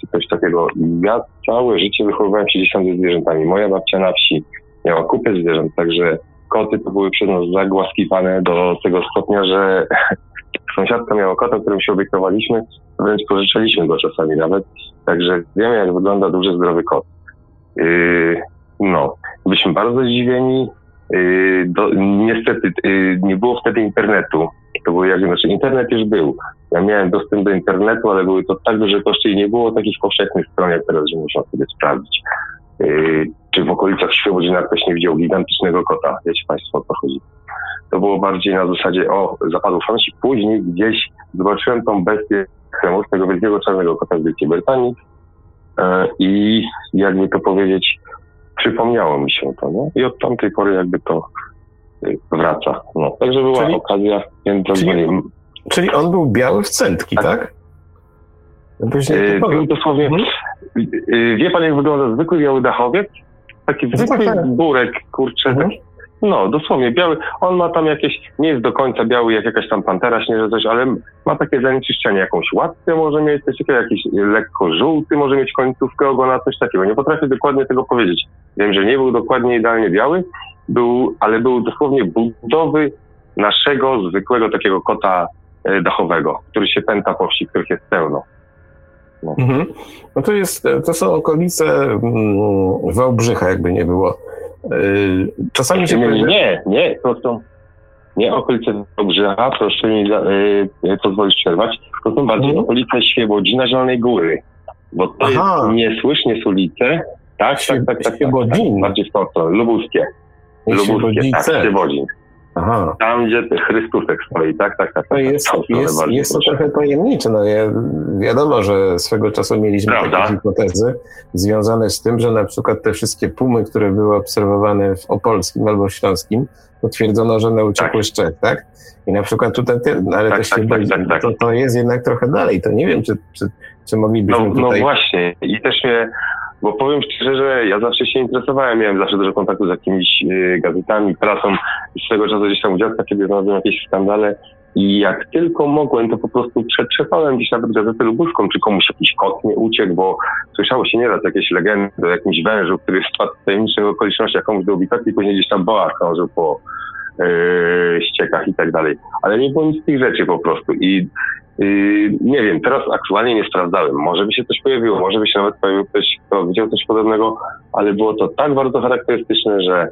E: czy coś takiego. Ja całe życie wychowywałem się gdzieś zwierzętami. Moja babcia na wsi miała kupę zwierząt, także koty to były przez nas zagłaskiwane do tego stopnia, że sąsiadka miała kota, którym się obiektowaliśmy, wręcz pożyczaliśmy go czasami nawet, także wiemy, jak wygląda duży, zdrowy kot. Yy, no, byliśmy bardzo zdziwieni. Yy, do, niestety yy, nie było wtedy internetu. To było jak, znaczy internet już był, ja miałem dostęp do internetu, ale były to tak duże koszty i nie było takich powszechnych stron jak teraz, że można sobie sprawdzić. Yy, czy w okolicach Świebodzina ktoś nie widział gigantycznego kota? Wiecie Państwo o co chodzi. To było bardziej na zasadzie, o, zapadł i Później gdzieś zobaczyłem tą bestię Kremus, tego wielkiego czarnego kota z Wielkiej Brytanii yy, i jakby to powiedzieć, przypomniało mi się to, nie? I od tamtej pory jakby to yy, wraca. No, także była czyli, okazja, więc
B: czyli, Czyli on był biały w centki, tak? tak?
E: Yy, był dosłownie. Mhm. Yy, wie pan, jak wygląda zwykły biały dachowiec? Taki no zwykły tak, tak. burek, kurczę. Mhm. No, dosłownie biały. On ma tam jakieś, nie jest do końca biały, jak jakaś tam pantera śnieżna coś, ale ma takie zanieczyszczenie, jakąś łatkę może mieć, coś takiego, jakiś lekko żółty może mieć końcówkę ogona, coś takiego. Nie potrafię dokładnie tego powiedzieć. Wiem, że nie był dokładnie idealnie biały, był, ale był dosłownie budowy naszego zwykłego takiego kota E, dachowego, który się pęta po wsi, których jest pełno.
B: No. Mhm. no to jest, to są okolice mm, Wałbrzycha, jakby nie było. E, czasami się...
E: Nie, nie, nie, to są nie okolice Wałbrzycha, proszę mi yy, pozwolić przerwać, to są bardziej mhm. okolice Świebodzina Zielonej Góry, bo to Aha. jest niesłysznie z ulicy, tak, tak, tak, tak, tak, tak, bardziej w tą stronę, Lubuskie. Lubuskie, tak, Świebodzin. Aha. Tam, gdzie Chrystusek stoi, tak, tak, tak.
B: No jest, tak, jest, jest to trochę tajemnicze. No, ja, wiadomo, że swego czasu mieliśmy Prawda? takie hipotezy związane z tym, że na przykład te wszystkie pumy, które były obserwowane w Opolskim albo w Śląskim, potwierdzono, że one uciekły tak. z Czech, tak? I na przykład tutaj, no, ale tak, też tak, się tak, tak, tak, to, to jest jednak trochę dalej. To nie wiem, czy, czy, czy moglibyśmy
E: no,
B: tutaj...
E: No właśnie. I też mnie bo powiem szczerze, że ja zawsze się interesowałem, miałem zawsze dużo kontaktu z jakimiś y, gazetami, prasą. Swego czasu gdzieś tam u dziadka kiedy znalazłem jakieś skandale i jak tylko mogłem, to po prostu przetrzepałem gdzieś nawet gazetę lubuską, czy komuś jakiś kot nie uciekł, bo słyszało się nieraz jakieś legendy o jakimś wężu, który spadł w tajemniczych okolicznościach komuś do ubikacji i później gdzieś tam boa krążył po yy, ściekach i tak dalej. Ale nie było nic z tych rzeczy po prostu. I Yy, nie wiem, teraz aktualnie nie sprawdzałem. Może by się coś pojawiło, może by się nawet pojawił ktoś, kto widział coś podobnego, ale było to tak bardzo charakterystyczne, że,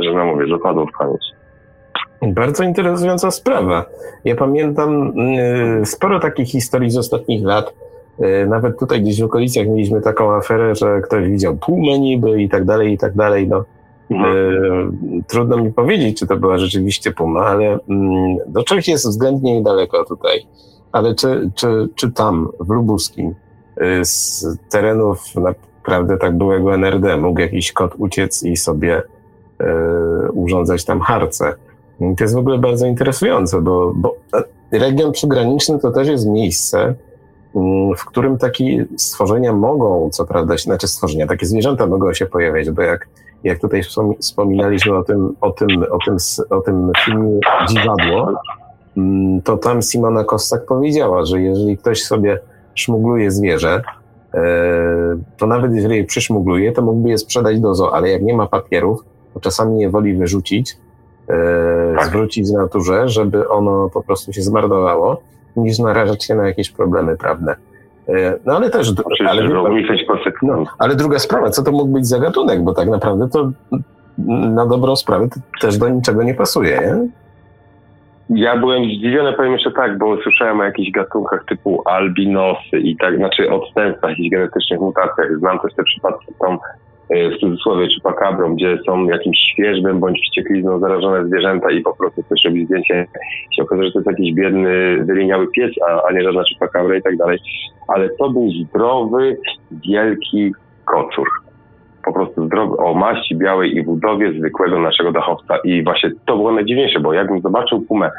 E: że no mówię, zapadło w pamięć.
B: Bardzo interesująca sprawa. Ja pamiętam yy, sporo takich historii z ostatnich lat, E, nawet tutaj gdzieś w okolicach mieliśmy taką aferę, że ktoś widział pumę niby i tak dalej, i tak dalej. No, mhm. e, trudno mi powiedzieć, czy to była rzeczywiście puma, ale mm, do Czech jest względnie niedaleko tutaj. Ale czy, czy, czy tam, w Lubuskim, y, z terenów naprawdę tak byłego NRD mógł jakiś kot uciec i sobie y, urządzać tam harce? To jest w ogóle bardzo interesujące, bo, bo region przygraniczny to też jest miejsce, mm, w którym takie stworzenia mogą, co prawda, znaczy stworzenia, takie zwierzęta mogą się pojawiać, bo jak, jak tutaj wspominaliśmy o tym, o tym, o tym, o tym filmie Dziwadło, Mm, to tam Simona Kossak powiedziała, że jeżeli ktoś sobie szmugluje zwierzę, e, to nawet jeżeli je przyszmugluje, to mógłby je sprzedać do zoo, ale jak nie ma papierów, to czasami je woli wyrzucić, e, tak. zwrócić w naturze, żeby ono po prostu się zmarnowało, niż narażać się na jakieś problemy prawne. E, no ale też. Ale, no, ale druga sprawa, co to mógł być za gatunek, bo tak naprawdę to na dobrą sprawę też do niczego nie pasuje, nie?
E: Ja byłem zdziwiony, powiem jeszcze tak, bo słyszałem o jakichś gatunkach typu albinosy i tak, znaczy odstępstwach, jakichś genetycznych mutacjach. Znam też te przypadki e, w cudzysłowie chupacabrom, gdzie są jakimś świeżbym bądź wścieklizną zarażone zwierzęta i po prostu ktoś robi zdjęcie się okazuje, że to jest jakiś biedny, wyliniały pies, a, a nie żadna chupacabra i tak dalej. Ale to był zdrowy, wielki kocur po prostu zdrowy, o maści białej i budowie zwykłego naszego dachowca. I właśnie to było najdziwniejsze, bo jakbym zobaczył pumę,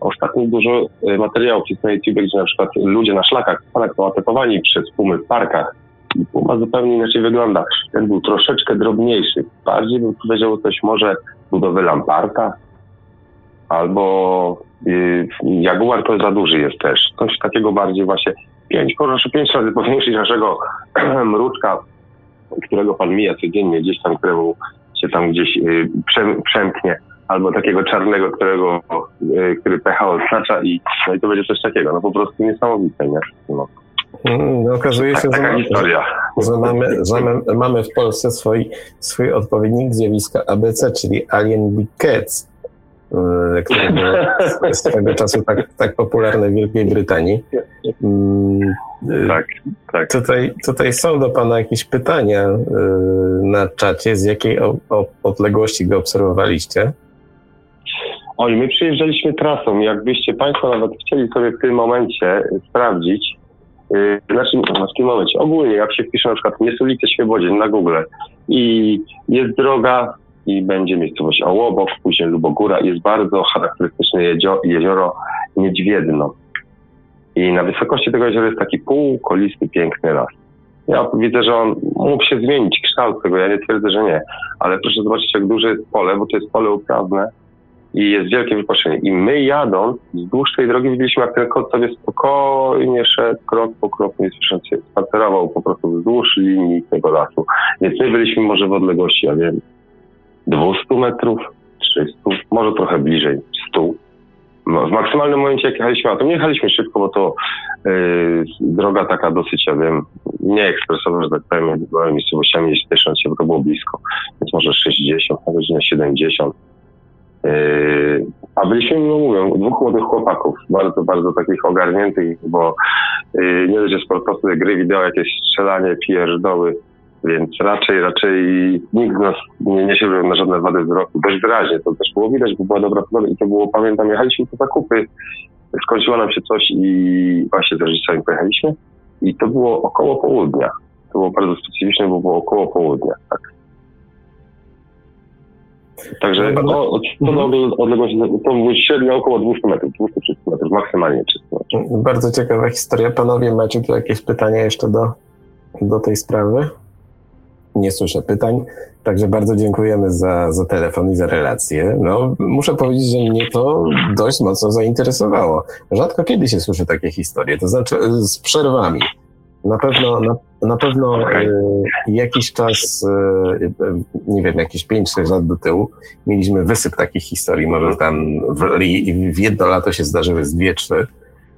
E: ostatnio dużo e, materiałów jest na YouTube, gdzie na przykład ludzie na szlakach są atakowani przez pumy w parkach puma zupełnie inaczej wygląda. Ten był troszeczkę drobniejszy. Bardziej bym powiedział coś może budowy lamparta albo yy, jaguar to za duży jest też. Coś takiego bardziej właśnie pięć, proszę pięć razy powiększyć naszego mruczka którego pan mija codziennie, gdzieś tam, któremu się tam gdzieś y, przemknie, albo takiego czarnego, którego, y, który pecha odznacza i, no i to będzie coś takiego, no po prostu niesamowite, nie? No.
B: Hmm, no, okazuje się, że, że, mamy, że mamy w Polsce swój, swój odpowiednik zjawiska ABC, czyli Alien Big Cats, y, które było swego czasu tak, tak popularne w Wielkiej Brytanii. Mm,
E: tak, tak.
B: Tutaj, tutaj są do Pana jakieś pytania y, na czacie. Z jakiej odległości go obserwowaliście?
E: Oj, my przyjeżdżaliśmy trasą. Jakbyście Państwo nawet chcieli sobie w tym momencie sprawdzić, znaczy w tym momencie, ogólnie jak się wpisze na przykład Niesulice Świebodzin na Google i jest droga i będzie miejscowość Ołobok, później Lubogóra, jest bardzo charakterystyczne jezioro Niedźwiedno. I na wysokości tego jeziora jest taki półkolisty, piękny las. Ja widzę, że on mógł się zmienić kształt tego, ja nie twierdzę, że nie, ale proszę zobaczyć, jak duże jest pole, bo to jest pole uprawne i jest wielkie wypoczęcie. I my jadąc wzdłuż tej drogi widzieliśmy, jak ten kot sobie spokojnie szedł krok po kroku, nie słysząc się, spacerował po prostu wzdłuż linii tego lasu. Więc my byliśmy może w odległości, ja wiem, 200 metrów, 300, może trochę bliżej, 100 no, w maksymalnym momencie, jak jechaliśmy a to nie jechaliśmy szybko, bo to yy, droga taka dosyć, ja wiem, nie ekspresowa, że tak powiem, była miejscowościami gdzieś tysiąc się, bo to było blisko, więc może 60 na godzinę 70. A byliśmy, no dwóch młodych chłopaków, bardzo, bardzo takich ogarniętych, bo yy, nie że sportowcy gry wideo, jakieś strzelanie, pierdoły, więc raczej, raczej nikt z nas nie niesie na żadne wady wzroku. Dość wyraźnie to też było widać, bo była dobra pogoda i to było, pamiętam, jechaliśmy po zakupy, skończyło nam się coś i właśnie z rodzicami pojechaliśmy i to było około południa. To było bardzo specyficzne, bo było około południa, tak. Także no, no, od, mhm. odległość to średnio około 200 metrów, 200 metrów, maksymalnie 300 metrów.
B: Bardzo ciekawa historia. Panowie, macie tu jakieś pytania jeszcze do, do tej sprawy? nie słyszę pytań. Także bardzo dziękujemy za, za telefon i za relację. No, muszę powiedzieć, że mnie to dość mocno zainteresowało. Rzadko kiedy się słyszy takie historie, to znaczy e, z przerwami. Na pewno, na, na pewno e, jakiś czas, e, nie wiem, jakieś 5-6 lat do tyłu mieliśmy wysyp takich historii. Może tam w, w jedno lato się zdarzyły z dwie, trzy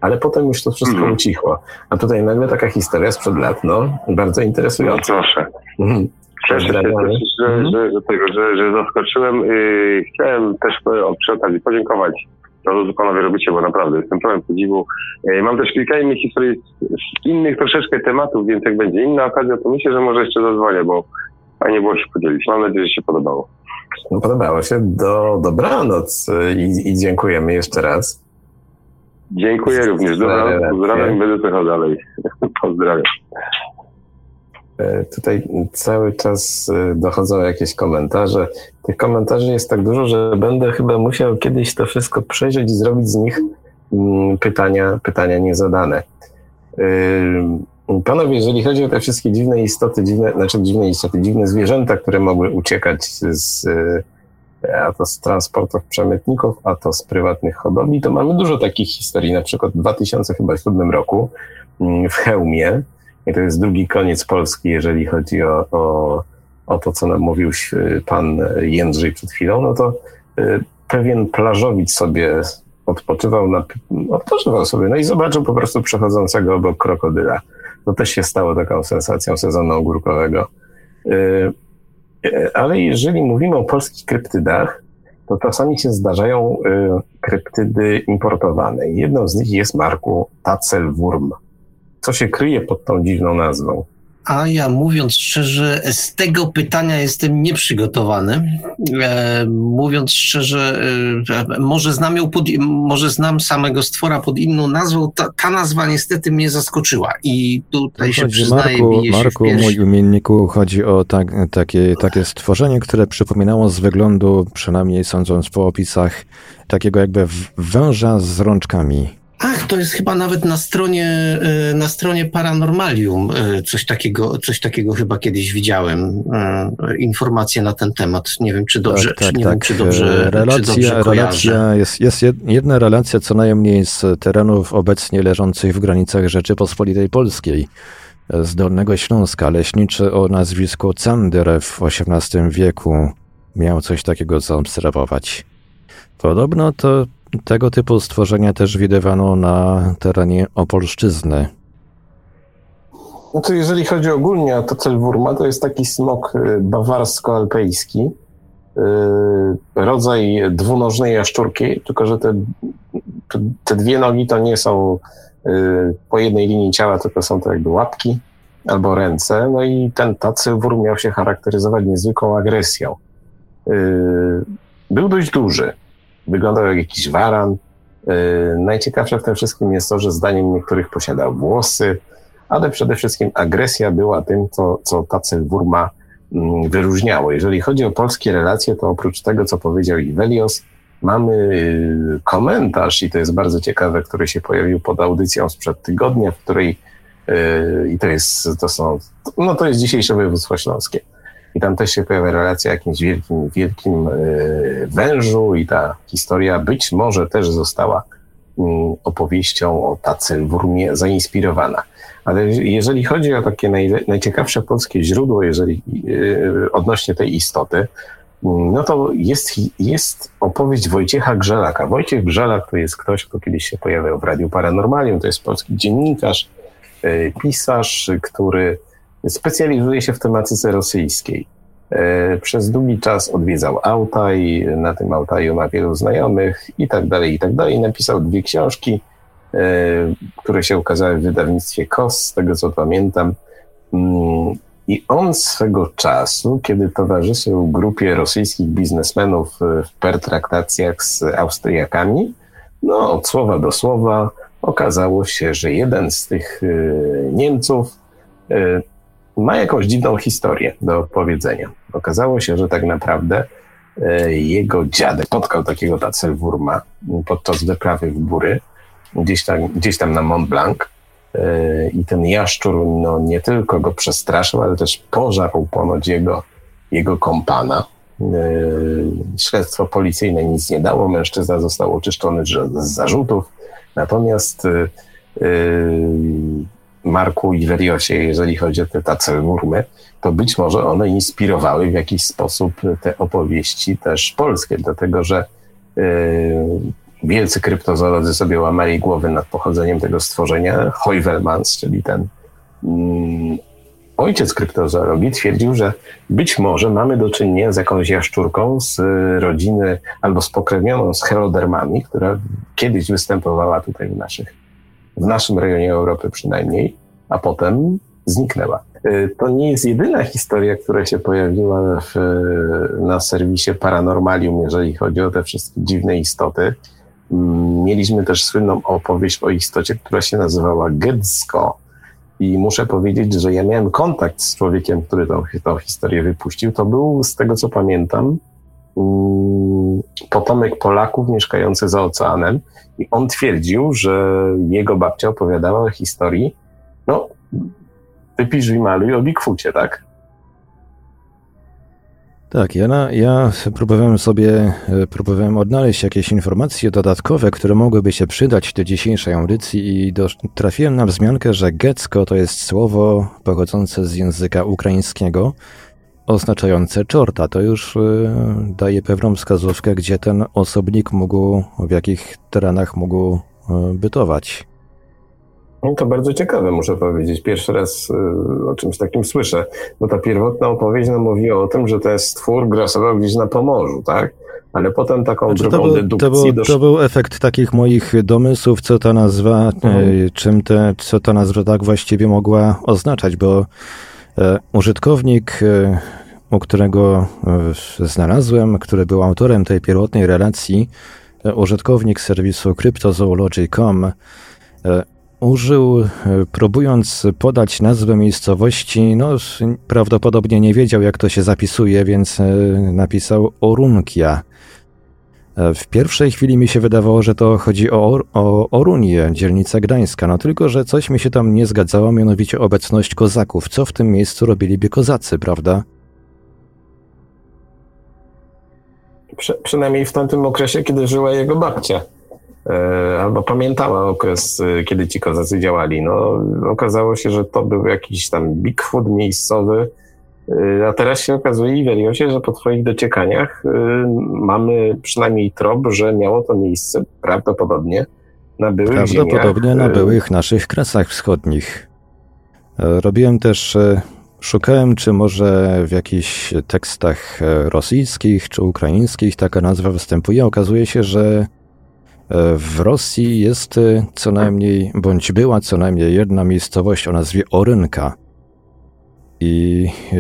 B: ale potem już to wszystko mm. ucichło. A tutaj nagle taka historia sprzed lat, no, bardzo interesująca.
E: No, proszę. Mm. Cieszę się też, że, że, że, tego, że, że zaskoczyłem. Chciałem też przy okazji podziękować to, co panowie robicie, bo naprawdę jestem pełen podziwu. E, mam też kilka innych historii z innych troszeczkę tematów, więc jak będzie inna okazja, to myślę, że może jeszcze zadzwonię, bo fajnie było się podzielić. Mam nadzieję, że się podobało.
B: No, podobało się. Do, dobranoc i, i dziękujemy jeszcze raz.
E: Dziękuję również. Dobranoc, pozdrawiam i będę trochę dalej. pozdrawiam.
B: E, tutaj cały czas e, dochodzą jakieś komentarze. Tych komentarzy jest tak dużo, że będę chyba musiał kiedyś to wszystko przejrzeć i zrobić z nich mm, pytania, pytania niezadane. E, panowie, jeżeli chodzi o te wszystkie dziwne istoty, dziwne, znaczy dziwne istoty, dziwne zwierzęta, które mogły uciekać z, a to z transportów przemytników, a to z prywatnych hodowli, to mamy dużo takich historii. Na przykład w 2007 roku mm, w Chełmie i to jest drugi koniec Polski, jeżeli chodzi o, o, o to, co nam mówił pan Jędrzej przed chwilą, no to y, pewien plażowic sobie odpoczywał, na, odpoczywał sobie, no i zobaczył po prostu przechodzącego obok krokodyla. To też się stało taką sensacją sezonu ogórkowego. Y, y, ale jeżeli mówimy o polskich kryptydach, to czasami się zdarzają kryptydy importowane. Jedną z nich jest marku Tacelwurm co się kryje pod tą dziwną nazwą?
C: A ja mówiąc szczerze, z tego pytania jestem nieprzygotowany. E, mówiąc szczerze, e, może znam ją pod, może znam samego stwora pod inną nazwą. Ta, ta nazwa niestety mnie zaskoczyła i tutaj się przyznaję,
A: Marku, Marku mój imienniku, chodzi o tak, takie, takie stworzenie, które przypominało z wyglądu, przynajmniej sądząc po opisach, takiego jakby węża z rączkami.
C: Ach, to jest chyba nawet na stronie, e, na stronie Paranormalium e, coś takiego, coś takiego chyba kiedyś widziałem. E, informacje na ten temat. Nie wiem, czy dobrze, tak, tak, czy, nie tak. Wiem, czy dobrze, relacja, czy dobrze
A: relacja jest, jest jedna relacja co najmniej z terenów obecnie leżących w granicach Rzeczypospolitej Polskiej. Z Dolnego Śląska leśniczy o nazwisku Cander w XVIII wieku miał coś takiego zaobserwować. Podobno to tego typu stworzenia też widywano na terenie Opolszczyzny.
B: No to jeżeli chodzi ogólnie o to celwurma, to jest taki smok y, bawarsko-alpejski, y, rodzaj dwunożnej jaszczurki, tylko że te, te dwie nogi to nie są y, po jednej linii ciała, tylko są to jakby łapki albo ręce. No i ten tacylwór miał się charakteryzować niezwykłą agresją. Był dość duży wyglądał jak jakiś waran. Y, najciekawsze w tym wszystkim jest to, że zdaniem niektórych posiadał włosy, ale przede wszystkim agresja była tym, co, co Tacel Wurma mm, wyróżniało. Jeżeli chodzi o polskie relacje, to oprócz tego, co powiedział Ivelios, mamy y, komentarz, i to jest bardzo ciekawe, który się pojawił pod audycją sprzed tygodnia, w której y, i to jest, to są, no to jest dzisiejsze województwo śląskie i tam też się pojawia relacja o jakimś wielkim, wielkim e, wężu i ta historia być może też została mm, opowieścią o Tacylwurmie zainspirowana. Ale jeżeli chodzi o takie naj, najciekawsze polskie źródło, jeżeli yy, odnośnie tej istoty, mm, no to jest, jest opowieść Wojciecha Grzelaka. Wojciech Grzelak to jest ktoś, kto kiedyś się pojawiał w Radiu Paranormalium, to jest polski dziennikarz, yy, pisarz, który specjalizuje się w tematyce rosyjskiej. E, przez długi czas odwiedzał Altaj, na tym Altaju ma wielu znajomych i tak dalej, i tak dalej. Napisał dwie książki, e, które się ukazały w wydawnictwie KOS, z tego co pamiętam. Mm, I on swego czasu, kiedy towarzyszył grupie rosyjskich biznesmenów w pertraktacjach z Austriakami, no od słowa do słowa okazało się, że jeden z tych e, Niemców ma jakąś dziwną historię do opowiedzenia. Okazało się, że tak naprawdę e, jego dziadek spotkał takiego Tacelwurma podczas wyprawy w góry, gdzieś tam, gdzieś tam na Mont Blanc. E, I ten jaszczur no, nie tylko go przestraszył, ale też pożarł ponoć jego, jego kompana. E, śledztwo policyjne nic nie dało, mężczyzna został oczyszczony z zarzutów. Natomiast Marku i jeżeli chodzi o te tace murmy, to być może one inspirowały w jakiś sposób te opowieści też polskie, dlatego że yy, wielcy kryptozoolodzy sobie łamali głowy nad pochodzeniem tego stworzenia. Heuvelmans, czyli ten yy, ojciec kryptozoologii twierdził, że być może mamy do czynienia z jakąś jaszczurką z rodziny albo spokrewnioną z herodermami, która kiedyś występowała tutaj w, naszych, w naszym rejonie Europy przynajmniej, a potem zniknęła. E, to nie jest jedyna historia, która się pojawiła w, na serwisie Paranormalium, jeżeli chodzi o te wszystkie dziwne istoty. Mm, mieliśmy też słynną opowieść o istocie, która się nazywała Gedzko. I muszę powiedzieć, że ja miałem kontakt z człowiekiem, który tą, tą historię wypuścił. To był, z tego co pamiętam, mm, potomek Polaków mieszkający za oceanem. I on twierdził, że jego babcia opowiadała o historii, no, wypisz i maluj o Bigfoocie, tak?
A: Tak, ja, na, ja próbowałem sobie, e, próbowałem odnaleźć jakieś informacje dodatkowe, które mogłyby się przydać do dzisiejszej audycji i do, trafiłem na wzmiankę, że gecko to jest słowo pochodzące z języka ukraińskiego, oznaczające czorta. To już y, daje pewną wskazówkę, gdzie ten osobnik mógł, w jakich terenach mógł y, bytować.
B: No to bardzo ciekawe, muszę powiedzieć. Pierwszy raz y, o czymś takim słyszę, bo ta pierwotna opowieść nam mówiła o tym, że ten stwór grasował gdzieś na Pomorzu, tak? Ale potem taką znaczy, drugą to był, dedukcji...
A: To był, to był efekt takich moich domysłów, co ta nazwa, mhm. czym te, co ta nazwa tak właściwie mogła oznaczać, bo użytkownik, e, u którego e, znalazłem, który był autorem tej pierwotnej relacji, użytkownik serwisu cryptozoology.com użył, e, próbując podać nazwę miejscowości, no prawdopodobnie nie wiedział jak to się zapisuje, więc e, napisał Orunkia. W pierwszej chwili mi się wydawało, że to chodzi o, o Orunię, dzielnica gdańska, no tylko, że coś mi się tam nie zgadzało, mianowicie obecność kozaków. Co w tym miejscu robiliby kozacy, prawda?
B: Przy, przynajmniej w tamtym okresie, kiedy żyła jego babcia. E, albo pamiętała okres, e, kiedy ci kozacy działali. No, okazało się, że to był jakiś tam Bigfoot miejscowy, a teraz się okazuje, Iweliosie, że po twoich dociekaniach mamy przynajmniej trop, że miało to miejsce prawdopodobnie na byłych
A: Prawdopodobnie
B: ziemiach.
A: na byłych naszych kresach wschodnich. Robiłem też, szukałem, czy może w jakichś tekstach rosyjskich czy ukraińskich taka nazwa występuje. Okazuje się, że E, w Rosji jest e, co najmniej, bądź była co najmniej jedna miejscowość o nazwie Orynka. I e,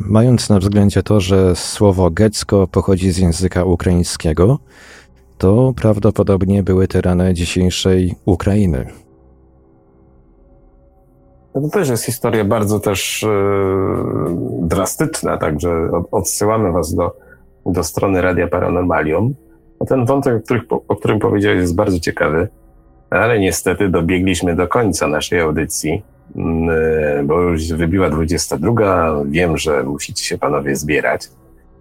A: mając na względzie to, że słowo gecko pochodzi z języka ukraińskiego, to prawdopodobnie były tereny dzisiejszej Ukrainy.
B: No to też jest historia bardzo też yy, drastyczna, także odsyłamy Was do, do strony Radia Paranormalium. Ten wątek, o którym, o którym powiedziałeś, jest bardzo ciekawy, ale niestety dobiegliśmy do końca naszej audycji, bo już wybiła 22. Wiem, że musicie się panowie zbierać.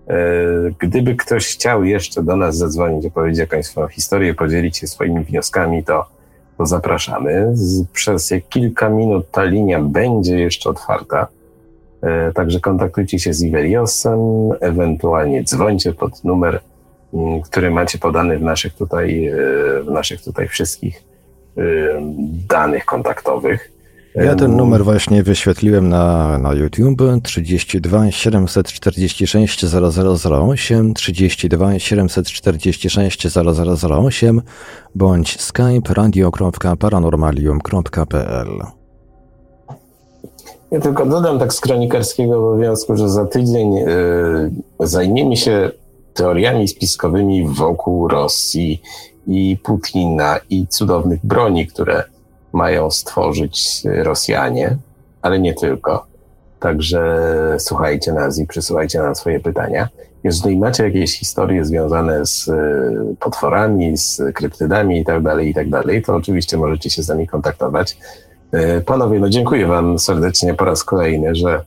B: E, gdyby ktoś chciał jeszcze do nas zadzwonić, opowiedzieć jakąś swoją historię, podzielić się swoimi wnioskami, to, to zapraszamy. Przez kilka minut ta linia będzie jeszcze otwarta. E, także kontaktujcie się z Iveriosem, ewentualnie dzwońcie pod numer Mm, który macie podany w naszych tutaj, e, w naszych tutaj wszystkich e, danych kontaktowych.
A: Ja ten numer właśnie wyświetliłem na, na YouTube. 32 746 0008 32 746 0008 bądź skype radio.paranormalium.pl
B: Ja tylko dodam tak z kronikarskiego obowiązku, że za tydzień yy, zajmiemy się teoriami spiskowymi wokół Rosji i Putina i cudownych broni, które mają stworzyć Rosjanie, ale nie tylko. Także słuchajcie nas i przysyłajcie nam swoje pytania. Jeżeli macie jakieś historie związane z y, potworami, z kryptydami i tak dalej, i tak to oczywiście możecie się z nami kontaktować. Y, panowie, no dziękuję wam serdecznie po raz kolejny, że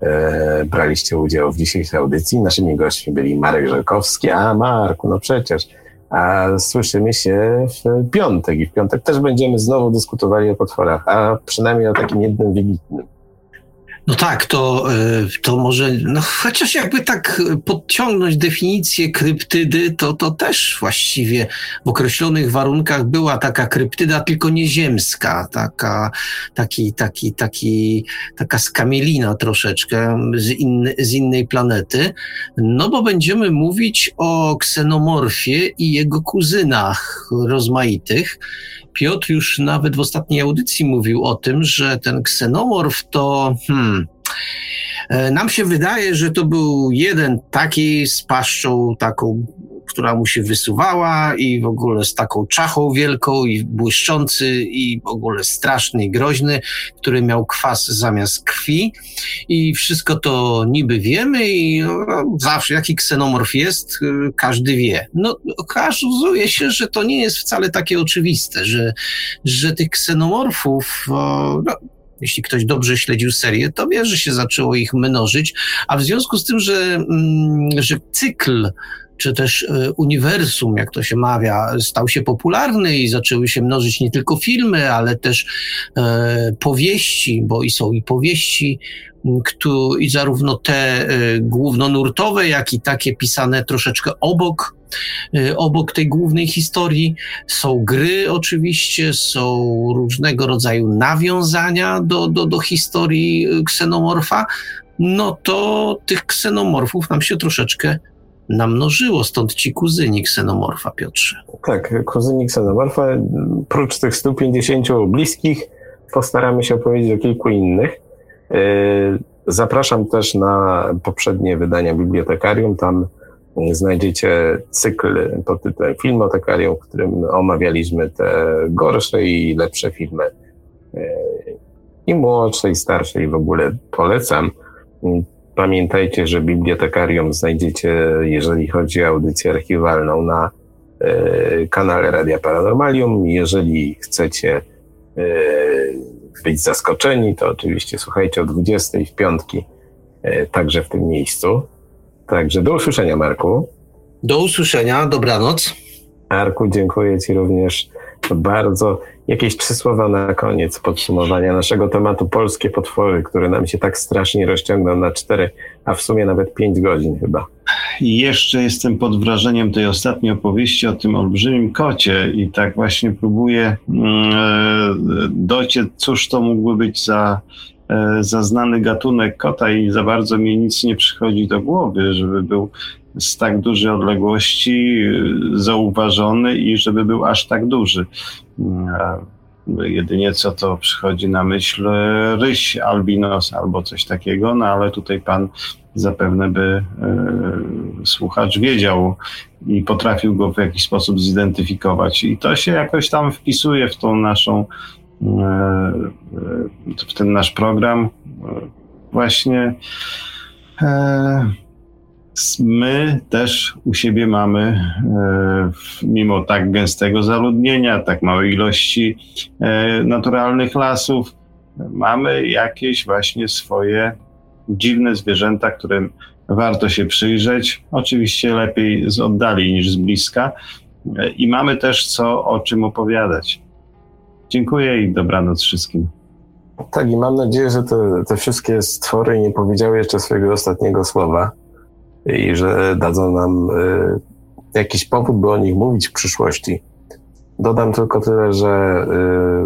B: e, braliście udział w dzisiejszej audycji. Naszymi gośćmi byli Marek Żelkowski, a Marku, no przecież. A słyszymy się w piątek i w piątek też będziemy znowu dyskutowali o potworach, a przynajmniej o takim jednym wybitnym.
C: No tak, to, e, to może, no chociaż jakby tak podciągnąć definicję kryptydy, to, to też właściwie w określonych warunkach była taka kryptyda, tylko nieziemska, taka, taki, taki, taki, taka skamielina troszeczkę z, inny, z innej planety, no bo będziemy mówić o ksenomorfie i jego kuzynach rozmaitych. Piotr już nawet w ostatniej audycji mówił o tym, że ten ksenomorf to, hmm, e, nam się wydaje, że to był jeden taki z paszczą taką która mu się wysuwała i w ogóle z taką czachą wielką i błyszczący i w ogóle straszny i groźny, który miał kwas zamiast krwi i wszystko to niby wiemy i no, zawsze jaki ksenomorf jest, y, każdy wie. No okazuje się, że to nie jest wcale takie oczywiste, że, że tych ksenomorfów no, jeśli ktoś dobrze śledził serię, to wie, że się zaczęło ich mnożyć, a w związku z tym, że, mm, że cykl czy też e, uniwersum, jak to się mawia, stał się popularny i zaczęły się mnożyć nie tylko filmy, ale też e, powieści, bo i są i powieści, i zarówno te e, głównonurtowe, jak i takie pisane troszeczkę obok, obok tej głównej historii. Są gry oczywiście, są różnego rodzaju nawiązania do, do, do historii ksenomorfa, no to tych ksenomorfów nam się troszeczkę namnożyło, stąd ci kuzyni ksenomorfa, Piotrze.
B: Tak, kuzyni ksenomorfa, prócz tych 150 bliskich, postaramy się opowiedzieć o kilku innych. E, zapraszam też na poprzednie wydania Bibliotekarium, tam znajdziecie cykl pod tytułem Filmotekarium, w którym omawialiśmy te gorsze i lepsze filmy. E, I młodsze, i starsze, i w ogóle polecam. Pamiętajcie, że bibliotekarium znajdziecie, jeżeli chodzi o audycję archiwalną, na e, kanale Radia Paranormalium. Jeżeli chcecie e, być zaskoczeni, to oczywiście słuchajcie o 20 w piątki, e, także w tym miejscu. Także do usłyszenia, Marku.
C: Do usłyszenia, dobranoc.
B: Arku, dziękuję Ci również bardzo. Jakieś trzy słowa na koniec podsumowania naszego tematu polskie potwory, które nam się tak strasznie rozciągną na cztery, a w sumie nawet pięć godzin chyba.
D: Jeszcze jestem pod wrażeniem tej ostatniej opowieści o tym olbrzymim kocie i tak właśnie próbuję mm, e, dociec, cóż to mógłby być za, e, za znany gatunek kota i za bardzo mi nic nie przychodzi do głowy, żeby był z tak dużej odległości e, zauważony i żeby był aż tak duży. Jedynie co to przychodzi na myśl ryś albinos albo coś takiego, no ale tutaj pan zapewne by e, słuchacz wiedział i potrafił go w jakiś sposób zidentyfikować. I to się jakoś tam wpisuje w tą naszą, e, e w ten nasz program. Właśnie e, my też u siebie mamy, e, mimo tak gęstego zaludnienia, tak małej ilości e, naturalnych lasów, mamy jakieś właśnie swoje dziwne zwierzęta, którym warto się przyjrzeć. Oczywiście lepiej z oddali niż z bliska. E, I mamy też co o czym opowiadać. Dziękuję i dobranoc wszystkim.
B: Tak, i mam nadzieję, że te, te wszystkie stwory nie powiedziały jeszcze swojego ostatniego słowa i że dadzą nam y, jakiś powód, by o nich mówić w przyszłości. Dodam tylko tyle, że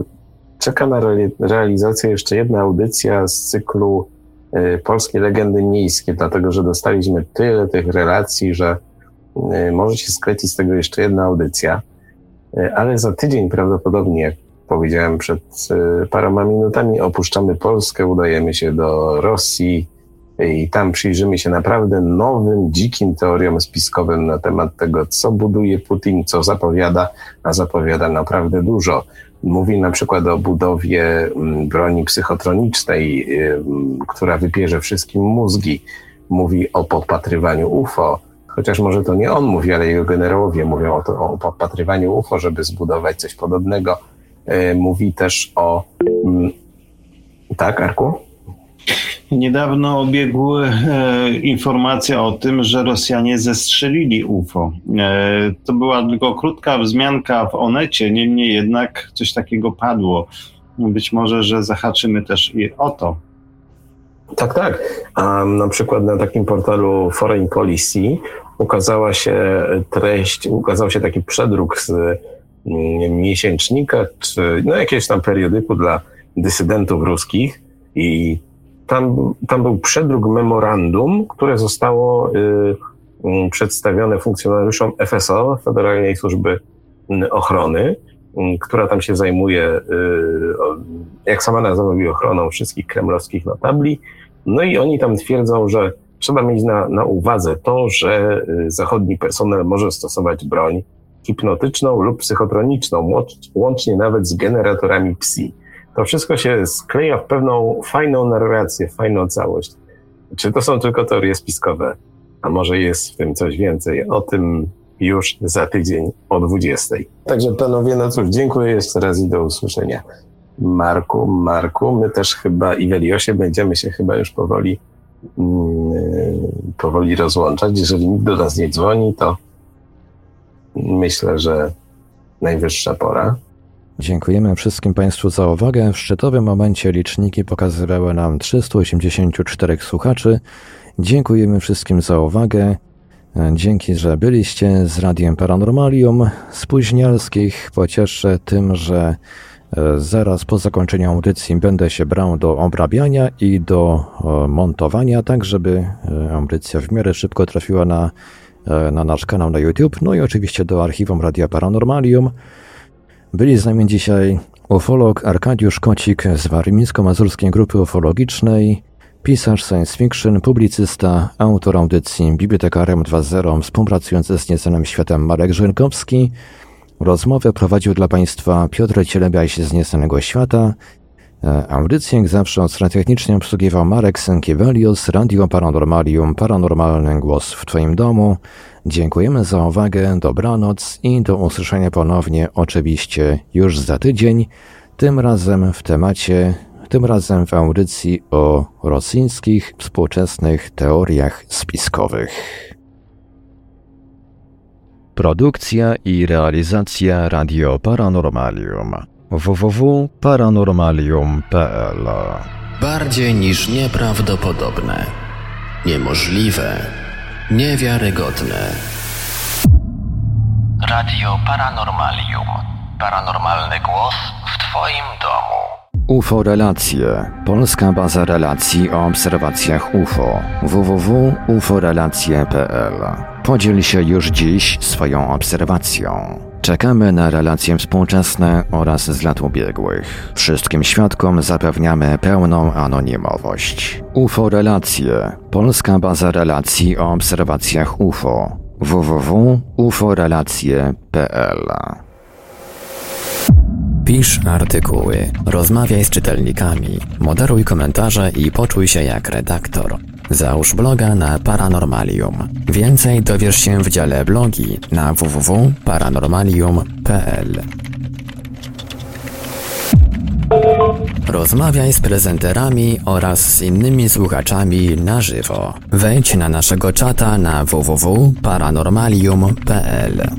B: y, czeka na realizację jeszcze jedna audycja z cyklu y, Polskie Legendy Miejskie, dlatego że dostaliśmy tyle tych relacji, że może się sklecić z tego jeszcze jedna audycja. Ale za tydzień prawdopodobnie, jak powiedziałem przed paroma minutami, opuszczamy Polskę, udajemy się do Rosji, i tam przyjrzymy się naprawdę nowym, dzikim teoriom spiskowym na temat tego, co buduje Putin, co zapowiada, a zapowiada naprawdę dużo. Mówi na przykład o budowie mm, broni psychotronicznej, która wypierze wszystkim mózgi. Mówi o podpatrywaniu UFO, chociaż może to nie on mówi, ale jego generałowie mówią o, to, o podpatrywaniu UFO, żeby zbudować coś podobnego. E, mówi też o. Mm, tak, Arku?
D: Niedawno obiegły e, informacja o tym, że Rosjanie zestrzelili UFO. E, to była tylko krótka wzmianka w Onecie, niemniej jednak coś takiego padło. Być może, że zahaczymy też i o to.
B: Tak, tak. A na przykład na takim portalu Foreign Policy ukazała się treść, ukazał się taki przedruk z miesięcznika, czy no jakiegoś tam periodyku dla dysydentów ruskich i tam, tam był przedruk memorandum, które zostało y, y, przedstawione funkcjonariuszom FSO, Federalnej Służby Ochrony, y, która tam się zajmuje, y, jak sama nazwa mówi, ochroną wszystkich kremlowskich notabli. No i oni tam twierdzą, że trzeba mieć na, na uwadze to, że y, zachodni personel może stosować broń hipnotyczną lub psychotroniczną, łącznie nawet z generatorami psi. To wszystko się skleja w pewną fajną narrację, fajną całość. Czy to są tylko teorie spiskowe? A może jest w tym coś więcej? O tym już za tydzień o 20. Także panowie, no cóż, dziękuję jeszcze raz i do usłyszenia. Marku, Marku, my też chyba i Weliosie będziemy się chyba już powoli mm, powoli rozłączać. Jeżeli nikt do nas nie dzwoni, to myślę, że najwyższa pora.
A: Dziękujemy wszystkim Państwu za uwagę. W szczytowym momencie liczniki pokazywały nam 384 słuchaczy. Dziękujemy wszystkim za uwagę. Dzięki, że byliście z Radiem Paranormalium. Spóźnialskich pocieszę tym, że e, zaraz po zakończeniu audycji będę się brał do obrabiania i do e, montowania, tak żeby e, audycja w miarę szybko trafiła na, na nasz kanał na YouTube, no i oczywiście do archiwum Radia Paranormalium. Byli z nami dzisiaj ufolog Arkadiusz Kocik z Warmińsko-Mazurskiej Grupy Ufologicznej, pisarz science fiction, publicysta, autor audycji Bibliotekarem 2.0, współpracujący z Nieznanym Światem Marek Żyrkowski. Rozmowę prowadził dla Państwa Piotr Cielebiaś z Nieznanego Świata. E, audycję jak zawsze od strony technicznej obsługiwał Marek Sękiewelius, Radio Paranormalium, Paranormalny Głos w Twoim domu. Dziękujemy za uwagę, dobranoc i do usłyszenia ponownie oczywiście już za tydzień, tym razem w temacie, tym razem w audycji o rosyjskich współczesnych teoriach spiskowych. Produkcja i realizacja Radio Paranormalium. www.paranormalium.pl
F: Bardziej niż nieprawdopodobne, niemożliwe Niewiarygodne. Radio Paranormalium. Paranormalny głos w Twoim domu.
A: UFO Relacje. Polska baza relacji o obserwacjach UFO. www.uforelacje.pl Podziel się już dziś swoją obserwacją. Czekamy na relacje współczesne oraz z lat ubiegłych. Wszystkim świadkom zapewniamy pełną anonimowość. UFO Relacje. Polska baza relacji o obserwacjach UFO. www.uforelacje.pl
F: Pisz artykuły, rozmawiaj z czytelnikami, moderuj komentarze i poczuj się jak redaktor. Załóż bloga na Paranormalium. Więcej dowiesz się w dziale blogi na www.paranormalium.pl. Rozmawiaj z prezenterami oraz z innymi słuchaczami na żywo. Wejdź na naszego czata na www.paranormalium.pl.